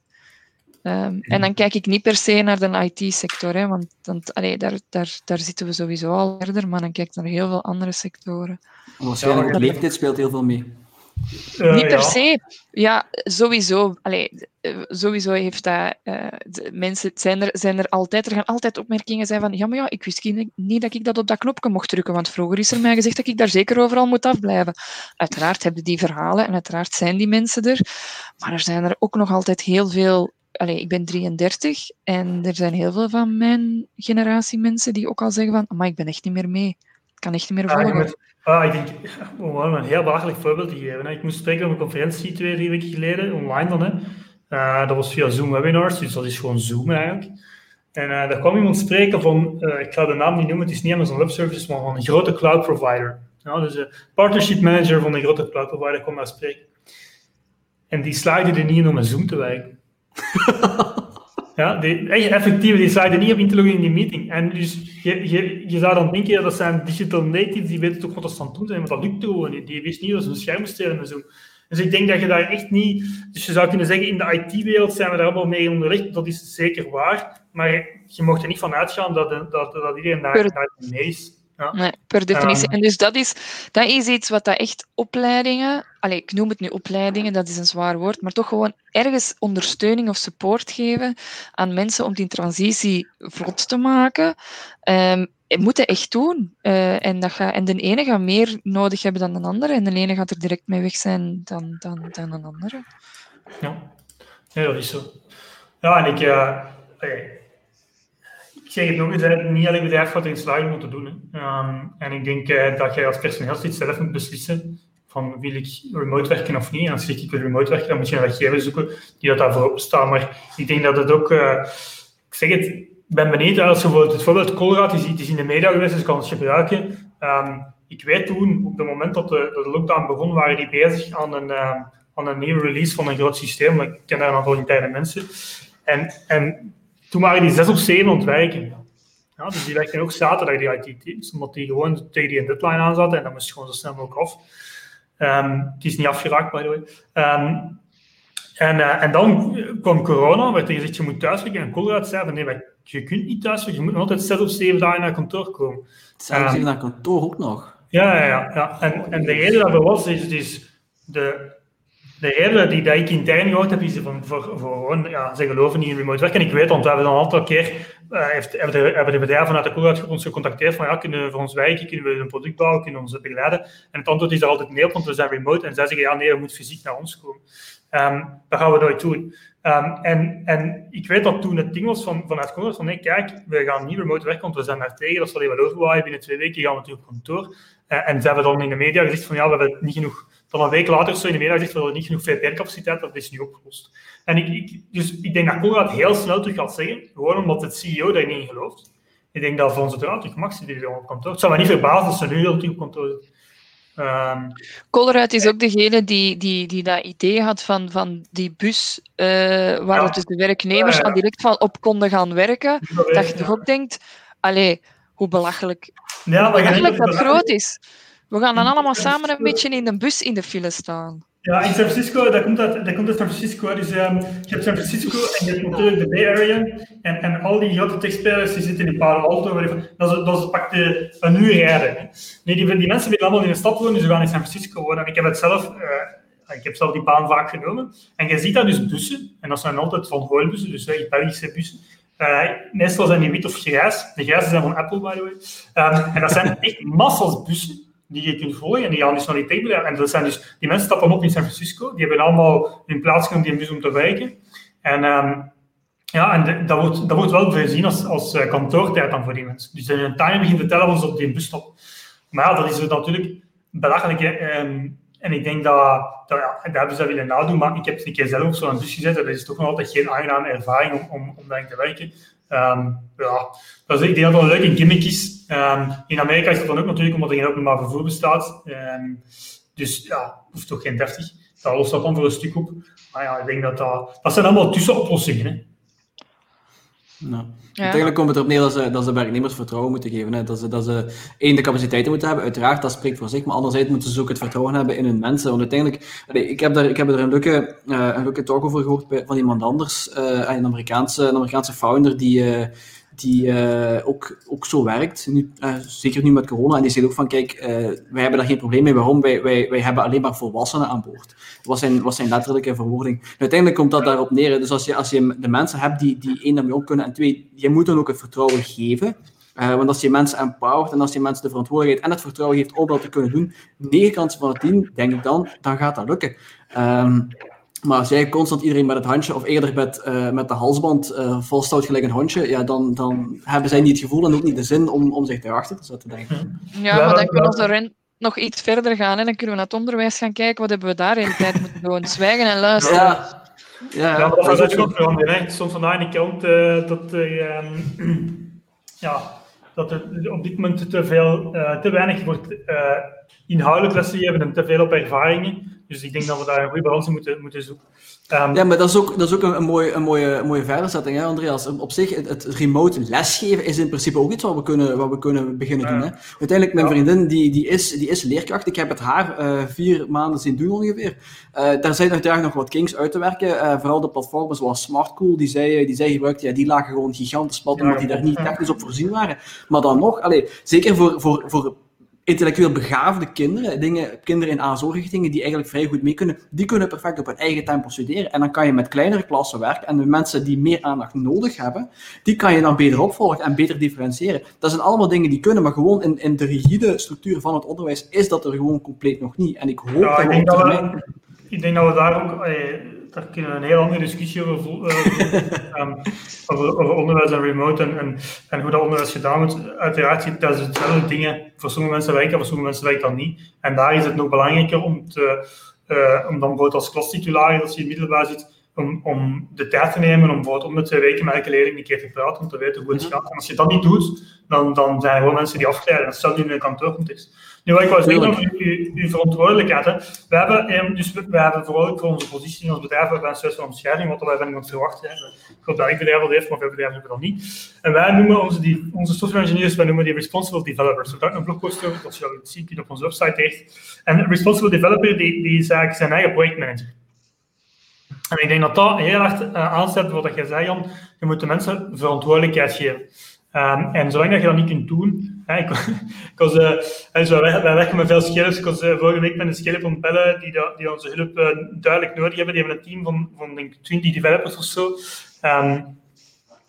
Speaker 2: Um, en dan kijk ik niet per se naar de IT-sector, want, want allee, daar, daar, daar zitten we sowieso al verder, maar dan kijk ik naar heel veel andere sectoren.
Speaker 1: Waarschijnlijk ja, leeftijd speelt heel veel mee.
Speaker 2: Uh, niet per ja. se. Ja, sowieso. Allee, sowieso heeft dat... Uh, mensen zijn er, zijn er altijd... Er gaan altijd opmerkingen zijn van... Ja, maar ja, ik wist niet dat ik dat op dat knopje mocht drukken, want vroeger is er mij gezegd dat ik daar zeker overal moet afblijven. Uiteraard hebben die verhalen en uiteraard zijn die mensen er. Maar er zijn er ook nog altijd heel veel... Allee, ik ben 33 en er zijn heel veel van mijn generatie mensen die ook al zeggen van... Maar ik ben echt niet meer mee. Ik kan echt niet meer volgen.
Speaker 3: Ah, ik denk, om een heel belachelijk voorbeeld te geven. Hè. Ik moest spreken op een conferentie twee, drie weken geleden, online dan. Hè. Uh, dat was via Zoom webinars, dus dat is gewoon Zoom eigenlijk. En uh, daar kwam iemand spreken van, uh, ik ga de naam niet noemen, het is niet Amazon Web Services, maar van een grote cloud provider. Ja, dus een partnership manager van een grote cloud provider kwam daar spreken. En die slaagde er niet in om een Zoom te werken. Ja, die, effectief, die zeiden niet op in te loggen in die meeting. En dus je, je, je zou dan denken, dat zijn digital natives, die weten toch wat ze aan het doen zijn, maar dat lukt gewoon niet. Die wist niet dat ze een scherm stelen en zo. Dus ik denk dat je daar echt niet... Dus je zou kunnen zeggen, in de IT-wereld zijn we daar allemaal mee onderlegd. Dat is zeker waar. Maar je mocht er niet van uitgaan dat, dat, dat iedereen daar, daar mee is. Ja.
Speaker 2: Nee, per definitie. en dus dat is, dat is iets wat dat echt opleidingen, allez, ik noem het nu opleidingen, dat is een zwaar woord, maar toch gewoon ergens ondersteuning of support geven aan mensen om die transitie vlot te maken. Um, moeten echt doen. Uh, en, dat en de ene gaat meer nodig hebben dan de andere, en de ene gaat er direct mee weg zijn dan, dan, dan een andere.
Speaker 3: Ja, ja dat is zo. Ja, en ik, uh, ik zeg het nog eens, niet alleen bedrijf wat in slagen moeten doen. Um, en ik denk uh, dat jij als personeelslid zelf moet beslissen van wil ik remote werken of niet. En als ik wil remote werken, dan moet je een wetgever zoeken die dat daarvoor opstaat. Maar ik denk dat het ook, ik zeg het, ben benieuwd, als je bijvoorbeeld het voorbeeld Colruyt is, is in de media geweest, dus kan het gebruiken. Um, ik weet toen, op het moment dat de, de, lockdown begon, waren die bezig aan een, uh, aan een nieuwe release van een groot systeem. Ik ken daar een aantal interne mensen. En, en toen waren die zes of zeven ontwijken. Ja, dus die werkten ook zaterdag, die IT-teams, omdat die gewoon tegen die deadline aan zaten en dat moest gewoon zo snel mogelijk af. Um, het is niet afgeraakt, by the way. Um, en, uh, en dan kwam corona, werd er gezegd, je moet thuiswerken. En Colruyt zei van, nee, je kunt niet thuis, je moet altijd zes of zeven dagen naar kantoor komen.
Speaker 1: Zes of zeven naar kantoor ook nog?
Speaker 3: Ja, ja, ja. ja. En, en de reden dat er was, is, is de, de reden die dat ik intern gehoord heb, is van, voor, gewoon, ja, ze geloven niet in remote werken. En ik weet, want we hebben dan een aantal keer, uh, heeft, hebben, de, hebben de bedrijven vanuit de Coolhout ons gecontacteerd van, ja, kunnen we voor ons werken, kunnen we een product bouwen, kunnen we ons begeleiden? En het antwoord is altijd nee want we zijn remote. En zij zeggen, ja, nee, je moet fysiek naar ons komen. Um, dat gaan we nooit doen. Um, en, en ik weet dat toen het ding was van, vanuit Congress van nee, kijk, we gaan niet remote werken, want we zijn daar tegen, dat zal even overwaaien. Binnen twee weken gaan we natuurlijk op kantoor. Uh, en ze hebben dan in de media gezegd van ja, we hebben niet genoeg, dan een week later zo in de media gezegd, we niet genoeg VPN-capaciteit, dat is nu opgelost. En ik, ik, dus ik denk dat Conrad heel snel terug gaat zeggen, gewoon omdat het CEO daar niet in gelooft. Ik denk dat voor onze terug mag zitten op kantoor. Het zou me niet verbazen als ze nu heel terug op kantoor.
Speaker 2: Um, Colruyt is ook degene die, die, die dat idee had van, van die bus uh, waar ja. dus de werknemers ja, ja. direct van op konden gaan werken. Dat je toch ook denkt, allee, hoe belachelijk, hoe belachelijk dat groot is. We gaan dan allemaal samen een beetje in de bus in de file staan.
Speaker 3: Ja, in San Francisco, dat komt uit, dat komt uit San Francisco. Dus um, je hebt San Francisco en je hebt natuurlijk de Bay Area. En, en al die grote techspelers die zitten in Palo Alto. Dat is, dat is pak de, een uur rijden. Nee, die, die mensen willen allemaal in de stad wonen, dus ze gaan in San Francisco wonen. En ik heb het zelf, uh, ik heb zelf die baan vaak genomen. En je ziet daar dus bussen. En dat zijn altijd van bussen, dus uh, Belgische bussen. Uh, meestal zijn die wit of grijs. De grijze zijn van Apple, by the way. Um, en dat zijn echt massas bussen die je kunt volgen en die gaan dus naar die techbedrijven. En dat zijn dus, die mensen stappen op in San Francisco, die hebben allemaal hun plaats genomen die bus om te werken. En um, ja, en de, dat, wordt, dat wordt wel gezien als, als uh, kantoortijd dan voor die mensen. Dus hun timer begint als ze op die bus stappen. Maar ja, dat is natuurlijk belachelijk. Um, en ik denk dat, dat, ja, hebben ze dat willen nadoen, maar ik heb een keer zelf op zo'n bus gezet dat is toch nog altijd geen aangename ervaring om, om, om daarin te werken. Um, ja, dat is, ik denk dat dat een leuke gimmick is. Um, in Amerika is dat dan ook natuurlijk omdat er geen openbaar vervoer bestaat. Um, dus ja, hoeft toch geen 30. Dat lost dat dan voor een stuk op. Maar ja, ik denk dat dat... Dat zijn allemaal tussenoplossingen. Hè.
Speaker 1: Nou. Ja. Uiteindelijk komt het erop neer dat ze, dat ze werknemers vertrouwen moeten geven. Hè. Dat, ze, dat ze één, de capaciteiten moeten hebben, uiteraard, dat spreekt voor zich, maar anderzijds moeten ze ook het vertrouwen hebben in hun mensen. Want uiteindelijk, ik heb daar, ik heb er een leuke, uh, een leuke talk over gehoord bij, van iemand anders, uh, een, Amerikaanse, een Amerikaanse founder, die, uh, die uh, ook, ook zo werkt, nu, uh, zeker nu met corona. En die zegt ook van, kijk, uh, wij hebben daar geen probleem mee. Waarom? Wij, wij, wij hebben alleen maar volwassenen aan boord. Was zijn, was zijn letterlijke verwoording. Uiteindelijk komt dat daarop neer. Dus als je, als je de mensen hebt die, die één, daarmee om kunnen, en twee, je moet dan ook het vertrouwen geven. Want als je mensen empowert en als je mensen de verantwoordelijkheid en het vertrouwen geeft om dat te kunnen doen, negen kansen van de tien, denk ik dan, dan gaat dat lukken. Um, maar als jij constant iedereen met het handje, of eerder met, uh, met de halsband uh, volstout gelijk een hondje, ja, dan, dan hebben zij niet het gevoel en ook niet de zin om, om zich erachter te zetten, denk ik.
Speaker 2: Ja, maar dan kunnen we erin nog iets verder gaan en dan kunnen we naar het onderwijs gaan kijken. Wat hebben we daar in de tijd moeten doen? Zwijgen en luisteren.
Speaker 3: Ja, ja, ja dat gaat ook veranderen. Soms vandaag aan de kant uh, dat, um, ja, dat er op dit moment te, veel, te weinig wordt inhoudelijk lesgegeven en te veel op ervaringen. Dus ik denk dat we daar een goede balans in moeten, moeten zoeken.
Speaker 1: Um, ja, maar dat is ook, dat is ook een, een, mooie, een, mooie, een mooie verderzetting, hè, Andreas. Op zich, het, het, remote lesgeven is in principe ook iets wat we kunnen, wat we kunnen beginnen doen. Hè. Uiteindelijk, mijn vriendin die, die, is, die is leerkracht. Ik heb het haar uh, vier maanden zien doen ongeveer. Uh, daar zijn uiteraard nog wat kinks uit te werken. Uh, vooral de platformen zoals SmartCool, die zij, die zij gebruikte, ja, die lagen gewoon gigantisch plat, omdat die daar niet technisch op voorzien waren. Maar dan nog, allez, zeker voor, voor, voor intellectueel begaafde kinderen, dingen, kinderen in aanzorgrichtingen die eigenlijk vrij goed mee kunnen, die kunnen perfect op hun eigen tempo studeren. En dan kan je met kleinere klassen werken en de mensen die meer aandacht nodig hebben, die kan je dan beter opvolgen en beter differentiëren. Dat zijn allemaal dingen die kunnen, maar gewoon in, in de rigide structuur van het onderwijs is dat er gewoon compleet nog niet. En ik hoop
Speaker 3: ja,
Speaker 1: dat,
Speaker 3: ik denk dat we, ik denk dat we daar ook... Eh, daar kunnen we een heel andere discussie over voeren, um, over, over, onderwijs en remote en, en, en, hoe dat onderwijs gedaan wordt. Uiteraard, dat is hetzelfde dingen. Voor sommige mensen werkt dat, voor sommige mensen werkt dat niet. En daar is het nog belangrijker om, te, uh, om dan bijvoorbeeld als klastitularis, als je in het middelbaar zit, om, om de tijd te nemen om bijvoorbeeld om de twee weken met elke leerling een keer te praten, om te weten hoe het gaat. En als je dat niet doet, dan, dan zijn er gewoon mensen die afgeleiden. Dat stelt nu in een kantoorcontext. Nu, wat ik wou zeggen over uw, verantwoordelijkheid. Hè. We hebben, eh, dus we, we, hebben vooral voor onze positie in ons bedrijf we hebben een soort van omschrijving, wat wij van iemand verwachten. Hè. Ik hoop dat ik bedrijf dat heeft, maar veel bedrijven hebben dat niet. En wij noemen onze, die, onze software engineers, wij noemen die responsible developers. We hebben een blogpost over, dat je dat ziet op onze website heeft. En responsible developer, die, die is eigenlijk zijn eigen projectmanager. En ik denk dat dat heel hard uh, aanzet wat je zei, Jan. Je moet de mensen verantwoordelijkheid geven. Um, en zolang dat je dat niet kunt doen... Hè, ik, was, zo, wij, werken met veel scalers. Ik was uh, vorige week met een scale op bellen die, die onze hulp duidelijk nodig hebben. Die hebben een team van, van denk 20 developers of zo. Um,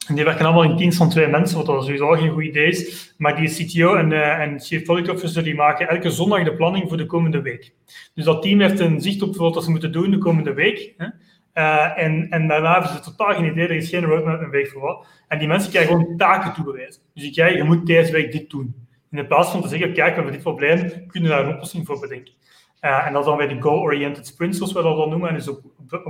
Speaker 3: en die werken allemaal in teams van twee mensen, wat dat sowieso geen goed idee is. Maar die CTO en, en Chief Product Officer die maken elke zondag de planning voor de komende week. Dus dat team heeft een zicht op wat ze moeten doen de komende week. Hè. Uh, en, en daarna hebben ze totaal geen idee, er is geen roadmap een week voor wat. En die mensen krijgen gewoon taken toegewezen. Dus ik krijg, je moet deze week dit doen. In plaats van te zeggen, kijk, we hebben dit probleem, kunnen we daar een oplossing voor bedenken. Uh, en dat dan bij de goal-oriented sprints, zoals we dat dan noemen, en dus op,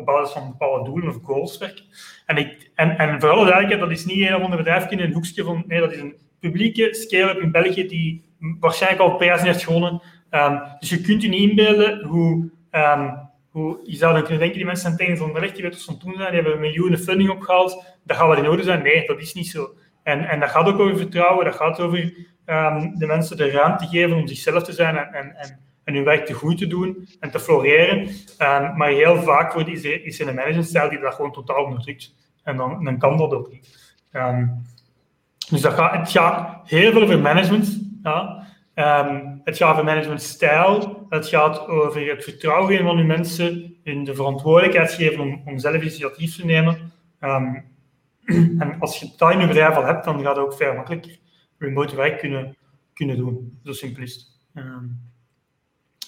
Speaker 3: basis van bepaalde doelen of goals werken. En, ik, en, en voor alle duidelijkheid, dat is niet een of ander bedrijf in een hoekje van, nee, dat is een publieke scale-up in België die waarschijnlijk al prijzen heeft gewonnen. Um, dus je kunt je niet inbeelden hoe um, je zou dan kunnen denken, die mensen zijn tegen zo'n recht, die wat ze doen zijn, die hebben miljoenen funding opgehaald, dat gaat wel in orde zijn. Nee, dat is niet zo. En, en dat gaat ook over vertrouwen, dat gaat over um, de mensen de ruimte geven om zichzelf te zijn en, en, en, hun werk te goed te doen en te floreren. Um, maar heel vaak wordt, is, er, is er een managementstijl die dat gewoon totaal onderdrukt. En dan, dan kan dat ook niet. Um, dus dat gaat, het gaat heel veel over management. Ja. Het gaat over managementstijl, het gaat over het vertrouwen van uw mensen, in de verantwoordelijkheid geven om, zelf initiatief te nemen. Um, en als je dat in je bedrijf al hebt, dan gaat het ook veel makkelijker remote werk kunnen, kunnen doen. Zo simpel is. Um,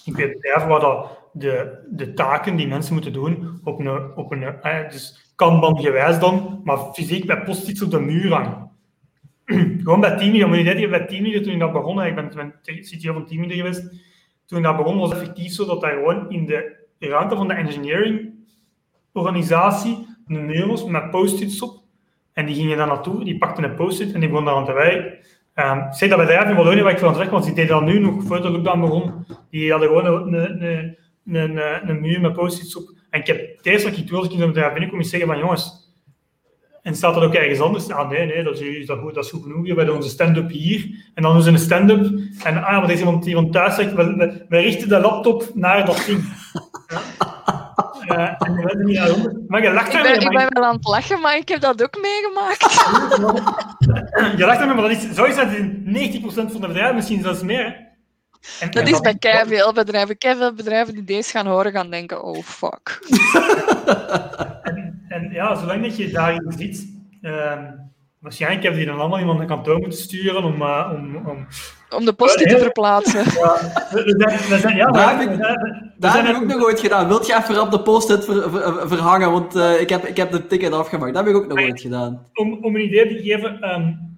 Speaker 3: ik weet bedrijven waar dat de, de taken die mensen moeten doen op een, op een eh, dus kanban gewijs dan, maar fysiek bij post-its op de muur hangen. gewoon bij teamleader, moet je net bij toen ik dat begon, ik ben, CTO van teamleader geweest, toen dat begon was het effectief zo dat daar gewoon in de ruimte van de engineering organisatie een muur was met post-its op. En die gingen daar naartoe, die pakten een post-it en die begonnen daar aan te werken. Um, ik zeg dat bedrijf in Wallonië, waar ik van zeg, want die deden dat nu nog, voor de lockdown begon, die hadden gewoon een, een, een, een, muur met post-its op. En ik heb het eerste wat ik doe als ik in zo'n binnenkom, is zeggen van jongens, en staat dat ook ergens anders? Ah, nee, nee, dat is, dat, goed, dat is goed genoeg. We hebben onze stand-up hier. En dan doen ze een stand-up. En ah, maar er is iemand die van thuis zegt, we, richten de laptop naar dat ding. Ja. Uh, en we niet Maar je lacht
Speaker 2: ik ben, ik ben wel aan het lachen, maar ik heb dat ook meegemaakt.
Speaker 3: je lacht ermee, maar dat is, zo is dat in 90% van de bedrijven, misschien zelfs meer.
Speaker 2: En, dat en is bij kei veel bedrijven. Kei veel bedrijven die deze gaan horen, gaan denken, oh fuck.
Speaker 3: ja, zolang dat je daarin zit, uh, waarschijnlijk hebben die dan allemaal iemand naar kantoor moeten sturen om, uh, om, om,
Speaker 2: om de post te verplaatsen. Ja,
Speaker 3: we zijn, we zijn, ja,
Speaker 1: daar heb ik, daar heb ik ook nog ooit gedaan. Wilt je even op de post-it ver, ver, verhangen? Want uh, ik, heb, ik heb de ticket afgemaakt. Dat heb ik ook nog ooit gedaan.
Speaker 3: Om, om een idee te geven, um,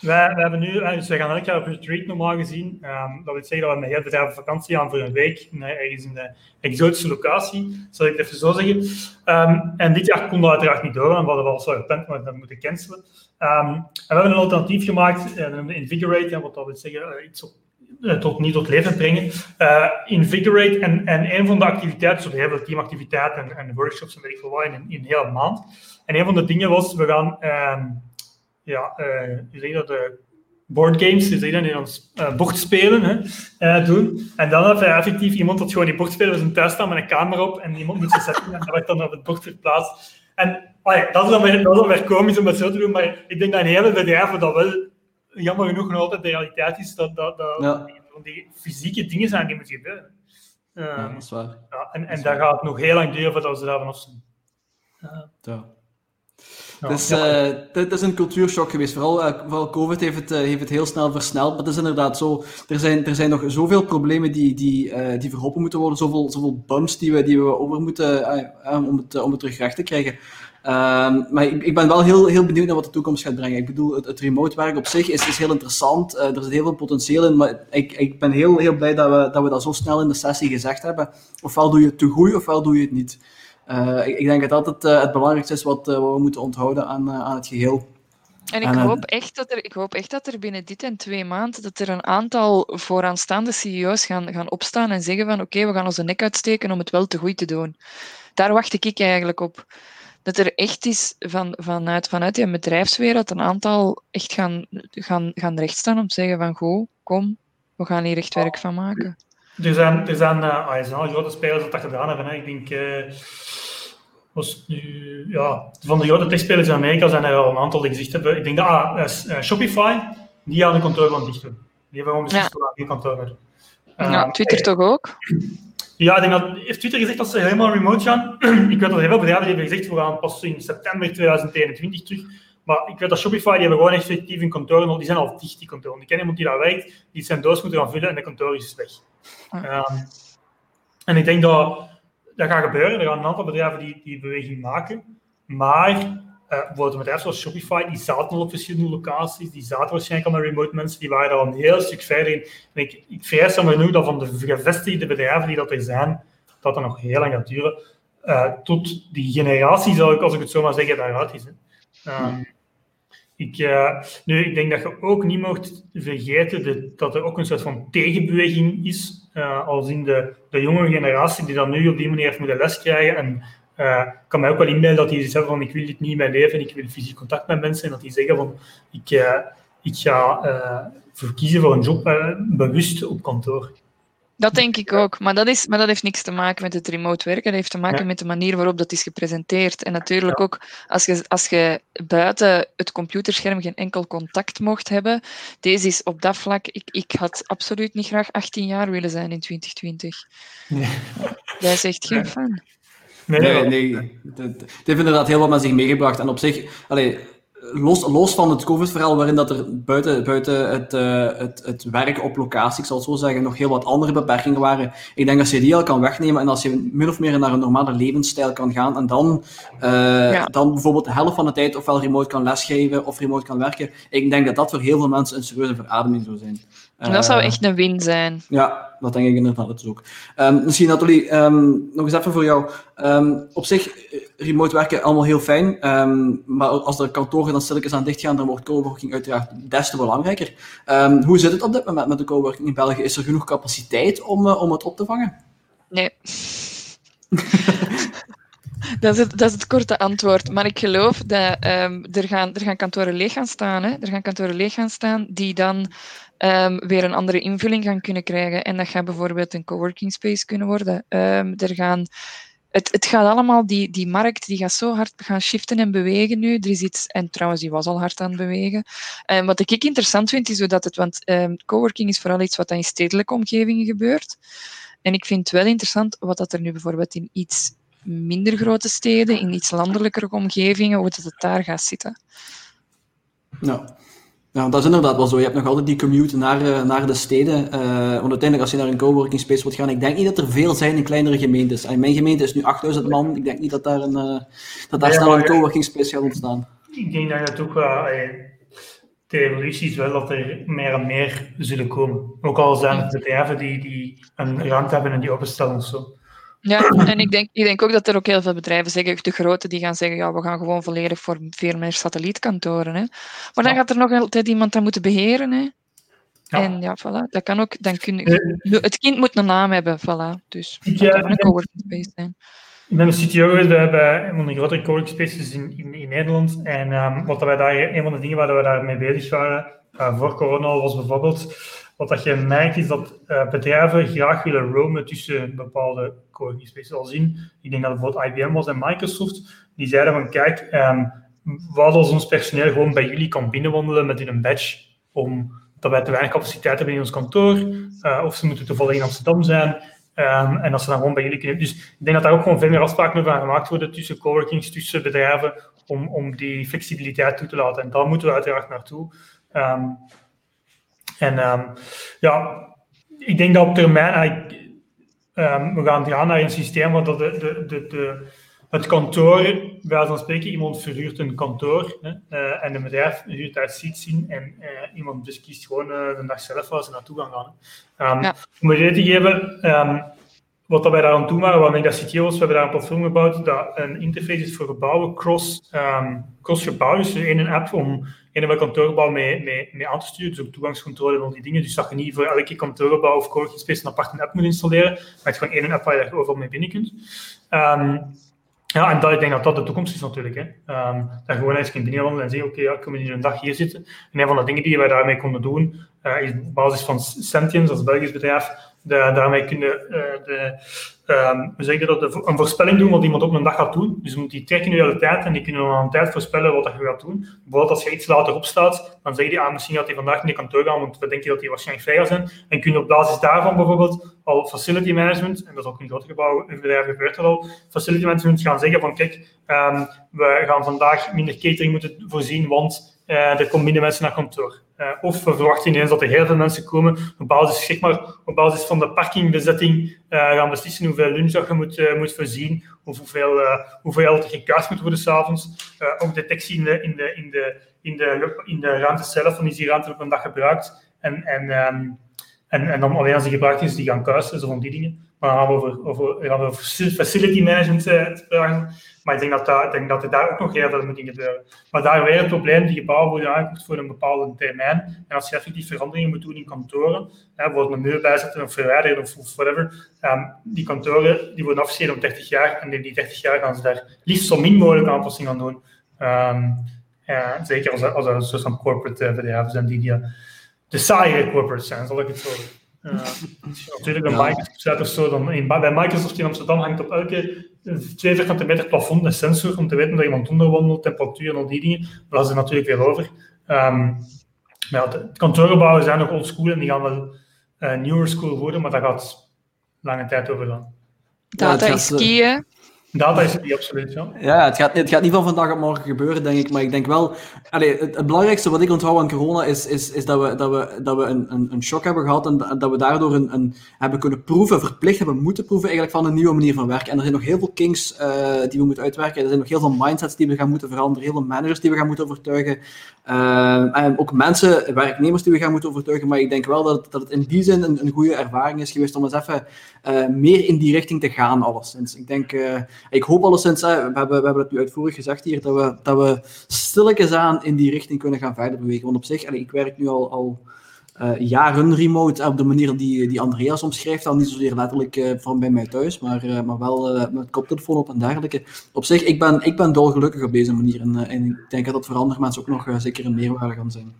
Speaker 3: wij, hebben nu, dus we gaan elk jaar op retreat normaal gezien. Um, dat wil zeggen dat we met heel bedrijf vakantie gaan voor een week, ergens in een exotische locatie, zal ik het even zo zeggen. Um, en dit jaar kon dat uiteraard niet door, want we hadden al zo gepland, maar dat moeten cancelen. Um, en we hebben een alternatief gemaakt, een Invigorate, wat dat wil zeggen, iets tot, niet tot leven brengen. Invigorate en, en een van de activiteiten, zo heel veel teamactiviteiten en, en workshops en weet ik veel wat, in, in een hele maand. En een van de dingen was, we gaan, ehm, ja, je zegt dat, de boardgames, dus in ons uh, bordspelen hè, doen. En dan heeft effectief iemand dat gewoon die bordspelen in zijn thuis staan met een camera op en iemand moet ze zetten en dat werd dan op het bord verplaatst. En dat, is dan weer, dat is dan weer komisch om het zo te doen, maar ik denk dat in hele bedrijven dat wel jammer genoeg nog altijd de realiteit is dat, dat, dat ja. die, die, fysieke dingen zijn die moeten gebeuren.
Speaker 1: Ja, dat is waar.
Speaker 3: Ja, en en dat gaat het nog heel lang duren voordat ze daar vanaf zijn.
Speaker 1: ja. Dus uh, dit is een cultuurshock geweest. Vooral, uh, vooral COVID heeft het, uh, heeft het heel snel versneld. Maar het is inderdaad zo. Er zijn, er zijn nog zoveel problemen die, die, die verholpen moeten worden. Zoveel, zoveel bumps die we, die we over moeten om, het, om het terug recht te krijgen. Um, maar ik, ik, ben wel heel, heel benieuwd naar wat de toekomst gaat brengen. Ik bedoel, het, het remote werk op zich is, is heel interessant. er zit heel veel potentieel in. Maar ik, ik ben heel, heel blij dat we, dat we dat zo snel in de sessie gezegd hebben. Ofwel doe je het te goed, ofwel doe je het niet. Uh, ik, ik, denk dat dat het, uh, het belangrijkste is wat, uh, wat, we moeten onthouden aan, aan het geheel.
Speaker 2: En ik, hoop echt dat er, ik hoop echt dat er binnen dit en twee maanden dat er een aantal vooraanstaande CEO's gaan, gaan opstaan en zeggen van oké, okay, we gaan onze nek uitsteken om het wel te goed te doen. Daar wacht ik eigenlijk op. Dat er echt is van, vanuit, vanuit die bedrijfswereld een aantal echt gaan, gaan, gaan rechtstaan om te zeggen van goh, kom, we gaan hier echt werk van maken.
Speaker 3: Er zijn, er zijn, uh, grote spelers dat dat gedaan hebben. Hè. Ik denk, uh, was nu, ja, van de grote techspelers in Amerika zijn er al een aantal die gezegd hebben. Ik denk dat ah, uh, Shopify, die aan de kantoor van dicht doen. Die hebben gewoon beslist ja. die kantoor
Speaker 2: ja, Twitter toch ook?
Speaker 3: Ja, ik denk dat, heeft Twitter gezegd dat ze helemaal remote gaan? ik weet dat heel veel bedrijven hebben gezegd, we gaan pas in september 2021 terug. Maar ik weet dat Shopify, die hebben gewoon effectief een kantoor, die zijn al dicht, die kantoor. Ik ken iemand die daar werkt, die zijn doos moeten gaan vullen en de kantoor is weg. Um, en ik denk dat dat gaat gebeuren. Er gaan een aantal bedrijven die die beweging maken. Maar uh, bijvoorbeeld een bedrijf zoals Shopify, die zaten al op verschillende locaties. Die zaten waarschijnlijk al met remote mensen. Die waren daar al een heel stuk verder in. En ik, ik vrees dan genoeg dat van de gevestigde bedrijven die dat er zijn, dat dat nog heel lang gaat duren. Uh, tot die generatie, zou ik, als ik het zo maar zeggen, daaruit is. Hè. Um, ik, uh, nu, ik denk dat je ook niet mocht vergeten de, dat er ook een soort van tegenbeweging is, uh, als in de, de jonge generatie die dan nu op die manier heeft moeten les krijgen. En uh, ik kan mij ook wel inbeelden dat die zeggen van ik wil dit niet in mijn leven, ik wil fysiek contact met mensen. En dat die zeggen van ik, ik ga verkiezen voor een job bewust op kantoor.
Speaker 2: Dat denk ik ook. Maar dat, is, maar dat heeft niks te maken met het remote werken. Dat heeft te maken met de manier waarop dat is gepresenteerd. En natuurlijk ook als je, als je buiten het computerscherm geen enkel contact mocht hebben. Deze is op dat vlak. Ik, ik had absoluut niet graag 18 jaar willen zijn in 2020. Nee. Jij zegt geen fan.
Speaker 1: Nee, nee. nee. Het heeft inderdaad heel wat met zich meegebracht. En op zich, allee, los, los van het COVID-verhaal, waarin dat er buiten, buiten het, uh, het, het werk op locatie, ik zal het zo zeggen, nog heel wat andere beperkingen waren. Ik denk dat je die al kan wegnemen en als je min of meer naar een normale levensstijl kan gaan en dan, uh, ja. dan bijvoorbeeld de helft van de tijd ofwel remote kan lesgeven of remote kan werken, ik denk dat dat voor heel veel mensen een serieuze verademing zou zijn.
Speaker 2: En dat zou echt een win zijn.
Speaker 1: Ja, dat denk ik inderdaad het ook. Um, misschien Nathalie, um, nog eens even voor jou. Um, op zich, remote werken allemaal heel fijn, maar als er kantoren dan stilletjes aan dichtgaan, dan wordt coworking uiteraard des te belangrijker. hoe zit het op dit moment met de coworking in België? Is er genoeg capaciteit om, uh, om het op te vangen?
Speaker 2: Nee. Dat is, het, dat is het korte antwoord. Maar ik geloof dat um, er, gaan, er gaan kantoren leeg gaan staan. Hè? Er gaan kantoren leeg gaan staan die dan um, weer een andere invulling gaan kunnen krijgen. En dat gaat bijvoorbeeld een coworking space kunnen worden. Um, er gaan, het, het gaat allemaal, die, die markt die gaat zo hard gaan shiften en bewegen nu. Er is iets, en trouwens, die was al hard aan het bewegen. Um, wat ik interessant vind, is dat het, want coworking is vooral iets wat in stedelijke omgevingen gebeurt. En ik vind het wel interessant wat dat er nu bijvoorbeeld in iets minder grote steden, in iets landelijkere omgevingen, hoe dat het daar gaat zitten.
Speaker 1: Nou, ja, dat is inderdaad wel zo. Je hebt nog altijd die commute naar, uh, naar de steden. Uh, want uiteindelijk, als je naar een coworking space wilt gaan, ik denk niet dat er veel zijn in kleinere gemeentes. En mijn gemeente is nu 8000 man. Ik denk niet dat daar, een, uh, dat daar snel een coworking space gaat ontstaan.
Speaker 3: Ik denk dat het ook de evolutie is wel dat er meer en meer zullen komen. Ook al zijn het bedrijven die, die een ruimte hebben en die openstellen of zo.
Speaker 2: Ja, en ik denk, ik denk ook dat er ook heel veel bedrijven zeggen, de grote, die gaan zeggen, ja, we gaan gewoon volledig voor veel meer satellietkantoren. Hè. Maar dan gaat er nog altijd iemand dat moeten beheren. Hè. En ja, voilà, dat kan ook. Dan kun je, het kind moet een naam hebben, voilà. Dus dat ja, kan een coworking space zijn.
Speaker 3: Ik ben een CTO geweest bij, bij een van de grotere coworking spaces in, in, in Nederland. En um, wat wij daar, een van de dingen waar we daar mee bezig waren uh, voor corona was bijvoorbeeld, wat dat je merkt is dat uh, bedrijven graag willen roamen tussen bepaalde coworking spaces. Al zien, ik denk dat bijvoorbeeld IBM was en Microsoft, die zeiden van kijk, um, wat als ons personeel gewoon bij jullie kan binnenwandelen met hun badge om dat wij te weinig capaciteit hebben in ons kantoor, uh, of ze moeten toevallig in Amsterdam zijn, um, en dat ze dan gewoon bij jullie kunnen. Dus ik denk dat daar ook gewoon veel meer afspraken over gemaakt worden tussen coworkings, tussen bedrijven, om, om die flexibiliteit toe te laten. En daar moeten we uiteraard naartoe. Um, en ja, ik denk dat op termijn, we gaan gaan naar een systeem waar de, de, de, de het kantoor, wij van spreken, iemand verhuurt een kantoor hè, uh, en een bedrijf huurt daar seats in en uh, iemand dus kiest gewoon uh, de dag zelf waar ze naartoe gaan gaan. Um, ja. Om een te geven, um, wat dat wij daar aan doen waren, waarmee dat CTO was, we hebben daar een platform gebouwd dat een interface is voor gebouwen cross, cross gebouw, dus in een app om in een kantoorgebouw mee, mee, mee aan te sturen, dus toegangscontrole en al die dingen. Dus dat je niet voor elke kantoorgebouw of coworking space een aparte app moet installeren, maar het is gewoon één app waar je overal mee binnen kunt. Ja, en dat, ik denk dat dat de toekomst is natuurlijk. Hè. Um, gewoon eens kunt binnenwandelen en zeggen, oké, okay, ja, ik hier een dag hier zitten. En een van de dingen die wij daarmee konden doen, uh, is op basis van Sentience, als Belgisch bedrijf, de, daarmee kunnen uh, de, we zeggen dat een voorspelling doen wat iemand op een dag gaat doen. Dus moet die de tijd en die kunnen dan aan tijd voorspellen wat je gaat doen. Bijvoorbeeld als je iets later opstaat, dan zeg je, ah, misschien gaat hij vandaag niet kantoor gaan, want we denken dat hij waarschijnlijk vrij gaat zijn. En kun je op basis daarvan bijvoorbeeld al facility management, en dat is ook in grote gebouwen, in bedrijven gebeurt dat al, facility management gaan zeggen van kijk, um, we gaan vandaag minder catering moeten voorzien, want uh, er komen minder mensen naar kantoor. Uh, of we verwachten ineens dat er heel veel mensen komen. Op basis, zeg maar, op basis van de parkingbezetting uh, gaan beslissen hoeveel lunch je moet, uh, moet voorzien. Of hoeveel, hoeveel er gekaast moet worden s'avonds. ook detectie in de, in, de, in, de, in, de, in de ruimte zelf. Van is die ruimte op een dag gebruikt. En, en, um, en, en dan alleen als die gebruikt is, die gaan kuisen. Zo van die dingen. Maar gaan over, over, gaan we over facility management praten. Maar ik denk dat, ik denk dat er daar ook nog heel veel moet in gebeuren. Maar daar weer het probleem, die gebouwen worden aangekocht voor een bepaalde termijn. En als je effectief veranderingen moet doen in kantoren, hè, bijvoorbeeld een muur bijzetten of verwijderen of, whatever, um, die kantoren die worden afgeschreven op 30 jaar. En in die 30 jaar gaan ze daar liefst zo min mogelijk aanpassingen aan doen. Um, ja, zeker als, als er een soort van corporate uh, bedrijven zijn die, die de saaie corporate zijn, zal ik het zo natuurlijk een ja. Microsoft of zo. Dan in, bij Microsoft in Amsterdam hangt op elke 2 vierkante meter plafond een sensor om te weten dat iemand onderwandelt, temperatuur en al die dingen. Maar dat is er natuurlijk veel over. Um, maar ja, de kantoorgebouwen zijn nog old school en die gaan wel uh, newer school worden, maar dat gaat lange tijd over dan.
Speaker 2: Data is skiën.
Speaker 3: Data is die absoluut, ja.
Speaker 1: Ja, het gaat, het gaat niet van vandaag op morgen gebeuren, denk ik. Maar ik denk wel... Het, belangrijkste wat ik onthoud aan corona is, is, is dat we, dat we, dat we een, een, een shock hebben gehad en dat we daardoor een, een, hebben kunnen proeven, verplicht hebben moeten proeven eigenlijk van een nieuwe manier van werken. En er zijn nog heel veel kinks uh, die we moeten uitwerken. Er zijn nog heel veel mindsets die we gaan moeten veranderen, heel veel managers die we gaan moeten overtuigen. Uh, en ook mensen, werknemers die we gaan moeten overtuigen. Maar ik denk wel dat, dat het in die zin een, een goede ervaring is geweest om eens even uh, meer in die richting te gaan, alleszins. Ik denk ik hoop alleszins, hè, we, hebben, we hebben het nu uitvoerig gezegd hier, dat we, dat we stilletjes aan in die richting kunnen gaan verder bewegen. Want op zich, ik werk nu al, al uh, jaren remote op de manier die, die Andreas omschrijft, dan niet zozeer letterlijk uh, van bij mij thuis, maar, uh, maar wel met koptelefoon op en dergelijke. Op zich, ik ben, ik ben dolgelukkig op deze manier en, en ik denk dat dat voor andere mensen ook nog zeker een meerwaarde kan zijn.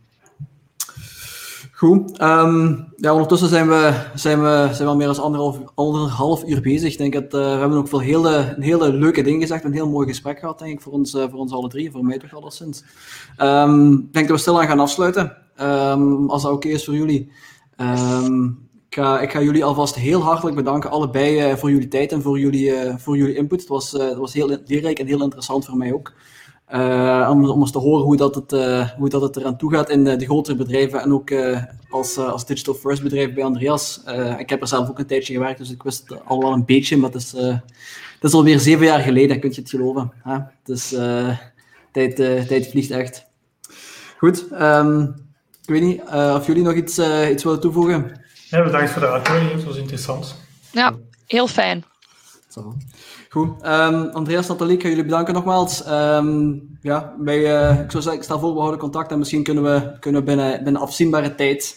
Speaker 1: Goed. Um, ja, ondertussen zijn we, zijn, we, zijn we al meer dan anderhalf, anderhalf uur bezig. Ik denk dat uh, we hebben ook veel hele, hele leuke dingen gezegd. Een heel mooi gesprek gehad, denk ik, voor ons, uh, voor ons alle drie. Voor mij toch alleszins. Um, ik denk dat we stil aan gaan afsluiten. Um, als dat oké is voor jullie. Ik ga, ik, ga, jullie alvast heel hartelijk bedanken, allebei, uh, voor jullie tijd en voor jullie, voor jullie input. Het was, het was heel leerrijk en heel interessant voor mij ook. Uh, om, om eens te horen hoe dat het, uh, hoe dat het eraan toe gaat in de, de grotere bedrijven en ook uh, als, als digital first bedrijf bij Andreas. ik heb er zelf ook een tijdje gewerkt, dus ik wist het al wel een beetje, maar het is, het is alweer zeven jaar geleden, kun je het geloven. Hè? Dus tijd, tijd vliegt echt. Goed, um, ik weet niet of jullie nog iets, iets willen toevoegen?
Speaker 3: Ja, bedankt voor de uitnodiging, het was interessant.
Speaker 2: Ja, heel fijn.
Speaker 1: Zo. Goed. Um, Andreas, Nathalie, ik ga jullie bedanken nogmaals. Um, ja, wij, uh, ik zou zeggen, ik stel voor, we houden contact en misschien kunnen we, kunnen we binnen, binnen afzienbare tijd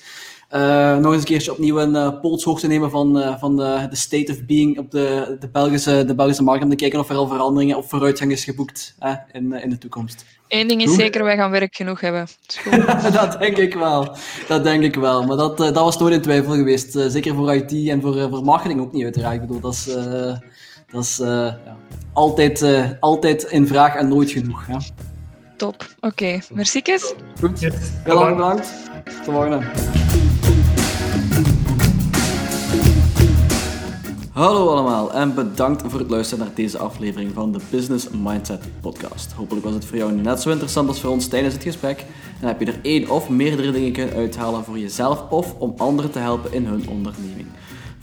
Speaker 1: uh, nog eens een keertje opnieuw een uh, polshoog te nemen van, uh, van de, de state of being op de, de, Belgische, de Belgische markt, om te kijken of er al veranderingen of vooruitgang is geboekt in, in de toekomst.
Speaker 2: Eén ding is zeker, wij gaan werk genoeg hebben.
Speaker 1: dat denk ik wel. Dat denk ik wel. Maar dat, dat was nooit in twijfel geweest. zeker voor IT en voor, voor marketing ook niet, uiteraard. Ik bedoel, dat is, dat is ja, altijd, altijd in vraag en nooit genoeg. Ja.
Speaker 2: Top. Oké, okay. merci. Goed.
Speaker 1: Heel lang bedankt. Tot volgende. Hallo allemaal en bedankt voor het luisteren naar deze aflevering van de Business Mindset Podcast. Hopelijk was het voor jou net zo interessant als voor ons tijdens het gesprek en heb je er één of meerdere dingen kunnen uithalen voor jezelf of om anderen te helpen in hun onderneming.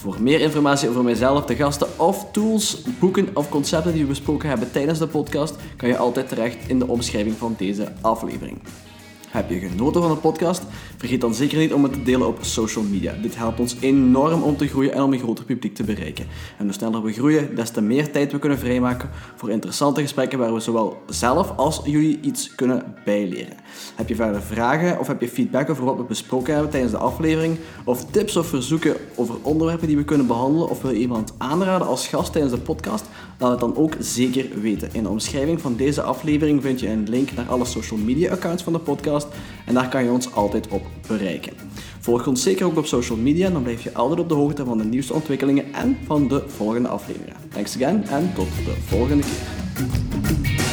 Speaker 1: Voor meer informatie over mijzelf, de gasten of tools, boeken of concepten die we besproken hebben tijdens de podcast, kan je altijd terecht in de omschrijving van deze aflevering. Heb je genoten van de podcast? Vergeet dan zeker niet om het te delen op social media. Dit helpt ons enorm om te groeien en om een groter publiek te bereiken. En hoe sneller we groeien, des te meer tijd we kunnen vrijmaken voor interessante gesprekken waar we zowel zelf als jullie iets kunnen bijleren. Heb je verder vragen of heb je feedback over wat we besproken hebben tijdens de aflevering? Of tips of verzoeken over onderwerpen die we kunnen behandelen? Of wil je iemand aanraden als gast tijdens de podcast? Laat het dan ook zeker weten. In de omschrijving van deze aflevering vind je een link naar alle social media accounts van de podcast en daar kan je ons altijd op Volg ons zeker ook op social media, dan blijf je altijd op de hoogte van de nieuwste ontwikkelingen en van de volgende afleveringen. Thanks again en tot de volgende keer.